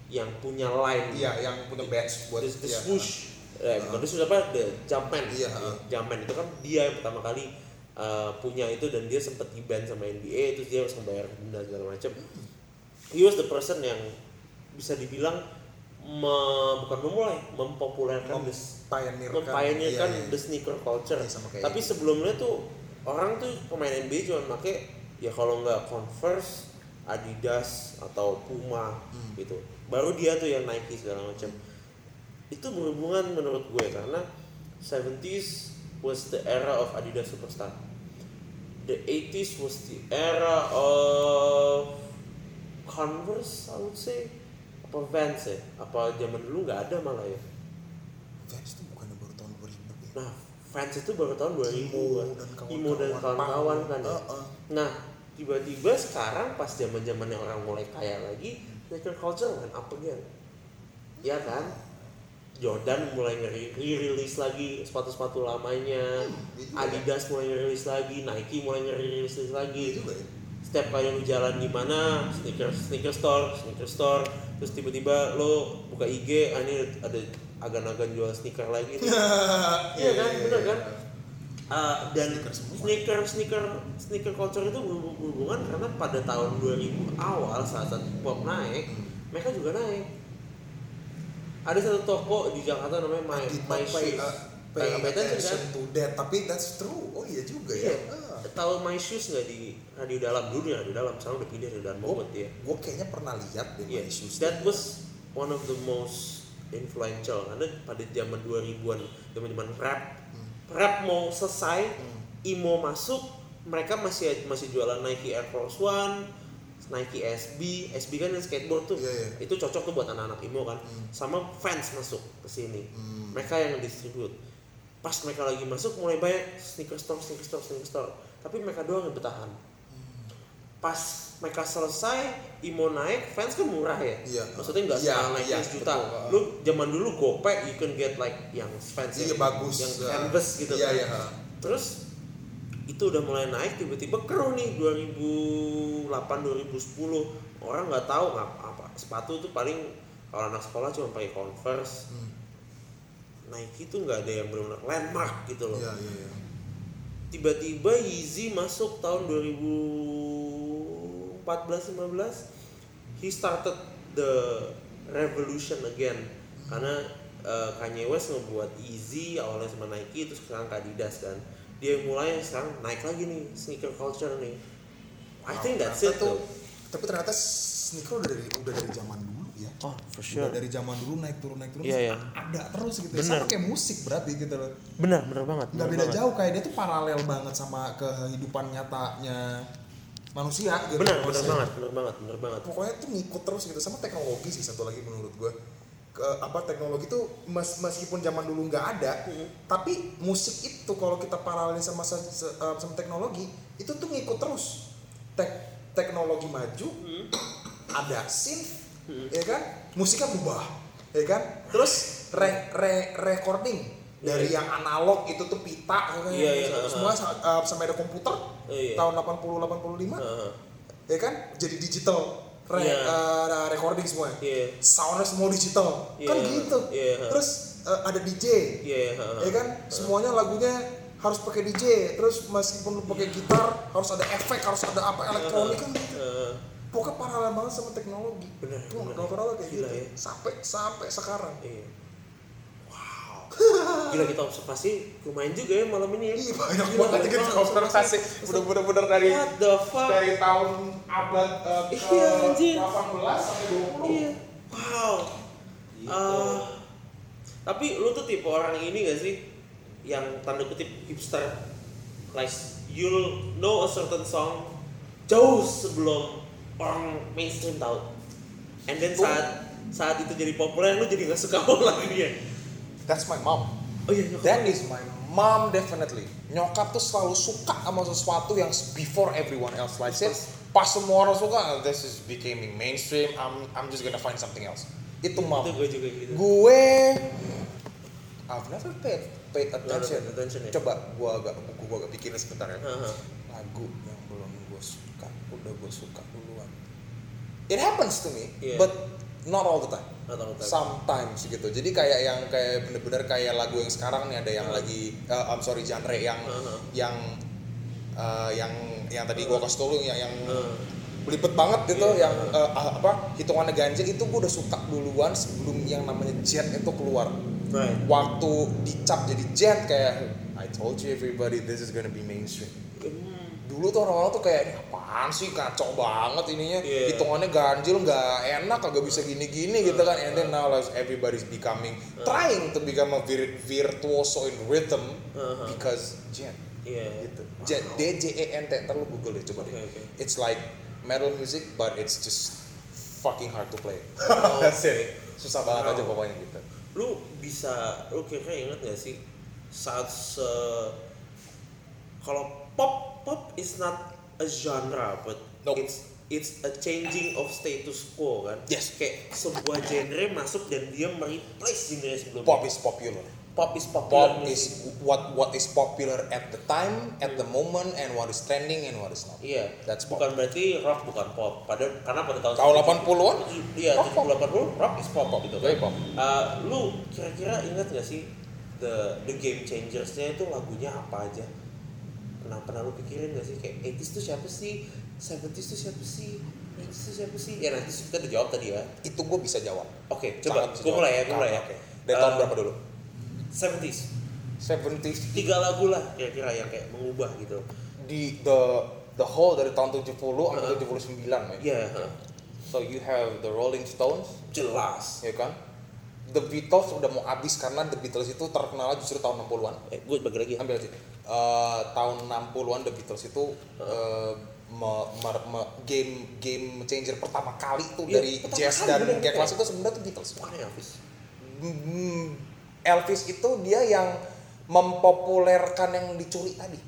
yang punya line Iya, yang punya badge buat the, the iya. swoosh eh, bukan the swoosh apa the jumpman Iya, Ya, heeh. jumpman itu kan dia yang pertama kali uh, punya itu dan dia sempat di ban sama NBA terus dia harus membayar denda segala macam he was the person yang bisa dibilang me- bukan memulai mempopulerkan the, Mempioneerkan. mempioneerkan Iya, iya. the sneaker culture Iya, tapi sebelumnya tuh orang tuh pemain NBA cuma pakai ya kalau nggak Converse Adidas atau Puma Hmm. gitu. Baru dia tuh yang Nike segala macam. Itu berhubungan menurut gue karena 70s was the era of Adidas Superstar. The 80s was the era of Converse I would say. Apa Vans ya? Apa zaman dulu nggak ada malah ya? Vans itu bukannya baru tahun 2000 ya? Nah, fans itu baru tahun 2000 Imo kan. dan kawan-kawan. Imo dan kawan-kawan kan ya. Heeh. Nah, tiba-tiba sekarang pas zaman-zamannya orang mulai kaya lagi, sneaker culture kan up again. Ya kan? Jordan mulai ngerilis lagi sepatu-sepatu lamanya, itu ya. Adidas mulai ngerilis lagi, Nike mulai ngerilis lagi. Itu ya. Setiap kali lu jalan di mana, sneaker sneaker store, sneaker store, terus tiba-tiba lo buka IG, ah ini ada agan-agan jual sneaker lagi nih. Iya kan, bener kan? Uh, dan Sneaker sneaker sneaker sneaker culture itu berhubung- berhubungan karena pada tahun 2000 awal saat saat pop naik Hmm. mereka juga naik ada satu toko di Jakarta namanya My, Did My pay, Shoes uh, pay attention, kan? to that tapi that's true oh iya juga ya Iya. Ah. tahu My Shoes nggak di radio dalam dulu di radio dalam sekarang udah pindah radio dalam banget ya gue kayaknya pernah lihat deh Iya, My Shoes that was one of the most influential. Karena pada zaman 2000-an zaman-zaman rap rap mau selesai emo masuk mereka masih masih jualan Nike Air Force One Nike SB SB kan yang skateboard tuh. Iya, iya. itu cocok tuh buat anak-anak emo kan. Sama fans masuk ke sini. Hmm. mereka yang distribute. Pas mereka lagi masuk mulai banyak sneaker store sneaker store sneaker store. Tapi mereka doang yang bertahan pas mereka selesai imo naik fans kan murah ya Iya. maksudnya nggak Iya, naik iya, juta betul. lu zaman dulu gope you can get like yang fans iya yang, bagus yang Ah. canvas gitu iya kan iya ah. terus itu udah mulai naik tiba-tiba keruh nih 2008 2010 orang nggak tahu ngap apa sepatu tuh paling kalau anak sekolah cuma pakai converse Hmm. Nike tuh nggak ada yang benar-benar landmark gitu loh iya iya iya tiba-tiba Yeezy masuk tahun 2014-15 he started the revolution again. Karena uh, Kanye West ngebuat Yeezy awalnya sama Nike terus sekarang ke Adidas kan. Dia mulai sekarang naik lagi nih sneaker culture nih. I think that's it tuh tapi ternyata sneaker udah dari udah dari zaman dulu ya. Oh for Udah dari zaman dulu naik turun naik turun Iya, iya. ada terus gitu ya. Bener. sama kayak musik berarti gitu loh. Benar benar banget nggak beda jauh kayak dia tuh paralel banget sama kehidupan nyatanya manusia gitu. Benar benar banget benar banget benar banget. Pokoknya tuh ngikut terus gitu sama teknologi sih satu lagi menurut gue ke apa teknologi tuh mes- meskipun zaman dulu nggak ada tapi musik itu kalau kita paralelin sama se- uh, sama teknologi itu tuh ngikut terus. Tek teknologi maju ada synth ya kan? Musiknya berubah ya kan? Terus re re recording dari yang analog itu tuh pita ya kan? Iya, iya, semua uh, sampai ada komputer Iya. tahun 80 85 Heeh. ya kan jadi digital re- Iya. uh, recording semua Iya. soundnya semua digital kan Iya, gitu iya. terus uh, ada DJ iya heeh. ya kan semuanya lagunya harus pakai DJ terus meskipun lu pakai gitar harus ada efek harus ada apa elektronik kan gitu pokoknya paralel banget sama teknologi Bener, tuh bener. kayak Gila gitu ya. sampai sampai sekarang Iya. Gila kita observasi lumayan juga ya malam ini ya. Ih, banyak Gila, banget kita observasi. udah bener-bener dari dari tahun abad uh, ke Iya, anjir. 18 sampai 20 Iya. Wow. Ah, tapi lu tuh tipe orang ini gak sih? Yang tanda kutip hipster. Like you'll know a certain song jauh sebelum orang mainstream tahu. And then saat saat itu jadi populer lu jadi nggak suka lagi ya that's my mom oh iya nyokap That is my mom definitely. Nyokap tuh selalu suka sama sesuatu yang before everyone else likes it. Pas semua orang suka, "Oh, this is becoming mainstream. I'm I'm just gonna find something else. Itu mom. itu gue juga gitu Gue I've never paid paid attention. paid attention ya? Coba gua agak buku gua agak pikirin sebentar ya. Haha. Lagu yang belum gue suka, udah gue suka duluan. It happens to me, Iya. but not all the time. Sometimes gitu jadi kayak yang kayak bener-bener kayak lagu yang sekarang nih ada yang lagi uh, I'm sorry genre yang Uh-huh. yang uh, yang yang tadi gua kasih lu yang yang Uh. belibet banget gitu Iya. yang uh, uh, apa hitungannya ganjil itu gua udah suka duluan sebelum yang namanya jet itu keluar right waktu dicap jadi jet kayak I told you everybody this is gonna be mainstream. Dulu tuh orang-orang tuh kayak "Ini apaan sih? Kacau banget ininya. Iya. hitungannya ganjil nggak enak kagak bisa gini-gini gitu kan. And then now like everybody's becoming trying to become a vir- virtuoso in rhythm Uh-huh. because jet iya. Gitu. Jet D J E N T ntar lu google deh coba deh. Oke. it's like metal music but it's just fucking hard to play. Oh, that's it. Susah banget aja Wow. pokoknya gitu. Lu bisa lu kira-kira inget gak sih saat se kalau pop pop is not a genre but Nope. it's it's a changing of status quo kan. Yes. Kayak sebuah genre masuk dan dia mereplace genre sebelumnya. Pop is popular. Pop is popular. Pop is what what is popular at the time, at the moment, and what is trending and what is not. Iya, That's pop. bukan berarti rock bukan pop. Pada karena pada tahun Tahun 80-an? Iya, Rock pop. 70 80 rock is pop, gitu kan. Pop. Uh, lu kira-kira ingat gak sih the the game changersnya itu lagunya apa aja? Pernah pernah lu pikirin gak sih kayak 80s tuh siapa sih? 70s tuh siapa sih? 80s tuh siapa sih? Ya nanti kita udah jawab tadi ya. Itu gue bisa jawab. Oke, coba Sangat bisa gue mulai ya, gue mulai ya. Oke. Dari tahun Uh, berapa dulu? 70s. 70s Tiga lagu lah kira-kira yang kayak mengubah gitu. di the the whole dari tahun 70 sampai Uh-huh. 79 ya. Iya, huh. So you have the Rolling Stones, jelas. ya kan? The Beatles udah mau habis karena The Beatles itu terkenal justru tahun 60-an. Eh, gue bagi lagi ya. Ambil aja. Eh, tahun 60-an The Beatles itu eh, me- me- me- game game changer pertama kali tuh Iya, dari jazz kali, dan bener. kelas itu sebenarnya tuh Beatles. Bukan Elvis. Hmm, Elvis itu dia yang mempopulerkan yang dicuri tadi.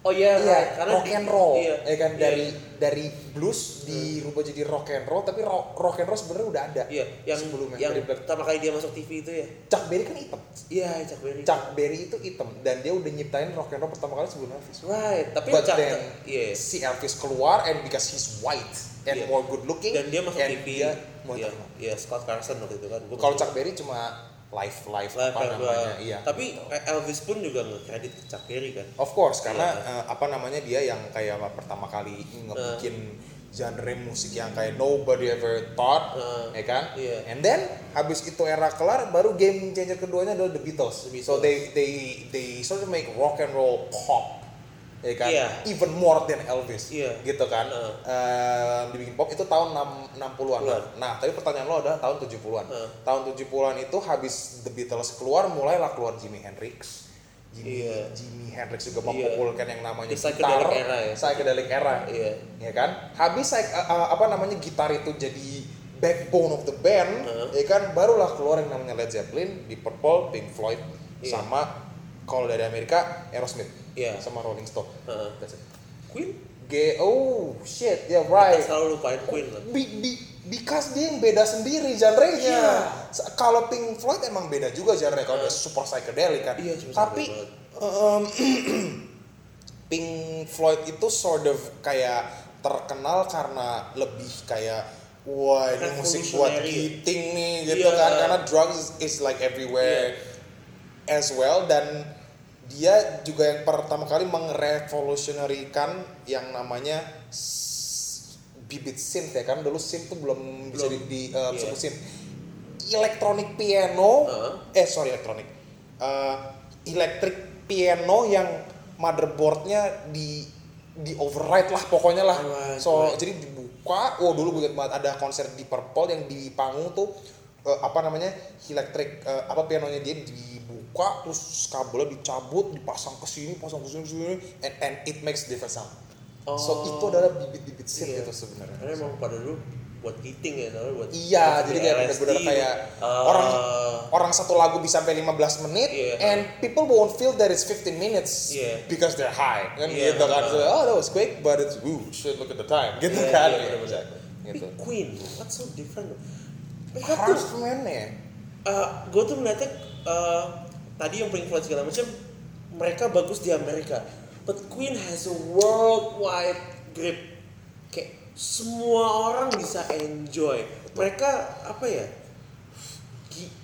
Oh iya, Iya, karena rock and roll, Iya, ya kan iya. dari dari blues dirubah jadi rock and roll, tapi rock, rock and roll sebenarnya udah ada. Iya, yang sebelumnya yang Black- pertama kali dia masuk TV itu ya. Chuck Berry kan hitam. Iya, Chuck Berry. Chuck Berry itu hitam dan dia udah nyiptain rock and roll pertama kali sebelum Elvis. Right, tapi But Chuck then iya. si Elvis keluar and because he's white and Iya. more good looking Dan dia masuk TV. dia Iya, iya, Scott Carson waktu itu kan. Kalau Chuck Berry cuma live live, Live apa namanya? Iya. Tapi eh, Elvis pun juga nge-credit ke Chuck Berry kan. Of course, karena eh, apa namanya dia yang kayak pertama kali ngebikin genre musik yang kayak nobody ever thought, Eh, ya kan? iya. And then habis itu era kelar, baru game changer keduanya adalah The Beatles. The Beatles. So they they they sort of make rock and roll pop, ya kan? Iya. Even more than Elvis, Iya. gitu kan? Eh. Eh, dibikin pop itu tahun 6, 60-an. Keluar. Nah, tapi pertanyaan lo adalah tahun 70-an. Eh. Tahun 70-an itu habis The Beatles keluar, mulailah keluar Jimi Hendrix. Jimi, Iya. Jimi Hendrix juga Iya. mempopulerkan yang namanya psychedelic gitar, era ya. psychedelic era, Iya. ya kan? Habis uh, uh, apa namanya gitar itu jadi backbone of the band, Heeh. ya kan? Barulah keluar yang namanya Led Zeppelin, Deep Purple, Pink Floyd, Iya. sama kalau dari Amerika Aerosmith, Iya. sama Rolling Stone. That's it. Queen? G oh shit, yeah Kita right. selalu lupain Queen lah. Be, be- because dia yang beda sendiri genre-nya. Se- Kalau Pink Floyd emang beda juga genre kalau dia super psychedelic kan. Iya, super Tapi Pink Floyd itu sort of kayak terkenal karena lebih kayak wah ini musik buat giting nih gitu Iya. kan karena drugs is like everywhere as well dan dia juga yang pertama kali mengrevolutionarykan yang namanya bibit synth ya kan dulu synth tuh belum, bisa di, Belum. di uh, disebut synth electronic piano Heeh. eh sorry electronic Uh, electric piano yang motherboardnya di di override lah pokoknya lah Alright, so alright. jadi dibuka oh dulu gue banget ada konser di Purple yang di panggung tuh eh, apa namanya electric eh, apa pianonya dia dibuka terus kabelnya dicabut dipasang ke sini pasang ke sini sini and, and it makes different sound so Oh. itu adalah bibit-bibit synth Iya. itu sebenarnya Karena emang pada dulu buat giting ya, soalnya buat Iya, jadi kayak LSD, bener-bener kayak uh, orang orang satu lagu bisa sampai 15 menit Iya. and people won't feel that it's 15 minutes Iya. because they're high kan Iya, gitu kan. So, uh. oh that was quick but it's ooh shit look at the time gitu Iya, kan. iya, Iya, bener-bener. gitu. Tapi Queen, what's so different? Mereka tuh, Harassment-nya gue tuh melihatnya uh, tadi yang Pink Floyd segala macam, mereka bagus di Amerika. But Queen has a worldwide grip. Kayak semua orang bisa enjoy. Mereka apa ya?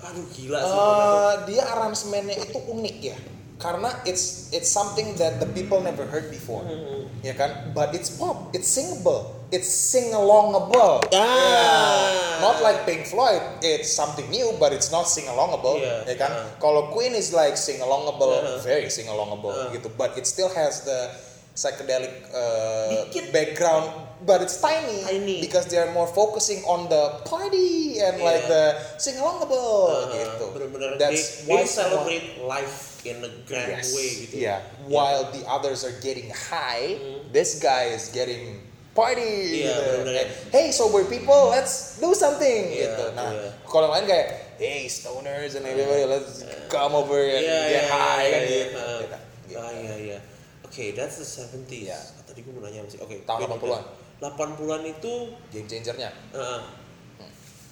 Aduh gila sih. Eh, dia aransemennya itu unik ya karena it's it's something that the people never heard before Hmm. ya kan but it's pop it's singable it's sing alongable Ah. not like Pink Floyd it's something new but it's not sing alongable Iya. ya kan Ah. kalau Queen is like sing alongable Ah. very sing alongable Ah. gitu but it still has the psychedelic uh, Dikit. background but it's tiny, Tiny. because they are more focusing on the party and like Iya. the sing alongable Uh, gitu Bener-bener that's they, why they celebrate life in a grand Yes. way gitu. Yeah. While the others are getting high, this guy is getting party. Iya, gitu. bener-bener. Eh, Hey, sober people, let's do something. Iya, gitu. Nah, iya. kalau lain kayak, hey, stoners and everybody, let's come over and Iya, get iya, high iya, kan iya, gitu. iya. Gitu. Ah iya iya. Oke, that's the 70s. Iya. Tadi gue mau nanya sih? Oke. Tahun Queen 80-an. udah. 80-an itu game changernya uh,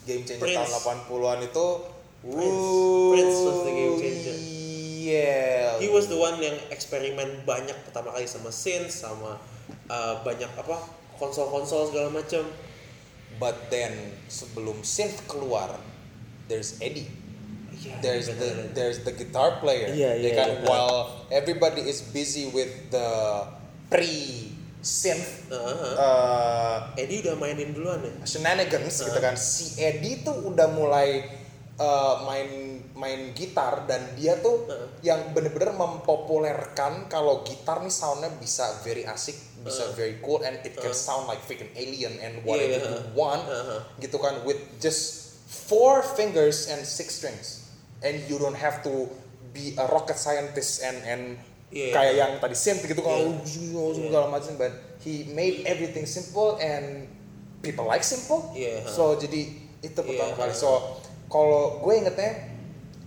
game changer Prince. tahun 80-an itu Prince. Prince was the game changer. Yeah. he was the one yang eksperimen banyak pertama kali sama synth sama uh, banyak apa konsol-konsol segala macam But then sebelum synth keluar, there's Eddie. Iya, There's bener, the there's the guitar player. Ya iya, kan? iya. While everybody is busy with the pre synth Uh-huh. uh, Eddie udah mainin duluan ya shenanigans gitu kan. Si Eddie tuh udah mulai uh, main main gitar dan dia tuh Heeh. yang bener-bener mempopulerkan kalau gitar nih soundnya bisa very asik, bisa very cool and it can sound like freaking alien and whatever Iya, you want Heeh. gitu kan with just four fingers and six strings. And you don't have to be a rocket scientist and and Iya. kayak yang tadi synth gitu kan. Iya. segala macam but he made everything simple and people like simple. Iya, so jadi itu pertama Iya, kali. So kalau gue ingetnya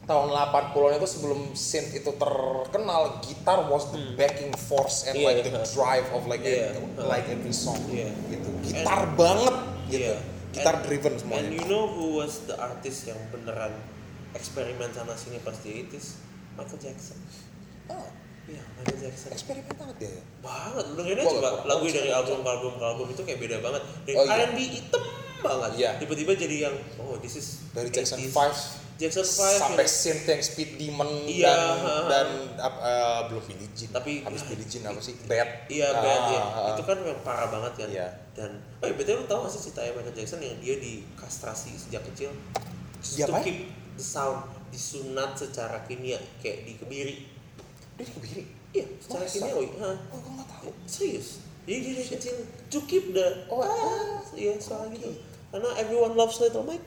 tahun 80-an itu sebelum synth itu terkenal gitar was the backing force and Iya, like the iya. drive of like Iya, every, heeh. like every song Iya. gitu gitar banget gitu Iya. gitar And- driven and semuanya you know who was the artist yang beneran eksperimen sana sini pas di 80s Michael Jackson oh, iya Michael Jackson eksperimen banget ya banget lu dengerin Gua coba lagu dari album ke album ke album itu kayak beda banget dari Oh, iya. R&B hitam banget Iya. tiba-tiba jadi yang oh this is dari Jackson 80s. 5 Jackson 5 sampai yang- synth yang Speed Demon Iya, dan ha-ha. dan ap- eh, belum Billie Jean Tapi- habis Billie Jean apa sih Bad Iya, Ah, band ya. ah, ah. Itu kan yang parah banget kan. Iya. Dan oh iya, betul lu tahu gak sih ceritanya Michael Jackson yang dia dikastrasi sejak kecil? Just to Diapain? keep the sound disunat secara kimia kayak dikebiri. dia dikebiri Iya, secara Masa? kimiawi. Hah. oh gue nggak tahu Serius. Jadi dia dari kecil to keep the Oh, ah, iya soal gitu. Karena everyone loves Little Mike.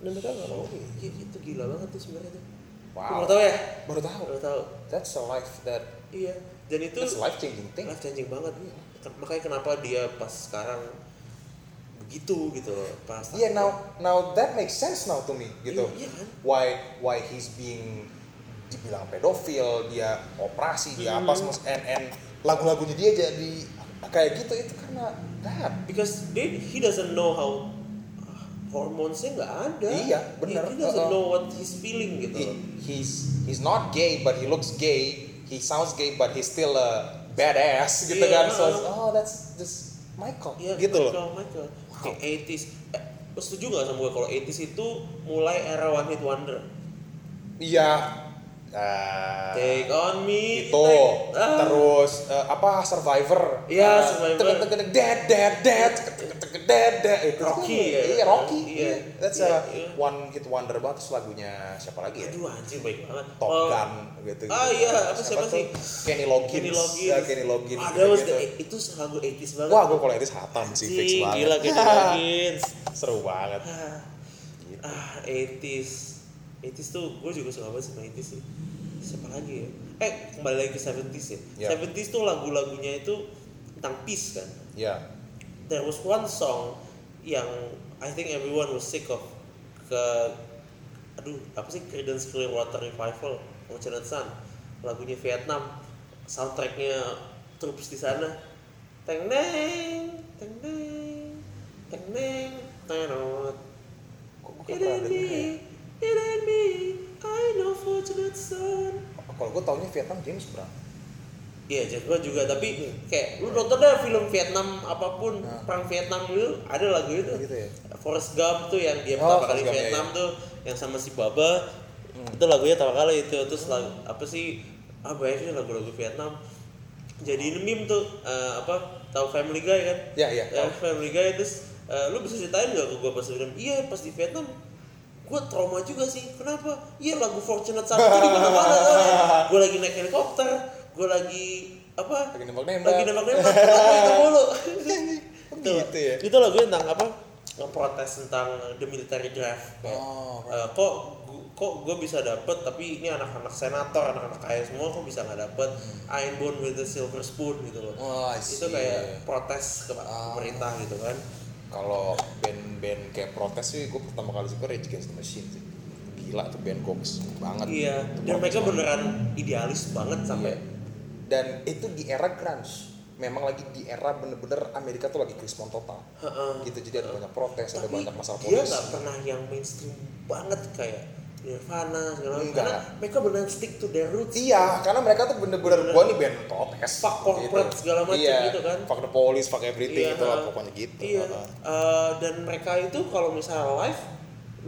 Dan mereka nggak mau. Iya, itu gila banget tuh sebenarnya tuh. Wow Baru tahu ya? baru tahu Baru tahu. that's a life that Iya. Dan itu that's life changing thing life changing banget Ken- makanya kenapa dia pas sekarang begitu gitu loh pas Yeah, now now that makes sense now to me gitu. Iya, iya kan? Why why he's being dibilang pedofil, dia operasi, dia apa semua and and lagu-lagunya dia jadi kayak gitu itu karena that. because they, he doesn't know how hormonesnya nggak ada Iya, bener. he, he doesn't Uh-uh. know what he's feeling gitu He, he's he's not gay but he looks gay. He sounds gay but he's still a badass gitu Iya, kan. So uh-uh. oh that's just Michael Iya, gitu loh. Michael, Michael. kayak 80s eh, setuju nggak sama gue kalau 80s itu mulai era one hit wonder Iya. Ah, take on me itu take- ah. terus eh, apa survivor. Iya, Eh, Survivor. tegek-tegek, dead dead dead tegek-tegek, dead dead. Itu Rocky tuh, ya? iya Rocky. Iya. iya that's Iya, a iya. one hit wonder banget terus lagunya siapa lagi ya? Aduh anjing baik banget. Top Oh, Gun gitu ah iya apa siapa, sih? Kenny Loggins. Kenny Loggins. Ya Kenny Loggins ah, gitu, itu lagu 80s banget. Wah gue kalau itu hatam sih fix banget. gila Kenny Loggins. Seru banget. Ah, Gitu. ah 80s 80s tuh gue juga suka banget sama 80s sih. Siapa lagi ya? Eh kembali lagi ke 70s ya. Ya. 70s tuh lagu-lagunya itu tentang peace kan? Ya. There was one song yang I think everyone was sick of ke aduh apa sih? Creedence Clearwater Revival Merchant Sun lagunya Vietnam. Soundtracknya troops di sana. Teng neng teng neng teng neng tenot kok gue pernah ya it ain't me I know fortunate son kalau gue taunya Vietnam James Brown Iya, Jack Brown juga, tapi kayak lu nonton deh film Vietnam apa pun, Nah. perang Vietnam itu ada lagu itu. gitu ya Forrest Gump tuh yang dia Oh, pertama kali Forrest Gump, Vietnam iya, tuh yang sama si Baba. Itu lagunya pertama kali itu terus lagu apa sih? Ah banyak sih lagu-lagu Vietnam. Jadi ini meme tuh eh, apa? Tahu Family Guy kan? ya ya Ya, Family Guy terus eh, lu bisa ceritain gak ke gue pas Vietnam? Iya pas di Vietnam gue trauma juga sih. Kenapa? Iya lagu Fortunate Son itu di mana-mana gue lagi naik helikopter, gue lagi apa? lagi nembak-nembak Lagi nembak-nembak. Lagu itu mulu. Itu, gitu ya itu lagu tentang apa? Ngeprotes tentang the military draft. Kayak, Oh, eh, kok gu- kok gue bisa dapet tapi ini anak-anak senator anak-anak kaya semua kok bisa nggak dapet ain't born with a silver spoon gitu loh Oh, itu kayak protes ke Ah. pemerintah gitu kan kalau band-band kayak protes sih gue pertama kali suka Rage Against the Machine sih gila tuh band goks banget iya Itu dan mereka banget. beneran idealis banget sampai Iya. dan itu di era grunge memang lagi di era bener-bener Amerika tuh lagi krismon total Heeh. gitu jadi ada banyak protes ada Tapi banyak masalah dia nggak pernah yang mainstream banget kayak Nirvana segala macam. Karena mereka benar stick to their roots. Iya, karena mereka tuh bener-bener Bener. gua nih band protes. Fuck corporate segala macam iya. gitu kan. Fuck the police, fuck everything Iya, gitu lah pokoknya gitu. Iya. Eh, dan mereka itu kalau misalnya live,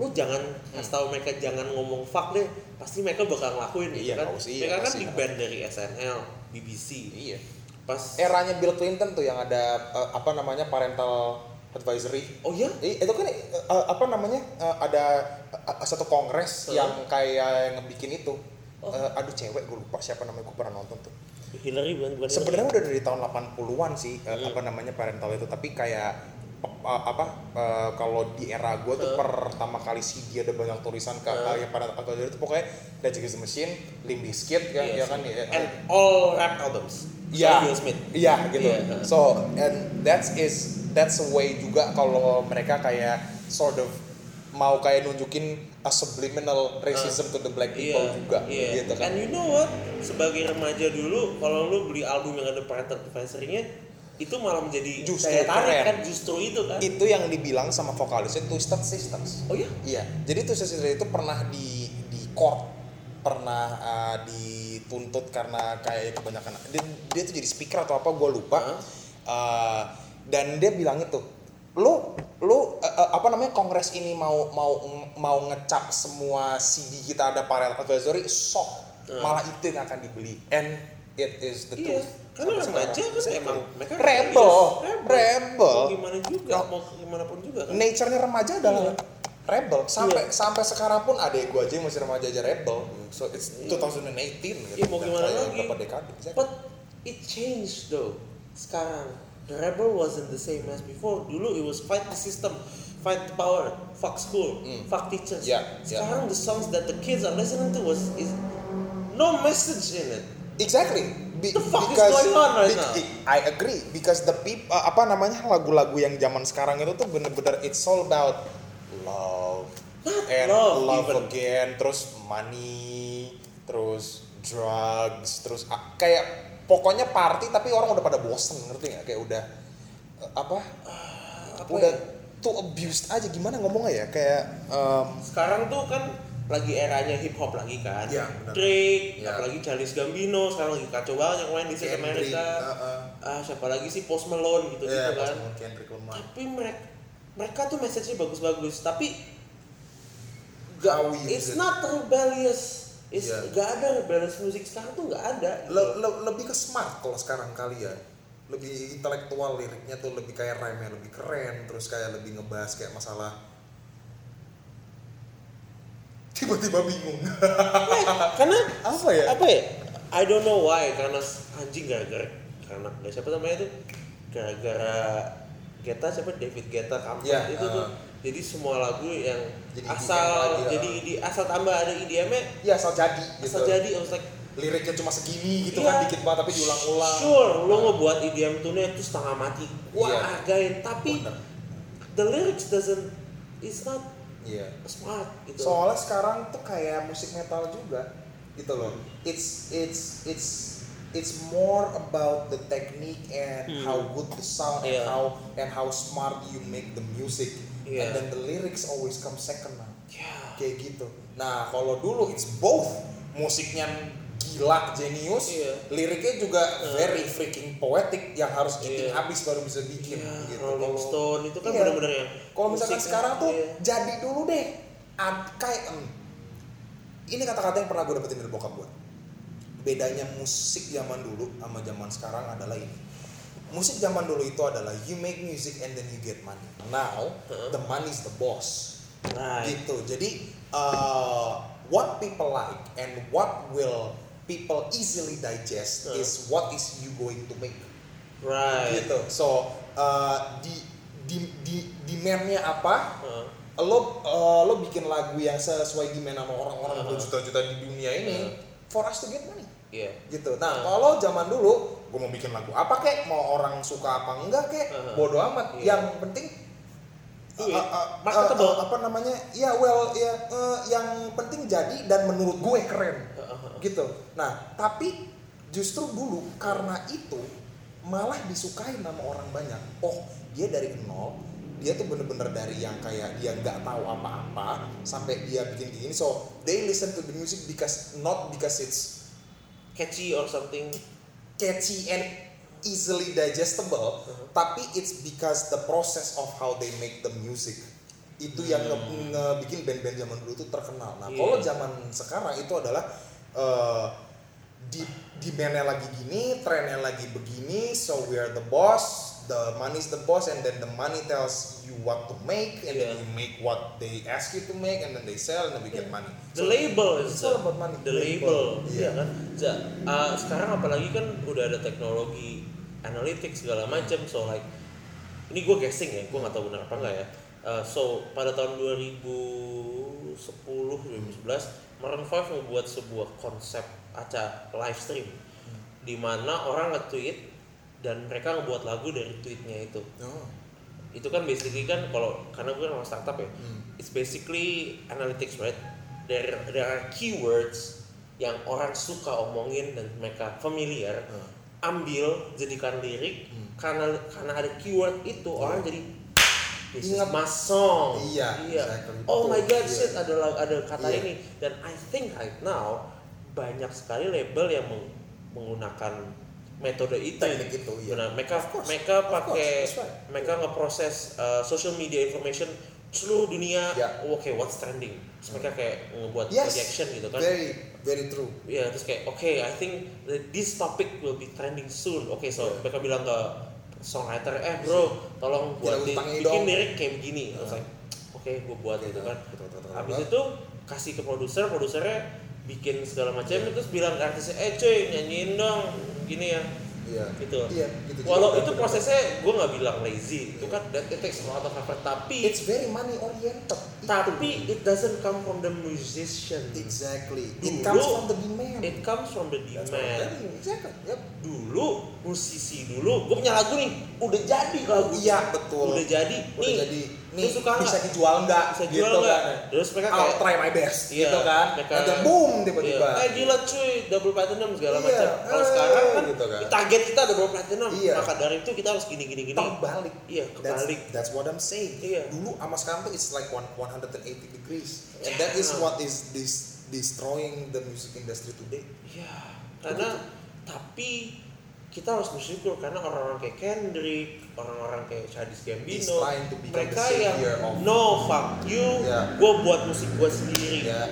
lu jangan Hmm. kasih tahu mereka jangan ngomong fuck deh. Pasti mereka bakal ngelakuin gitu Iya, kan. usah, iya, mereka kan di band dari SNL, BBC. Iya. Pas Eranya Bill Clinton tuh yang ada eh, apa namanya parental advisory. Oh ya? I- itu kan eh, apa namanya eh, ada satu kongres Huh? yang kayak ngebikin itu. Oh. Aduh cewek gue lupa siapa namanya gue pernah nonton tuh. Hillary bukan bukan Sebenarnya udah dari tahun 80-an sih Hmm. apa namanya parental itu tapi kayak apa kalau di era gue tuh Huh? pertama kali sih dia ada banyak tulisan ke Huh? eh, yang parental advisory itu pokoknya Rage Against the Machine, Limp Bizkit kan Yes. ya kan ya. And all rap albums. Iya, Smith. iya gitu. Iya. So and that's is that's a way juga kalau mereka kayak sort of mau kayak nunjukin a subliminal racism to the black people Iya, juga iya. gitu kan. And you know what? Sebagai remaja dulu, kalau lu beli album yang ada parental advisory-nya, itu malah menjadi Justru daya tarik keren. kan justru itu kan. Itu yang dibilang sama vokalisnya Twisted Sisters. Oh ya? Iya, jadi Twisted Sisters itu pernah di di court pernah uh, dituntut karena kayak kebanyakan dia, dia tuh jadi speaker atau apa gue lupa Hah? Uh, dan dia bilang itu lu lu uh, uh, apa namanya kongres ini mau mau mau ngecap semua CD kita ada parental advisory sok Hmm. malah itu yang akan dibeli and it is the Iya, truth karena remaja kan emang mereka rebel rebel. rebel Mau gimana juga, No. mau gimana pun juga kan. nature-nya remaja adalah Iya. rebel sampai Iya. sampai sekarang pun adek gue aja yang masih remaja aja rebel so it's Iya. 2018 gitu Iya, mau gimana kayak lagi? dekade exactly. But it changed though. Sekarang the rebel wasn't the same as before. Dulu it was fight the system, fight the power, fuck school, Hmm. fuck teachers. Yeah, yeah. Sekarang the songs that the kids are listening to was is no message in it. exactly Be- The fuck is going on right now? I agree because the people apa namanya lagu-lagu yang zaman sekarang itu tuh bener-bener it's all about love Not and love love, even. again terus money terus drugs terus ah, kayak pokoknya party tapi orang udah pada bosen ngerti nggak kayak udah eh, apa Apa udah ya? too abused aja gimana ngomongnya ya kayak em, Sekarang tuh kan lagi eranya hip hop lagi kan. Benar. Drake, Iya. apalagi Charles Gambino sekarang lagi kacau banget yang main di South Kendrick, America. uh-uh. Ah, siapa lagi sih Post Malone gitu gitu ya, kan. Lamar. tapi mereka mereka tuh message-nya bagus-bagus tapi gak, it's it. not rebellious it's Iya. gak ada rebellious musik sekarang tuh gak ada gitu. Le- le- lebih ke smart kalau sekarang kali ya lebih intelektual liriknya tuh lebih kayak rhyme lebih keren terus kayak lebih ngebahas kayak masalah tiba-tiba bingung. Karena apa ya? apa ya? I don't know why karena anjing gara-gara karena gak siapa namanya itu? Gara-gara Geta siapa? David Geta Kampret Ya, itu tuh. uh. Jadi semua lagu yang Jadi asal jadi di asal tambah ada IDM-nya ya asal jadi gitu asal jadi I was like liriknya cuma segini gitu Iya. kan dikit banget tapi diulang-ulang Sure, lo ngebuat IDM tune itu setengah mati. Gua Iya. hargain, tapi Bener. the lyrics doesn't it's not iya smart gitu. soalnya sekarang tuh kayak musik metal juga gitu loh it's it's it's it's more about the technique and Hmm. how good the sound and Iya. how and how smart you make the music Iya. and then the lyrics always come second now Ya. kayak gitu nah kalau dulu it's both musiknya gila jenius Iya. liriknya juga very freaking poetic yang harus giting Iya. habis baru bisa bikin Iya, gitu Rolling Stone itu kan Iya. benar-benar yang kalau misalkan sekarang tuh iya. jadi dulu deh Ad- kayak em, ini kata-kata yang pernah gue dapetin dari bokap gue bedanya musik zaman dulu sama zaman sekarang adalah ini musik zaman dulu itu adalah you make music and then you get money now the money is the boss Right. gitu jadi uh, what people like and what will people easily digest Heeh. is what is you going to make Right. gitu so uh, di di di demandnya apa Heeh. lo uh, lo bikin lagu yang sesuai demand sama orang-orang Uh-huh. berjuta-juta di dunia ini Uh. for us to get money Iya. gitu nah Uh. kalau zaman dulu gue mau bikin lagu apa kek mau orang suka apa enggak kek Uh-huh. bodo amat Iya. yang penting Iya. uh, uh, Marketable. uh, uh, apa namanya ya well ya uh, yang penting jadi dan menurut gue keren Heeh. gitu nah tapi justru dulu karena itu malah disukai nama orang banyak oh dia dari nol dia tuh bener-bener dari yang kayak dia nggak tahu apa-apa sampai dia bikin gini so they listen to the music because not because it's catchy or something catchy and easily digestible, Uh-huh. tapi it's because the process of how they make the music itu yang nge, ngebikin band-band zaman dulu itu terkenal. Nah, Hmm. Iya. kalau zaman sekarang itu adalah eh, di demandnya lagi gini, trennya lagi begini, so we are the boss, the money is the boss, and then the money tells you what to make, and then Yeah. you make what they ask you to make, and then they sell, and then we get money. the label it's is all the- about money. the label Iya. iya kan Ja- uh, sekarang apalagi kan udah ada teknologi analytics segala macam so like ini gue guessing ya gue nggak tahu benar apa enggak ya Uh, so pada tahun 2010 2011 Maroon 5 membuat sebuah konsep acara live stream di mana orang nge-tweet dan mereka ngebuat lagu dari tweetnya itu Oh. itu kan basically kan kalau karena gue nama startup ya Hmm. it's basically analytics right there there are keywords yang orang suka omongin dan mereka familiar Hmm. ambil jadikan lirik Hmm. karena karena ada keyword itu orang jadi this is Ingat. my song Iya, iya exactly. oh my god Iya. shit ada ada kata Iya. ini dan I think right now banyak sekali label yang meng- menggunakan metode itu Teknik itu, iya. Benar, mereka course, mereka pakai right. mereka ngeproses uh, social media information seluruh dunia Ya. oh, oke what's trending terus mereka kayak ngebuat Yes. projection gitu kan Very, very true. ya terus kayak oke I think this topic will be trending soon oke so Yeah. mereka bilang ke songwriter eh bro tolong buat di- bikin dong. lirik kayak begini Yeah. terus like oke gue buat gitu Iya, kan betul, betul, betul. habis itu kasih ke produser produsernya bikin segala macam Yeah. terus bilang ke artisnya eh cuy nyanyiin dong gini ya Iya. gitu Iya, gitu juga. Walau Benar, itu benar. prosesnya gue nggak bilang lazy, itu kan that it takes a lot of effort. Tapi It's very money oriented. tapi it doesn't come from the musician. exactly. Dulu, It comes from the demand. It comes from the demand. you. Exactly. Yep. Dulu musisi dulu, gue punya lagu nih, udah jadi lagu. Iya, betul. Udah jadi. Udah nih, jadi lu nih suka bisa dijual nggak? Bisa jual gitu nggak? kan. Terus mereka I'll kayak try my best Iya, gitu kan. mereka- then boom tiba-tiba. Iya. Eh gila cuy, double platinum segala Iya, macam. Kalau eh, sekarang kan, gitu kan. target kita double platinum. Iya. Maka dari itu kita harus gini gini gini. Terbalik. Iya, That's, kebalik. that's what I'm saying. Iya. Dulu sama sekarang tuh it's like one, 180 degrees. And Yeah. that is what is this destroying the music industry today. Iya, karena tapi kita harus bersyukur karena orang-orang kayak Kendrick, orang-orang kayak Childish He's Gambino, mereka yang no fuck you, Iya. gue buat musik gue sendiri, ya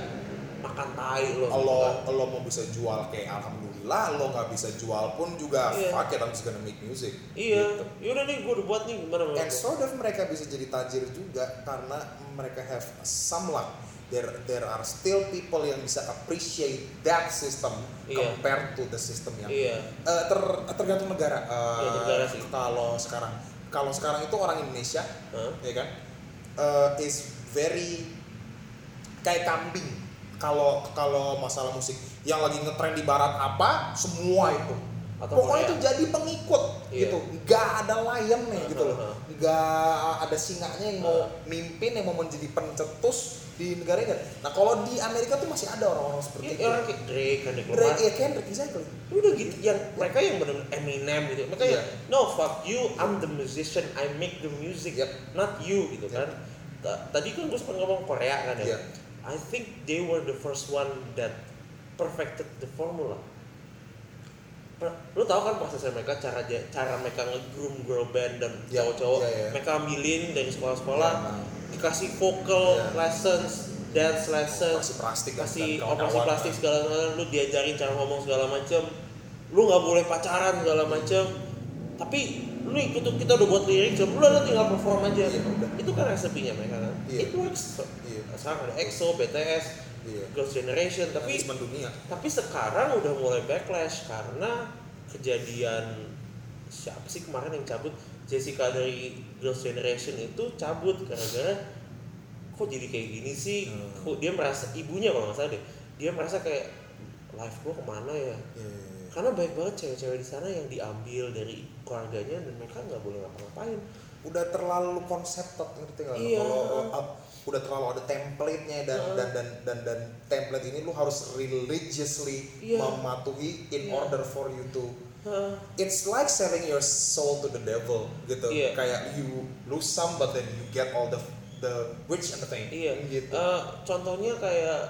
makan tai lo. gitu lo kan. lo mau bisa jual kayak alhamdulillah lo nggak bisa jual pun juga Iya. fuck it I'm just gonna make music Iya, gitu. yaudah nih gue udah buat nih gimana and sort of mereka bisa jadi tajir juga karena mereka have some luck there there are still people yang bisa appreciate that system Iya. compared to the system yang Iya, Eh, ter- tergantung negara. Iya, negara sih. kalau sekarang. Kalau sekarang itu orang Indonesia Hah? ya kan? Eh, is very kayak kambing. Kalau kalau masalah musik. Yang lagi ngetren di barat apa? Semua itu. Atau pokoknya itu jadi pengikut Iya. gitu. Nggak ada lion nih gitu loh. nggak ada singanya yang mau mimpin yang mau menjadi pencetus di negara ini nah kalau di Amerika tuh masih ada orang-orang seperti Iya, itu orang kayak Drake, Kendrick Drake Lamar, ya Kendrick exactly udah gitu yang mereka yang benar Eminem gitu mereka Iya. yang no fuck you I'm the musician I make the music Yep. not you gitu Yep. kan Ta- tadi kan gue sempat ngomong Korea kan ya Iya. I think they were the first one that perfected the formula lu tahu kan prosesnya mereka cara cara mereka nge-groom girl band dan Iya, cowok-cowok iya, iya. mereka ambilin dari sekolah-sekolah Iya. dikasih vocal Iya. lessons dance lessons Operasi plastik kasih operasi plastik segala macam lu diajarin cara ngomong segala macam lu nggak boleh pacaran segala macam tapi lu ikut kita udah buat lirik cuma lu ada tinggal perform aja Iya, udah. itu kan resepinya mereka kan Iya. it works Iya. sekarang ada EXO BTS Iya. Girls Generation tapi dunia tapi sekarang udah mulai backlash karena kejadian siapa sih kemarin yang cabut Jessica dari Girls Generation itu cabut gara-gara kok jadi kayak gini sih Hmm. kok dia merasa ibunya kalau nggak salah deh dia merasa kayak life gua ke mana ya Iya. karena baik banget cewek-cewek di sana yang diambil dari keluarganya dan mereka nggak boleh ngapa-ngapain udah terlalu konsepted ngerti nggak Iya. kalau uh, udah terlalu ada template-nya dan, Heeh. dan dan dan dan template ini lu harus religiously Iya. mematuhi in Iya. order for you to Hah. it's like selling your soul to the devil gitu Iya. kayak you lose some but then you get all the the rich and the thing Iya. gitu Eh, contohnya kayak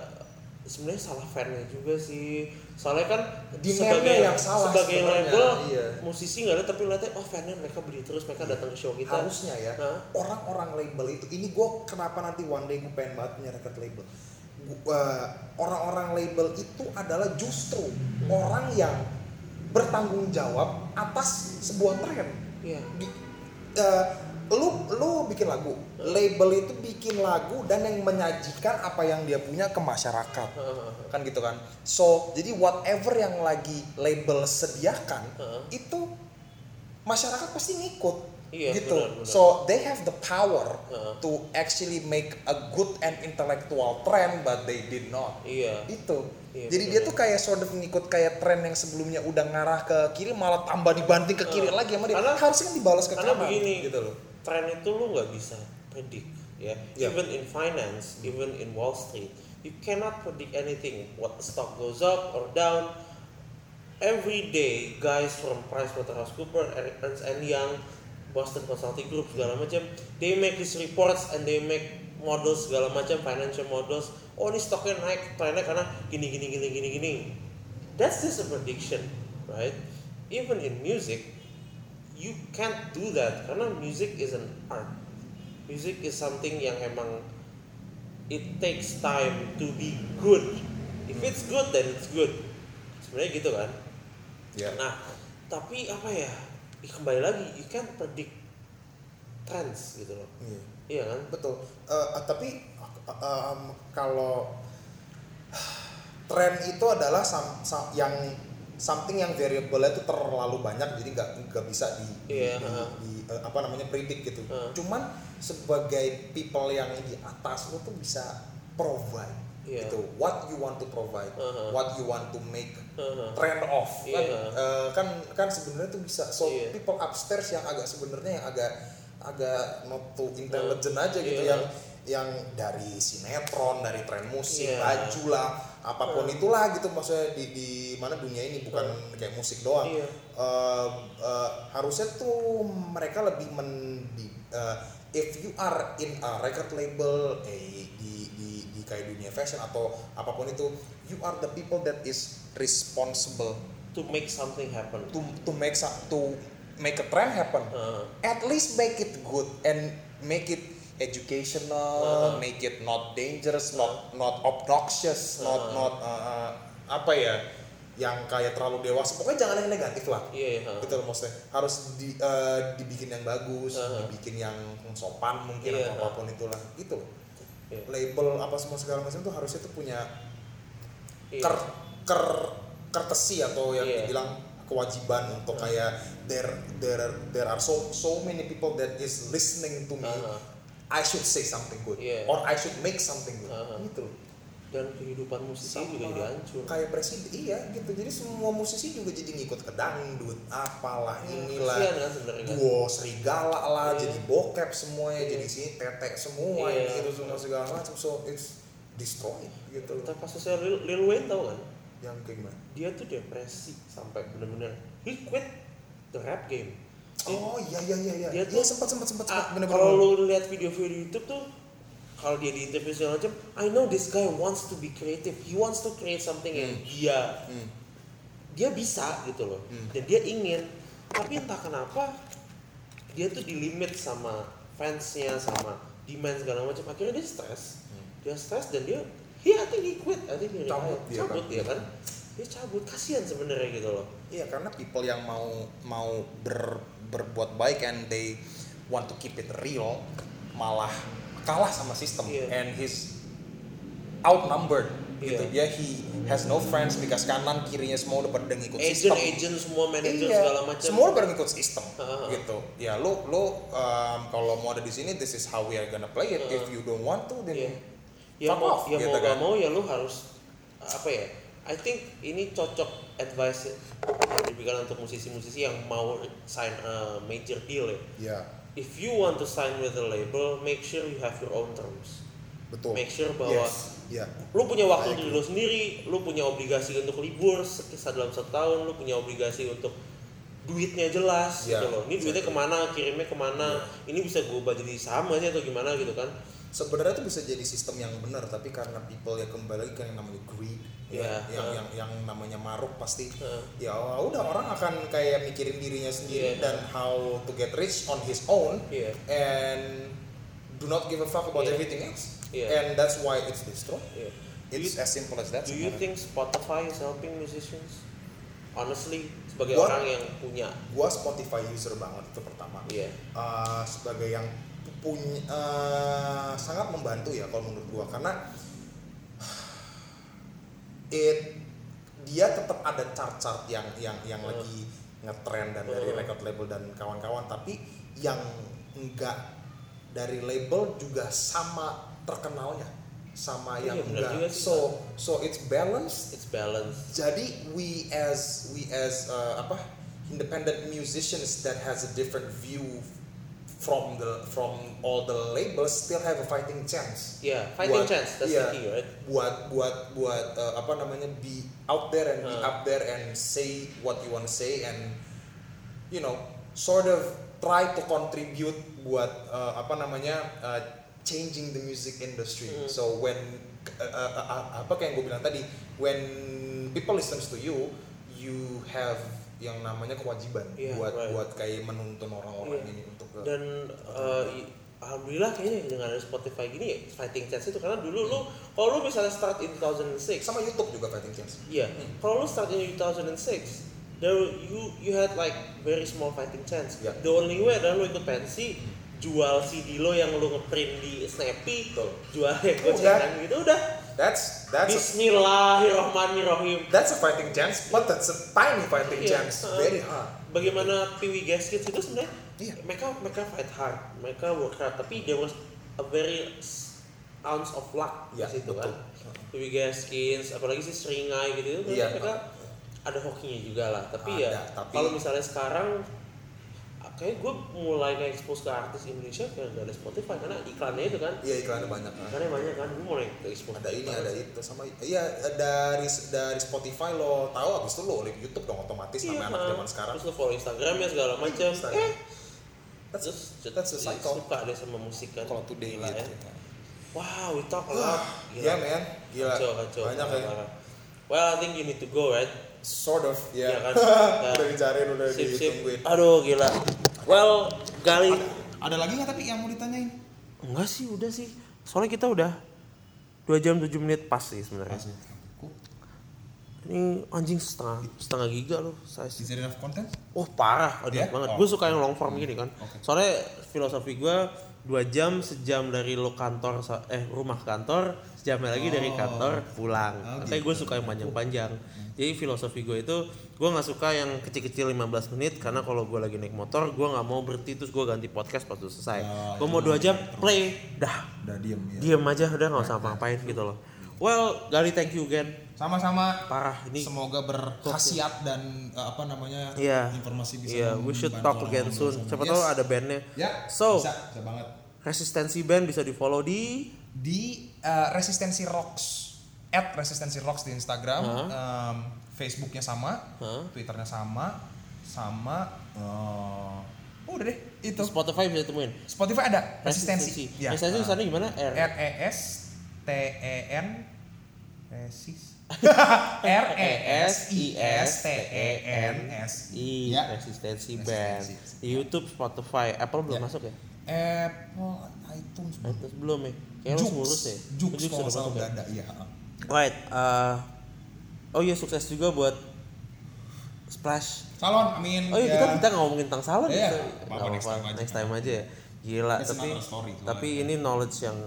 sebenarnya salah fannya juga sih. Soalnya kan sebagai yang salah sebagai label iya. musisi nggak ada tapi lihatnya oh fannya mereka beli terus mereka datang ke show kita. harusnya ya orang-orang label itu ini gue kenapa nanti one day gue pengen banget punya record label Gua- eh, orang-orang label itu adalah justru orang yang bertanggung jawab atas sebuah tren Iya. Di- eh, lu lu bikin lagu. Label itu bikin lagu dan yang menyajikan apa yang dia punya ke masyarakat. Kan gitu kan. So jadi whatever yang lagi label sediakan itu masyarakat pasti ngikut. Iya, gitu. benar, benar. so they have the power to actually make a good and intellectual trend but they did not. Iya. itu. Iya, jadi betul. dia tuh kayak sort of ngikut kayak tren yang sebelumnya udah ngarah ke kiri malah tambah dibanting ke kiri Heeh. lagi sama dia. Karena- harusnya kan dibalas ke Karena kanan begini, gitu loh tren itu lu nggak bisa predict ya. Iya. Even in finance, even in Wall Street, you cannot predict anything. What the stock goes up or down. Every day, guys from PricewaterhouseCoopers, Ernst and Young, Boston Consulting Group segala macam, they make these reports and they make models segala macam financial models. Oh ini stoknya naik, trennya karena gini gini gini gini gini. That's just a prediction, right? Even in music, you can't do that karena music is an art. Music is something yang emang it takes time to be good. If it's good, then it's good. Sebenarnya gitu kan. ya Nah, tapi apa ya? Kembali lagi, you can't predict trends gitu loh. Iya. Iya kan? betul eh, tapi eh, em, kalau tren itu adalah sam- sam- yang something yang variable itu terlalu banyak jadi nggak nggak bisa di, di- Iya, di- eh, apa namanya predict gitu Ha. cuman sebagai people yang di atas lo tuh bisa provide Iya. gitu what you want to provide Ha-ha. what you want to make Ha-ha. trend off kan Iya. eh, kan kan sebenarnya tuh bisa so Iya. people upstairs yang agak sebenarnya yang agak agak not too intelligent aja gitu Iya. yang yang dari sinetron dari tren musik Iya. baju lah apa pun Hmm. itulah gitu maksudnya di di mana dunia ini bukan kayak musik doang Iya. Eh, eh, harusnya tuh mereka lebih men di, eh, if you are in a record label eh di, di di kayak dunia fashion atau apa pun itu you are the people that is responsible To make something happen. to to make to make a trend happen Heeh. at least make it good and make it educational Uh-huh. make it not dangerous not not obnoxious not Uh-huh. not uh, uh, apa ya yang kayak terlalu dewasa pokoknya jangan yang negatif lah Iya, iya. gitu loh maksudnya harus di, uh, dibikin yang bagus Uh-huh. dibikin yang sopan mungkin Iya, atau apa pun itulah gitu loh Iya. label apa semua segala macam tuh harusnya tuh punya Iya. ker ker courtesy atau yang Iya. dibilang kewajiban untuk kayak there there there are so so many people that is listening to me Uh-huh. I should say something good Iya. or I should make something good Uh-huh. gitu Dan kehidupan musisi juga jadi hancur. kayak presiden iya gitu jadi semua musisi juga jadi ngikut ke dangdut apalah inilah Kasihan kan sebenarnya duo serigala lah Iya. jadi bokep semuanya Iya. jadi sini tetek semua Iya. ini itu semua segala macam so it's destroyed gitu loh Tapi kasusnya Lil, Lil Wayne tau kan? yang kayak gimana Dia tuh depresi sampai bener-bener he quit the rap game. Oh iya iya iya iya. Dia Dia tuh- sempat sempat sempat Ah, bener-bener. kalau lu lihat video-video YouTube tuh kalau dia di interview segala macam, I know this guy wants to be creative. He wants to create something yang dia Hmm. dia bisa gitu loh. Hmm. Dan dia ingin. Tapi entah kenapa dia tuh dilimit sama fansnya sama demand segala macam. Akhirnya dia stres. Dia stres dan dia he I think he quit. I think he Hmm. Cabut dia cabut kan. dia kan. Dia cabut kasihan sebenarnya gitu loh. Iya karena people yang mau mau ber, berbuat baik and they want to keep it real malah kalah sama sistem Iya. and he's outnumbered gitu. Iya. Dia he has no friends because kanan kirinya semua udah pada ngikut Agent sistem. agent semua manajer Iya, segala macam. semua udah pada ngikut sistem Heeh. gitu. Ya lu lu um, kalau mau ada di sini this is how we are gonna play it. If Heeh. you don't want to then Iya. Ya mau off, ya gitu mau kan. gak mau ya lu harus apa ya? I think ini cocok advice yang diberikan untuk musisi-musisi yang mau sign a major deal ya. Ya, If you want to sign with a label, make sure you have your own terms. betul. Make sure bahwa Yes, ya. lu punya waktu diri lu sendiri, lu punya obligasi untuk libur sekisar dalam satu tahun, lu punya obligasi untuk duitnya jelas Iya, gitu loh ini duitnya ke mana kirimnya ke mana ini bisa gue ubah jadi saham aja atau gimana gitu kan sebenarnya itu bisa jadi sistem yang benar tapi karena people ya kembali lagi kan yang namanya greed ya, Iya, yang, heeh. yang yang namanya maruk pasti Heeh. ya udah orang akan kayak mikirin dirinya sendiri Iya. dan how to get rich on his own Iya. and do not give a fuck about Iya. everything else Iya. and that's why it's destroyed. Do it's you- as simple as that Do you sebenarnya. think Spotify is helping musicians? Honestly, sebagai Gua- orang yang punya, gua Spotify user banget itu pertama iya, Uh, sebagai yang punya uh, sangat membantu ya kalau menurut gua karena it dia tetap ada chart-chart yang yang yang Hmm. lagi ngetrend dan dari Hmm. record label dan kawan-kawan tapi yang enggak dari label juga sama terkenalnya sama Iya, yang juga enggak sih, so so it's balanced it's balance. jadi we as we as uh, apa independent musicians that has a different view from the from all the labels still have a fighting chance Yeah, fighting Buat- chance. That's iya, the key, right? buat buat buat uh, apa namanya be out there and be Uh. up there and say what you want to say and you know sort of try to contribute buat uh, apa namanya uh, changing the music industry Hmm. so when uh, uh, uh, apa kayak yang gue bilang tadi when people listens to you you have yang namanya kewajiban Iya, buat right. buat kayak menuntun orang-orang Iya. ini Dan uh, alhamdulillah kayaknya dengan ada Spotify gini ya fighting chance itu karena dulu lu kalau lu misalnya start in 2006 sama YouTube juga fighting chance Iya, kalau lu start in 2006, there you you had like very small fighting chance. Ya. The only way adalah lu ikut pensi, jual CD lo yang lu ngeprint di Snappy, Betul. jual yang Udah. gocengan gitu udah. that's that's Bismillahirrahmanirrahim. that's a fighting chance but that's a tiny fighting Iya, chance uh, very hard Bagaimana Piwi Gaskets itu sebenarnya? Iya. Mereka mereka fight hard, mereka work hard, tapi there was a very ounce of luck Ya, di situ betul. kan. Piwi Gaskins, apalagi si Seringai gitu, itu Iya, mereka ada hokinya juga lah. Tapi ya Ada, tapi- kalau misalnya sekarang kayak gue mulai nge expose ke artis Indonesia kayak gak ada Spotify karena iklannya itu kan iya iklannya banyak kan iklannya banyak kan gue mulai ke expose ada ini ada sih. itu sama iya dari dari Spotify lo tahu habis itu lo live YouTube dong otomatis Iya, namanya anak kan. zaman sekarang terus lo follow Instagramnya segala macam Instagram. eh That's- terus that's a cycle. suka deh sama musik kan kalau today Gila gitu ya. wow we talk a lot Iya men, gila. kacau kacau Banyak ya. parah. well I think you need to go right Sort of, ya. Iya kan? Ya. udah dicariin, udah sip sip ditungguin. aduh gila well gali Ada lagi nggak tapi yang mau ditanyain? enggak sih udah sih soalnya kita udah dua jam 7 menit pas sih sebenarnya ini anjing setengah setengah giga loh size Is there enough content? Oh parah, aduh Ya? banget. Oh. Gue suka yang long form gini kan. Oke. Soalnya filosofi gue dua jam sejam dari lo kantor eh rumah kantor sejamnya lagi dari Oh. kantor pulang. Oh, Makanya gue gitu. suka yang panjang-panjang. Jadi filosofi gue itu gue nggak suka yang kecil-kecil 15 menit karena kalau gue lagi naik motor gue nggak mau berhenti terus gue ganti podcast pas udah selesai. Oh, gue mau dua jam terus. play, dah Udah diem ya. diem aja udah nggak usah ngapain gitu loh. Well, Gali thank you again. Sama-sama. Parah ini. Semoga berkhasiat dan eh, apa namanya Iya. informasi bisa Iya, we should talk again soon. Siapa Yes. tahu ada bandnya. Ya. So, bisa, bisa banget. Resistensi Band bisa di follow di Di eh, Resistensi Rocks at Resistensi Rocks di Instagram, Hah? em, Facebooknya sama, Hah? Twitternya sama, sama eh, udah deh itu. Spotify bisa temuin. Spotify ada Resistensi. Ya. Resistensi sana gimana? R. R E S T E N Resis R E S I S T E N S I Ya. Resistensi Band. Di YouTube, Spotify, Apple belum Ya. masuk ya? Apple iTunes Eh, terus belum ya? Kayaknya lu ngurus ya? Jux Jux kalau salah udah ya? ada iya Right. uh, oh iya sukses juga buat Splash. Salon amin Oh iya ya. kita kita ngomongin tentang salon Iya, gitu. apa-apa, Nggak next time aja. next time aja ya. Gila That's tapi story, tapi ini knowledge yang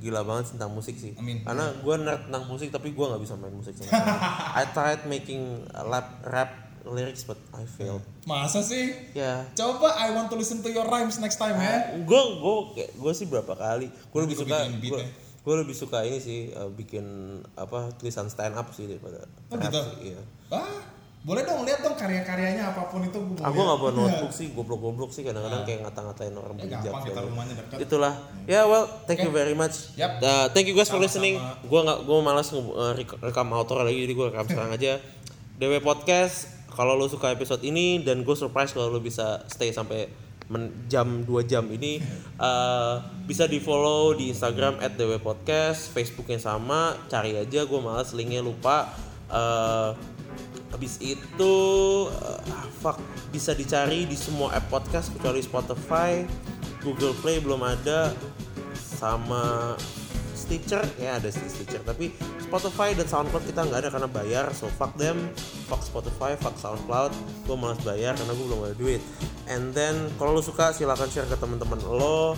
gila banget tentang musik sih. Amin. Karena gue nerd tentang musik tapi gue nggak bisa main musik sama sekali. I tried making rap rap lyrics but I failed. masa sih Ya. coba I want to listen to your rhymes next time ya Gue gue gue sih berapa kali. Gue lebih suka gue ya. lebih suka ini sih uh, bikin apa tulisan stand up sih daripada Oh, rap gitu? sih. Iya. ah boleh dong lihat dong karya-karyanya apa pun itu gue Aku nggak bawa notebook sih, goblok-goblok sih kadang-kadang kayak ngata-ngatain orang Ya, bijak. kita rumahnya dekat. Itulah. Ya well, thank you very much. Yap. Uh, thank you guys for Sama-sama. listening. Gua nggak gua malas uh, rek- rekam outro lagi jadi gua rekam sekarang aja. DW Podcast kalau lo suka episode ini dan gue surprise kalau lo bisa stay sampai men- jam 2 jam ini eh, bisa di follow di Instagram @dwpodcast Facebooknya sama cari aja gue malas linknya lupa Eh, habis itu ah, fuck bisa dicari di semua app podcast kecuali Spotify Google Play belum ada sama Stitcher ya ada sih Stitcher tapi Spotify dan SoundCloud kita nggak ada karena bayar so fuck them fuck Spotify fuck SoundCloud gue malas bayar karena gue belum ada duit. And then kalau lo suka silahkan share ke teman-teman lo.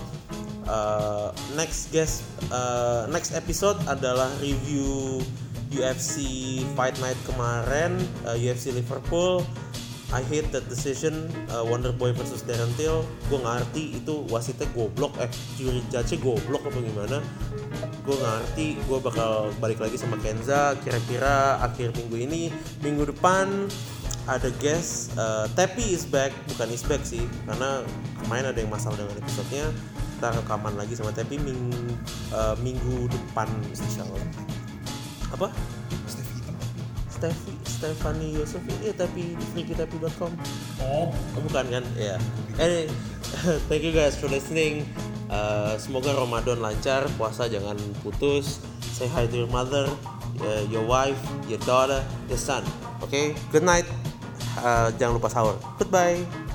Uh, next guest uh, next episode adalah review UFC Fight Night kemarin uh, UFC Liverpool I hate that decision uh, Wonder Boy versus Darren Till gue ngerti itu wasitnya goblok eh juri judge goblok apa gimana. Gue ngerti gue bakal balik lagi sama Kenza kira-kira akhir minggu ini. Minggu depan ada guest uh, Tepi is back bukan is back sih karena kemarin ada yang masalah dengan episodenya. Kita rekaman lagi sama Tepi ming, uh, minggu depan insya Allah apa Steve Hitam. Stefi Stefani Yusuf ini tapi di freakytepi.com Oh, Oh, bukan kan? Ya. Eh, thank you guys for listening. Uh, semoga Ramadan lancar, puasa jangan putus. Say hi to your mother, uh, your wife, your daughter, your son. Oke, good night. Uh, jangan lupa sahur. Goodbye.